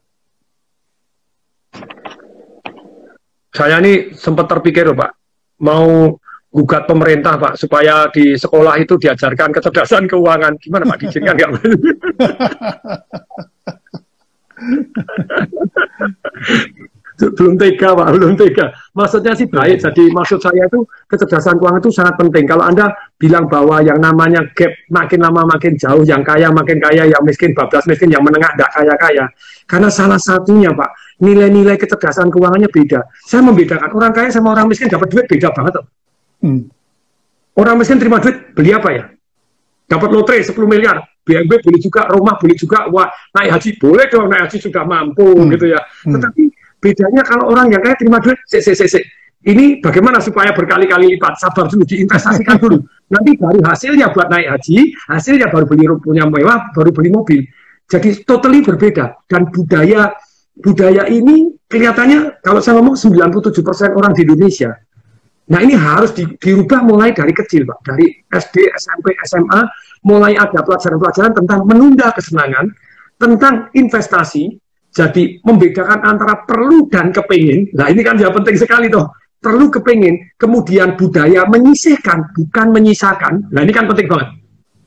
Saya ini sempat terpikir, Pak, mau gugat pemerintah, Pak, supaya di sekolah itu diajarkan kecerdasan keuangan. Gimana, Pak? Diizinkan nggak? belum tega pak belum tega. Maksudnya sih baik. Iya. jadi maksud saya itu kecerdasan keuangan itu sangat penting. Kalau anda bilang bahwa yang namanya gap makin lama makin jauh yang kaya makin kaya yang miskin bablas miskin yang menengah tidak kaya kaya karena salah satunya pak nilai-nilai kecerdasan keuangannya beda. Saya membedakan orang kaya sama orang miskin dapat duit beda banget hmm. orang miskin terima duit beli apa ya? Dapat lotre 10 miliar. BMW beli juga rumah beli juga wah naik haji boleh dong naik haji sudah mampu hmm. gitu ya. Hmm. tetapi Bedanya kalau orang yang kaya terima duit, ini bagaimana supaya berkali-kali lipat? Sabar dulu, diinvestasikan dulu. Nanti baru hasilnya buat naik haji, hasilnya baru beli punya mewah, baru beli mobil. Jadi totally berbeda. Dan budaya budaya ini kelihatannya kalau saya ngomong 97% orang di Indonesia. Nah ini harus di, dirubah mulai dari kecil, Pak. Dari SD, SMP, SMA, mulai ada pelajaran-pelajaran tentang menunda kesenangan, tentang investasi, jadi membedakan antara perlu dan kepingin. Nah ini kan ya penting sekali toh. Perlu kepingin, kemudian budaya menyisihkan, bukan menyisakan. Nah ini kan penting banget.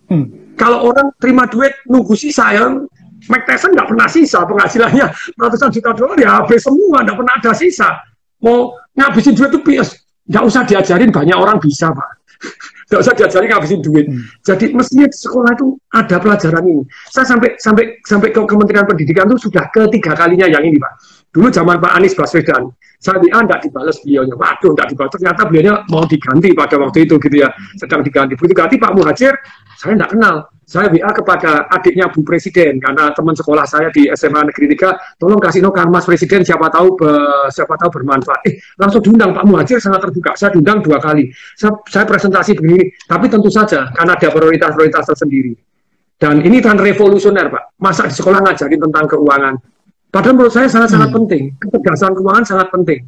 Hmm. Kalau orang terima duit nunggu sisa ya, Mike Tyson nggak pernah sisa penghasilannya ratusan juta dolar ya habis semua, nggak pernah ada sisa. Mau ngabisin duit itu bias, nggak usah diajarin banyak orang bisa pak. Gak usah diajari ngabisin duit. Hmm. Jadi mestinya di sekolah itu ada pelajaran ini. Saya sampai sampai sampai ke Kementerian Pendidikan itu sudah ketiga kalinya yang ini, Pak. Dulu zaman Pak Anies Baswedan, saya WA tidak dibalas beliaunya. Waduh, tidak dibalas. Ternyata beliaunya mau diganti pada waktu itu gitu ya. Sedang diganti. Begitu ganti Pak Muhajir, saya tidak kenal. Saya WA kepada adiknya Bu Presiden karena teman sekolah saya di SMA Negeri 3, tolong kasih no Kang Mas Presiden siapa tahu be, siapa tahu bermanfaat. Eh, langsung diundang Pak Muhajir sangat terbuka. Saya diundang dua kali. Saya, saya presentasi begini, tapi tentu saja karena ada prioritas-prioritas tersendiri. Dan ini kan revolusioner, Pak. Masa di sekolah ngajarin tentang keuangan. Padahal menurut saya sangat-sangat hmm. penting. Ketegasan keuangan sangat penting.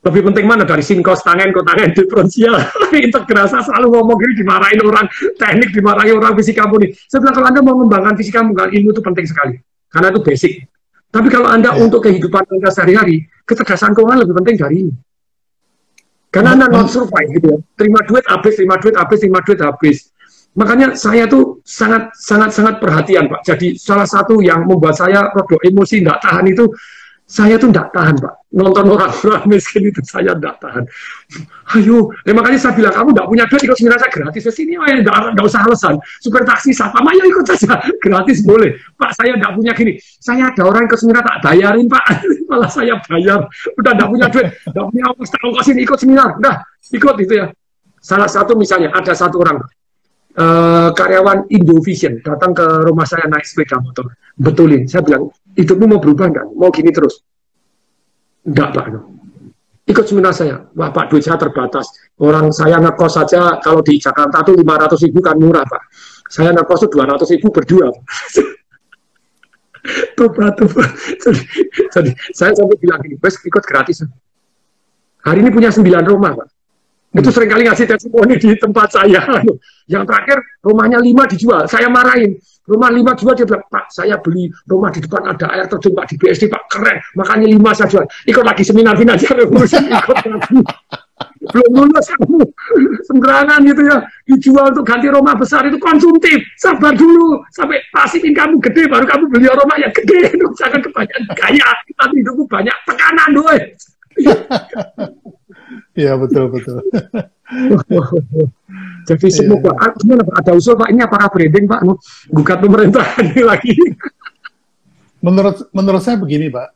Lebih penting mana? Dari sinkos tangan ke tangan diferensial integrasi selalu ngomong gini dimarahin orang teknik dimarahin orang fisika saya bilang kalau anda mau mengembangkan fisika bukan ilmu itu penting sekali. Karena itu basic. Tapi kalau anda ya. untuk kehidupan anda sehari-hari kecerdasan keuangan lebih penting dari ini. Karena anda non survive gitu ya. Terima duit habis terima duit habis terima duit habis makanya saya tuh sangat sangat sangat perhatian pak jadi salah satu yang membuat saya produk emosi tidak tahan itu saya tuh tidak tahan, Pak. Nonton orang-orang miskin itu saya tidak tahan. Ayo, ya makanya saya bilang, kamu tidak punya duit, ikut seminar saya gratis. Ke sini, oh, ya, tidak usah alasan. Super taksi, siapa? Ayo ikut saja. Gratis boleh. Pak, saya tidak punya gini. Saya ada orang ke seminar tak bayarin, Pak. Malah saya bayar. Udah tidak punya duit. Tidak punya ongkos, ongkos ini ikut seminar. Udah, ikut itu ya. Salah satu misalnya, ada satu orang, uh, karyawan Indovision datang ke rumah saya naik sepeda motor. Betulin. Saya bilang, hidupmu mau berubah enggak? Mau gini terus? Enggak, Pak. Ikut seminar saya. Wah, Pak, duit saya terbatas. Orang saya ngekos saja, kalau di Jakarta itu 500 ribu kan murah, Pak. Saya ngekos itu 200 ribu berdua. tuh, tuh. Jadi, jadi, saya sampai bilang gini, ikut gratis. Hari ini punya 9 rumah, Pak. Itu sering kali ngasih testimoni di tempat saya. Yang terakhir, rumahnya 5 dijual. Saya marahin Rumah lima jual dia bilang, Pak, saya beli rumah di depan ada air terjun Pak di BSD Pak, keren. Makanya lima saya jual. Ikut lagi seminar finansial revolusi, ikut lagi. Belum lulus kamu. Sembarangan gitu ya. Dijual untuk ganti rumah besar itu konsumtif. Sabar dulu. Sampai pasifin kamu gede, baru kamu beli rumah yang gede. Jangan kebanyakan gaya. Tapi hidupku banyak tekanan doy. Iya, betul, betul. Jadi semoga iya. gimana Pak ada usul Pak ini apakah branding Pak gugat pemerintah ini lagi? Menurut menurut saya begini Pak,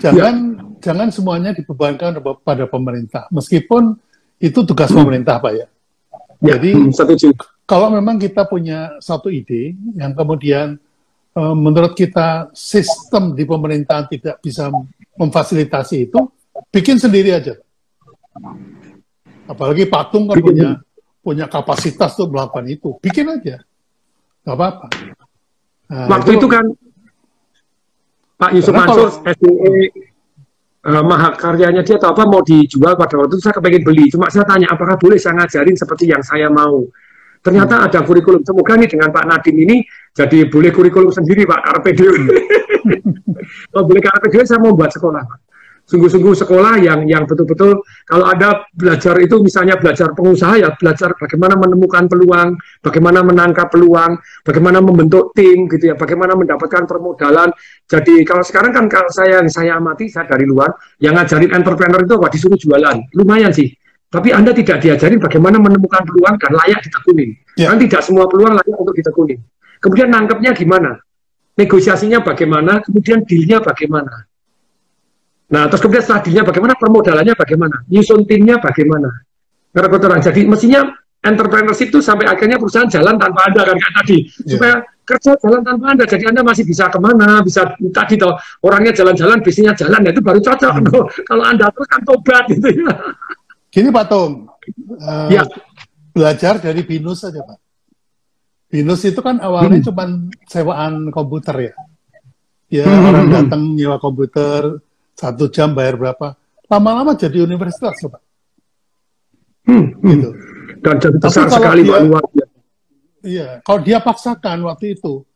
jangan ya. jangan semuanya dibebankan pada pemerintah meskipun itu tugas pemerintah Pak ya. ya Jadi hmm, setuju. kalau memang kita punya satu ide yang kemudian uh, menurut kita sistem di pemerintahan tidak bisa memfasilitasi itu, bikin sendiri aja. Apalagi patung kan punya punya kapasitas untuk melakukan itu, bikin aja, nggak apa-apa. Nah, Waktu itu, itu kan Pak Yusuf Mansur, SDE, uh, mahakaryanya dia atau apa mau dijual pada waktu itu saya kepengen beli. Cuma saya tanya apakah boleh saya ngajarin seperti yang saya mau. Ternyata hmm. ada kurikulum. Semoga nih dengan Pak Nadim ini jadi boleh kurikulum sendiri Pak Karpe Hmm. Kalau boleh Karpe saya mau buat sekolah Pak sungguh-sungguh sekolah yang yang betul-betul kalau ada belajar itu misalnya belajar pengusaha ya belajar bagaimana menemukan peluang, bagaimana menangkap peluang, bagaimana membentuk tim gitu ya, bagaimana mendapatkan permodalan. Jadi kalau sekarang kan kalau saya yang saya amati saya dari luar yang ngajarin entrepreneur itu apa disuruh jualan, lumayan sih. Tapi Anda tidak diajarin bagaimana menemukan peluang dan layak ditekuni. Ya. Kan tidak semua peluang layak untuk ditekuni. Kemudian nangkepnya gimana? Negosiasinya bagaimana? Kemudian dealnya bagaimana? Nah, terus kemudian setelah bagaimana, permodalannya bagaimana, nyusun timnya bagaimana. Karena kotoran. Jadi mestinya entrepreneurship itu sampai akhirnya perusahaan jalan tanpa Anda kan kayak tadi. Yeah. Supaya kerja jalan tanpa Anda. Jadi Anda masih bisa ke mana, bisa tadi toh orangnya jalan-jalan, bisnisnya jalan, ya itu baru cocok. Hmm. Kalau Anda terus kan tobat gitu ya. Gini Pak Tom, uh, ya. belajar dari Binus saja Pak. Binus itu kan awalnya hmm. cuma sewaan komputer ya. Ya hmm. orang datang nyewa komputer, satu jam bayar berapa? Lama-lama jadi universitas, Pak. Hmm, hmm. gitu. Dan jadi besar sekali dia, Iya, kalau dia paksakan waktu itu,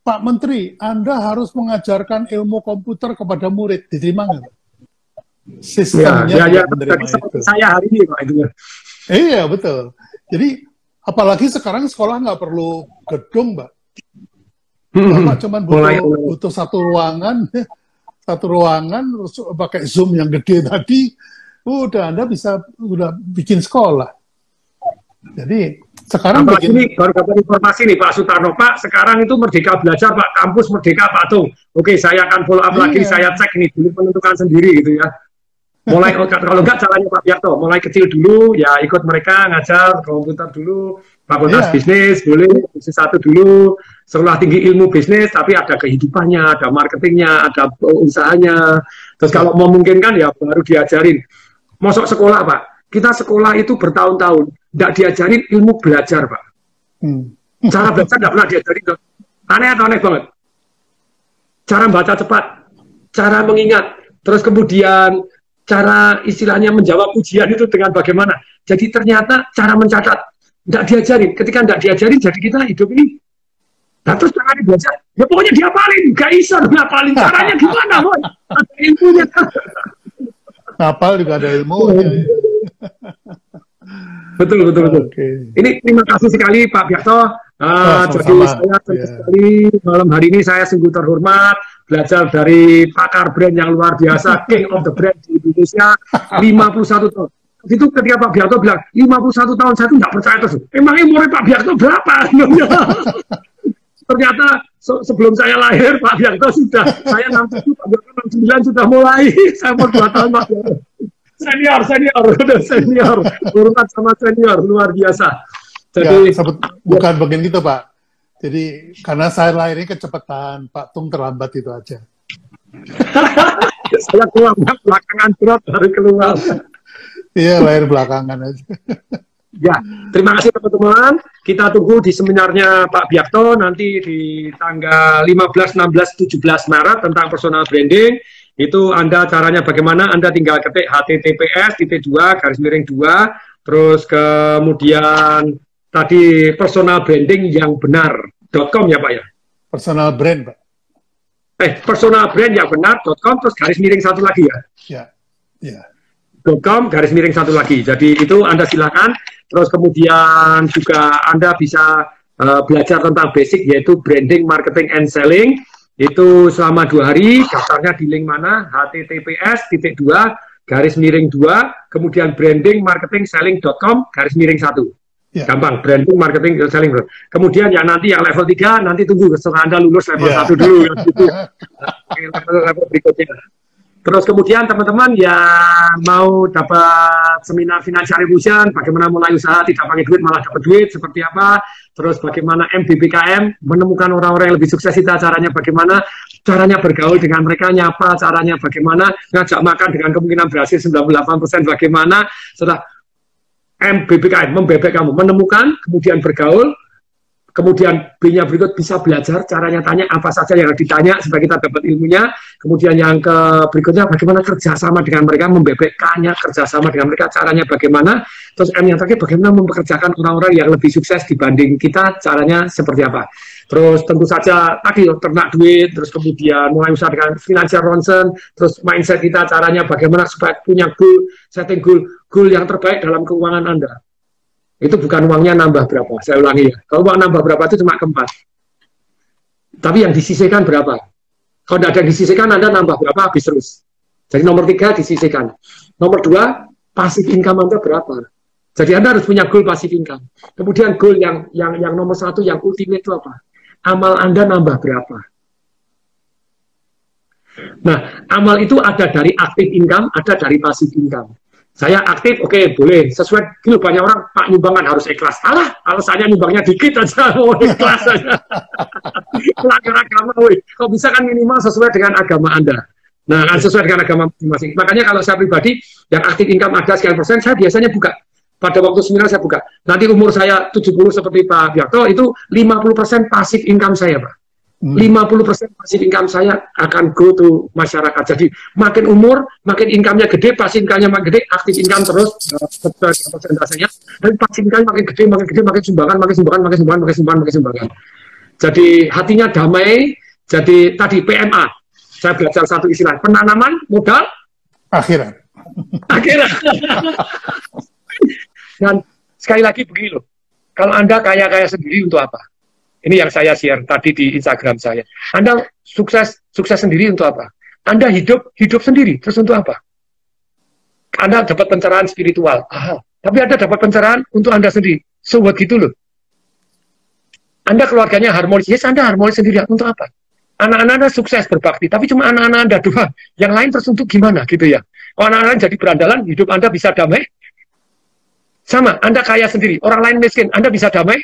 Pak Menteri, Anda harus mengajarkan ilmu komputer kepada murid, diterima nggak? Sistemnya ya, ya, ya, itu. Saya hari ini Pak itu. Iya betul. Jadi apalagi sekarang sekolah nggak perlu gedung, Mbak. Hmm, Bapak cuma butuh, butuh satu ruangan, satu ruangan pakai zoom yang gede tadi udah anda bisa udah bikin sekolah jadi sekarang Apalagi begini. ini baru dapat informasi nih Pak Sutarno, Pak sekarang itu Merdeka Belajar, Pak kampus Merdeka Pak Tung. Oke, saya akan follow up iya. lagi, saya cek ini dulu menentukan sendiri gitu ya. Mulai kalau enggak caranya Pak Biarto, mulai kecil dulu ya ikut mereka ngajar komputer dulu, fakultas yeah. bisnis boleh bisnis satu dulu, sekolah tinggi ilmu bisnis tapi ada kehidupannya, ada marketingnya, ada usahanya. Terus kalau memungkinkan ya baru diajarin. Masuk sekolah Pak, kita sekolah itu bertahun-tahun, tidak diajarin ilmu belajar, Pak. Hmm. Cara belajar tidak pernah diajarin. Aneh atau aneh banget. Cara baca cepat, cara mengingat, terus kemudian cara istilahnya menjawab ujian itu dengan bagaimana. Jadi ternyata cara mencatat tidak diajarin. Ketika tidak diajarin, jadi kita hidup ini. Nah terus cara belajar, ya pokoknya diapalin, gak bisa diapalin. Caranya gimana, boy? Ada ilmunya. Kapal juga ada ilmu. betul betul betul. Okay. Ini terima kasih sekali Pak Biakto. Uh, oh, jadi saya yeah. sekali malam hari ini saya sungguh terhormat belajar dari pakar brand yang luar biasa, king of the brand di Indonesia, 51 tahun. Itu ketika Pak Biakto bilang, 51 tahun saya tuh nggak percaya terus. Emangnya umurnya Pak Biakto berapa? Ternyata se sebelum saya lahir Pak Biakto sudah, saya 67, Pak Biakto 69 sudah mulai. saya mau 2 tahun Pak Biakto senior, senior, udah senior, urutan sama senior luar biasa. Jadi ya, sebut, bukan bagian gitu Pak. Jadi karena saya lahirnya kecepatan, Pak Tung terlambat itu aja. saya keluar belakangan drop dari keluar. Iya lahir belakangan aja. ya, terima kasih teman-teman. Kita tunggu di seminarnya Pak Biakto nanti di tanggal 15, 16, 17 Maret tentang personal branding. Itu Anda caranya bagaimana? Anda tinggal ketik https titik dua garis miring dua. Terus kemudian tadi personal branding yang benar.com ya Pak ya? Personal brand Pak. Eh personal brand yang benar.com terus garis miring satu lagi ya? Ya ya .com garis miring satu lagi jadi itu Anda silakan terus kemudian juga Anda bisa uh, belajar tentang basic yaitu branding marketing and selling itu selama dua hari, daftarnya di link mana? https titik dua garis miring dua, kemudian branding marketing selling.com garis miring satu. Yeah. Gampang, branding, marketing, selling. Kemudian yang nanti yang level 3, nanti tunggu setelah Anda lulus level yeah. 1 dulu. Gitu. level, level berikutnya. Terus kemudian teman-teman yang mau dapat seminar financial revolution, bagaimana mulai usaha tidak pakai duit malah dapat duit, seperti apa? Terus bagaimana MBBKM menemukan orang-orang yang lebih sukses itu caranya bagaimana? Caranya bergaul dengan mereka, nyapa, caranya bagaimana? Ngajak makan dengan kemungkinan berhasil 98% bagaimana? Setelah MBBKM membebek kamu, menemukan, kemudian bergaul, kemudian B-nya berikut bisa belajar caranya tanya apa saja yang ditanya supaya kita dapat ilmunya. Kemudian yang ke berikutnya bagaimana kerjasama dengan mereka membebekkannya kerjasama dengan mereka caranya bagaimana. Terus M yang terakhir bagaimana mempekerjakan orang-orang yang lebih sukses dibanding kita caranya seperti apa. Terus tentu saja tadi ternak duit terus kemudian mulai usaha dengan financial ronsen terus mindset kita caranya bagaimana supaya punya goal setting goal goal yang terbaik dalam keuangan Anda itu bukan uangnya nambah berapa. Saya ulangi ya. Kalau uang nambah berapa itu cuma keempat. Tapi yang disisihkan berapa? Kalau tidak ada yang disisihkan, Anda nambah berapa, habis terus. Jadi nomor tiga disisihkan. Nomor dua, pasif income Anda berapa? Jadi Anda harus punya goal pasif income. Kemudian goal yang yang yang nomor satu, yang ultimate itu apa? Amal Anda nambah berapa? Nah, amal itu ada dari aktif income, ada dari pasif income. Saya aktif, oke okay, boleh. Sesuai gitu banyak orang Pak nyumbangan harus ikhlas. Alah, alasannya nyumbangnya dikit aja, mau ikhlas aja. Pelanggar agama, woi. Kok bisa kan minimal sesuai dengan agama Anda. Nah, kan sesuai dengan agama masing-masing. Makanya kalau saya pribadi yang aktif income ada sekian persen, saya biasanya buka. Pada waktu seminar saya buka. Nanti umur saya 70 seperti Pak Biakto, itu 50 persen pasif income saya, Pak. 50% pasif income saya akan go to masyarakat. Jadi makin umur, makin income-nya gede, pasif income-nya makin gede, aktif income terus uh, persentasenya. Dan pasif income makin gede, makin gede, makin sumbangan, makin sumbangan, makin sumbangan, makin sumbangan, makin sumbangan. Jadi hatinya damai. Jadi tadi PMA, saya belajar satu istilah, penanaman modal akhirat. Akhirat. Dan sekali lagi begini loh, kalau Anda kaya-kaya sendiri untuk apa? Ini yang saya share tadi di Instagram saya. Anda sukses sukses sendiri untuk apa? Anda hidup hidup sendiri terus untuk apa? Anda dapat pencerahan spiritual. Aha. Tapi Anda dapat pencerahan untuk Anda sendiri. So what gitu loh. Anda keluarganya harmonis, yes Anda harmonis sendiri, untuk apa? Anak-anak Anda sukses berbakti, tapi cuma anak-anak Anda dua, yang lain terus untuk gimana gitu ya? Kalau anak-anak jadi berandalan, hidup Anda bisa damai? Sama, Anda kaya sendiri, orang lain miskin, Anda bisa damai?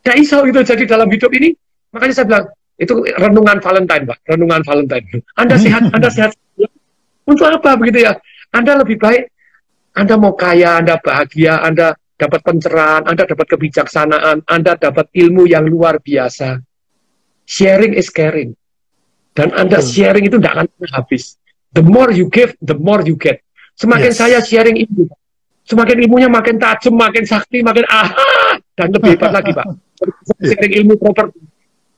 Tidak iso itu jadi dalam hidup ini. Makanya saya bilang, itu renungan Valentine, Pak. Renungan Valentine. Anda sehat, Anda sehat. Untuk apa begitu ya? Anda lebih baik, Anda mau kaya, Anda bahagia, Anda dapat pencerahan, Anda dapat kebijaksanaan, Anda dapat ilmu yang luar biasa. Sharing is caring. Dan Anda sharing itu tidak akan habis. The more you give, the more you get. Semakin yes. saya sharing ilmu, semakin ilmunya makin tajam, makin sakti, makin aha, dan lebih hebat lagi, Pak. Sharing ilmu proper.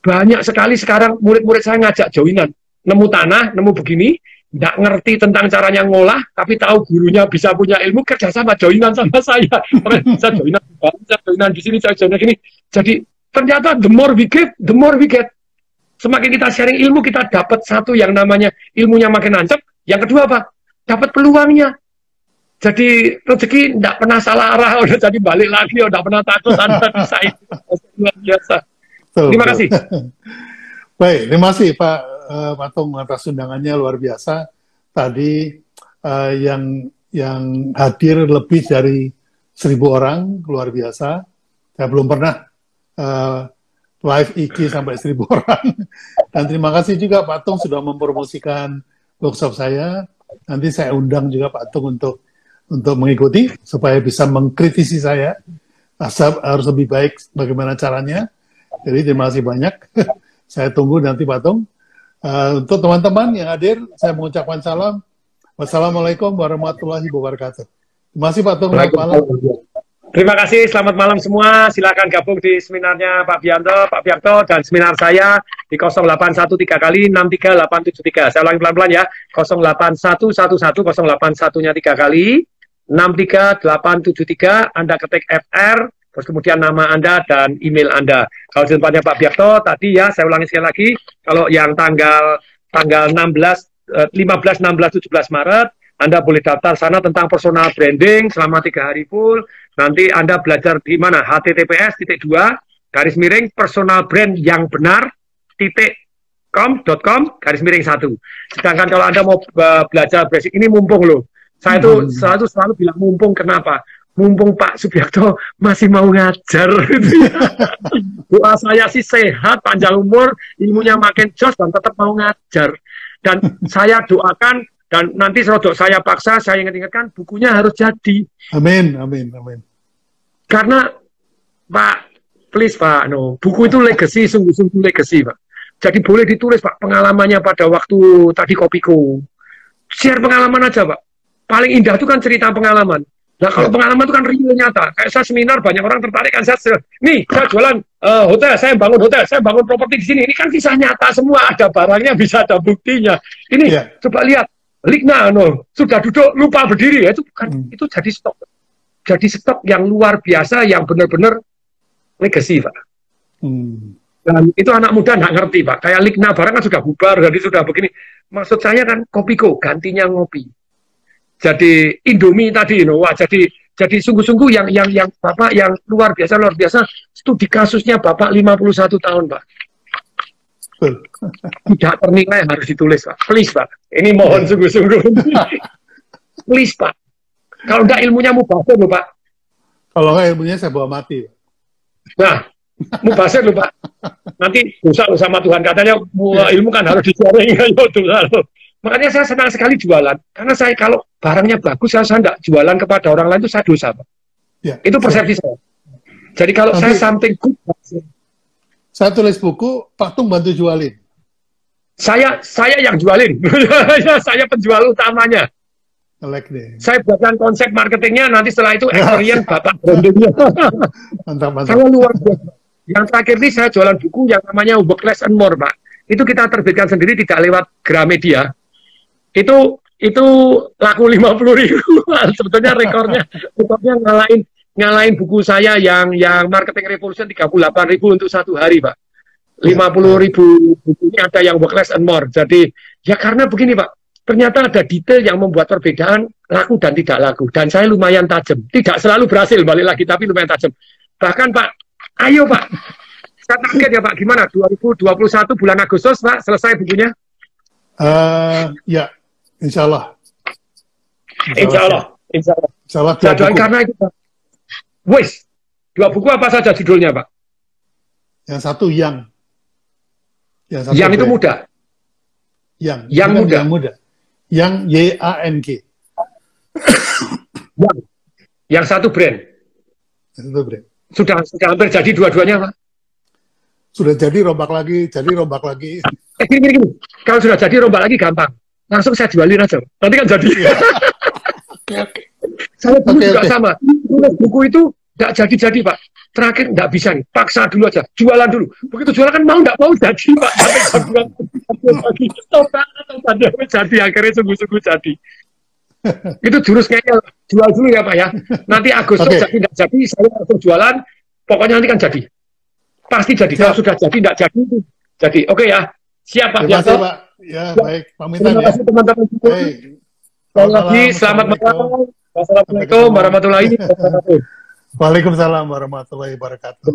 Banyak sekali sekarang murid-murid saya ngajak joinan. Nemu tanah, nemu begini, nggak ngerti tentang caranya ngolah, tapi tahu gurunya bisa punya ilmu kerja sama joinan sama saya. bisa joinan, bisa joinan di sini, saya joinan gini. Jadi ternyata the more we give, the more we get. Semakin kita sharing ilmu, kita dapat satu yang namanya ilmunya makin nancep. Yang kedua apa? Dapat peluangnya. Jadi rezeki tidak pernah salah arah, udah jadi balik lagi, udah pernah takut, anda bisa itu. Luar biasa. Terima kasih. Baik, terima kasih Pak uh, Patung atas undangannya luar biasa. Tadi uh, yang yang hadir lebih dari seribu orang luar biasa. Saya belum pernah uh, live IG sampai seribu orang. Dan terima kasih juga Pak Tung sudah mempromosikan workshop saya. Nanti saya undang juga Pak Tung untuk untuk mengikuti supaya bisa mengkritisi saya. Asap harus lebih baik bagaimana caranya. Jadi terima kasih banyak. saya tunggu nanti Pak Tung. Uh, untuk teman-teman yang hadir, saya mengucapkan salam. Wassalamualaikum warahmatullahi wabarakatuh. Terima kasih Pak Tung. Selamat malam. Terima kasih, selamat malam semua. Silakan gabung di seminarnya Pak Bianto, Pak Bianto, dan seminar saya di 081 3 kali 63873. Saya ulangi pelan-pelan ya. 08111 081-nya 3 kali 63873. Anda ketik FR, terus kemudian nama Anda dan email Anda. Kalau di tempatnya Pak Biakto, tadi ya saya ulangi sekali lagi, kalau yang tanggal tanggal 16, 15, 16, 17 Maret, Anda boleh daftar sana tentang personal branding selama tiga hari full. Nanti Anda belajar di mana? HTTPS titik dua garis miring personal brand yang benar titik com.com garis miring satu. Sedangkan kalau Anda mau belajar basic ini mumpung loh. Saya itu hmm. selalu selalu bilang mumpung kenapa? mumpung Pak Subiakto masih mau ngajar. Doa saya sih sehat panjang umur ilmunya makin jos dan tetap mau ngajar. Dan saya doakan dan nanti serodok saya paksa saya ingat-ingatkan bukunya harus jadi. Amin amin amin. Karena Pak please Pak no buku itu legacy sungguh-sungguh legacy Pak. Jadi boleh ditulis Pak pengalamannya pada waktu tadi kopiku. Share pengalaman aja Pak paling indah itu kan cerita pengalaman Nah kalau ya. pengalaman itu kan real nyata. Kayak saya seminar banyak orang tertarik kan saya nih saya jualan uh, hotel, saya bangun hotel, saya bangun properti di sini. Ini kan kisah nyata semua, ada barangnya, bisa ada buktinya. Ini ya. coba lihat, Ligna no, sudah duduk lupa berdiri ya itu kan hmm. itu jadi stok. Jadi stok yang luar biasa yang benar-benar legacy, Pak. Hmm. Dan itu anak muda nggak ngerti, Pak. Kayak Ligna barang kan sudah bubar, jadi sudah begini. Maksud saya kan Kopiko, gantinya ngopi jadi Indomie tadi, you know, wah jadi jadi sungguh-sungguh yang yang yang Bapak yang luar biasa luar biasa studi kasusnya Bapak 51 tahun, Pak. Tidak ternilai harus ditulis, Pak. Please, Pak. Ini mohon sungguh-sungguh. Please, Pak. Kalau enggak ilmunya mau baca loh, Pak. Kalau enggak ilmunya saya bawa mati. Nah, mau baca loh, Pak. Nanti dosa loh sama Tuhan. Katanya ilmu kan harus disaring. Ya, dosa loh. Makanya saya senang sekali jualan. Karena saya kalau barangnya bagus, saya, saya tidak jualan kepada orang lain itu saya dosa. Pak. Ya, itu persepsi saya. Jadi kalau Nanti, saya something good, saya tulis buku, Pak Tung bantu jualin. Saya saya yang jualin. saya penjual utamanya. Like deh. Saya buatkan konsep marketingnya, nanti setelah itu experience Bapak brandingnya. mantap, mantap. Saya luar biasa. Yang terakhir ini saya jualan buku yang namanya Work Less and More, Pak. Itu kita terbitkan sendiri tidak lewat Gramedia itu itu laku lima puluh ribu sebetulnya rekornya rekornya ngalahin ngalahin buku saya yang yang marketing revolution tiga puluh delapan ribu untuk satu hari pak. Lima puluh ribu bukunya ada yang work less and more. Jadi ya karena begini pak. Ternyata ada detail yang membuat perbedaan laku dan tidak laku. Dan saya lumayan tajam. Tidak selalu berhasil balik lagi tapi lumayan tajam. Bahkan pak Ayo Pak, saya target ya Pak, gimana? 2021 bulan Agustus Pak, selesai bukunya? Uh, ya, insya Allah. Insya Allah. Insya Allah. Insya Allah. Insya Allah. karena itu. Wis, dua buku apa saja judulnya Pak? Yang satu yang. Yang, satu yang itu muda. Yang. Yang muda. Yang muda. Yang Y A N G. yang. Yang satu brand. Yang satu brand. Sudah sudah hampir jadi dua-duanya, Pak. Sudah jadi rombak lagi, jadi rombak lagi. Eh, gini, gini, gini. Kalau sudah jadi rombak lagi gampang. Langsung saya jualin aja. Nanti kan jadi. Iya. Saya dulu okay, juga okay. sama. Tulis buku itu nggak jadi-jadi, Pak. Terakhir nggak bisa nih. Paksa dulu aja. Jualan dulu. Begitu jualan kan mau nggak mau jadi, Pak. Sampai jadi. Akhirnya sungguh-sungguh jadi. itu jurus kayaknya jual dulu ya Pak ya. Nanti Agustus okay. jadi tidak jadi, saya langsung jualan. Pokoknya nanti kan jadi. Pasti jadi. Kalau sudah jadi tidak jadi itu jadi. Oke okay, ya. Siap Pak Terima kasih Pak. Ya, baik. Pamitan Terima ya. kasih teman-teman. Hey. Selamat lagi, selamat malam. Wassalamualaikum warahmatullahi wabarakatuh. Waalaikumsalam warahmatullahi wabarakatuh.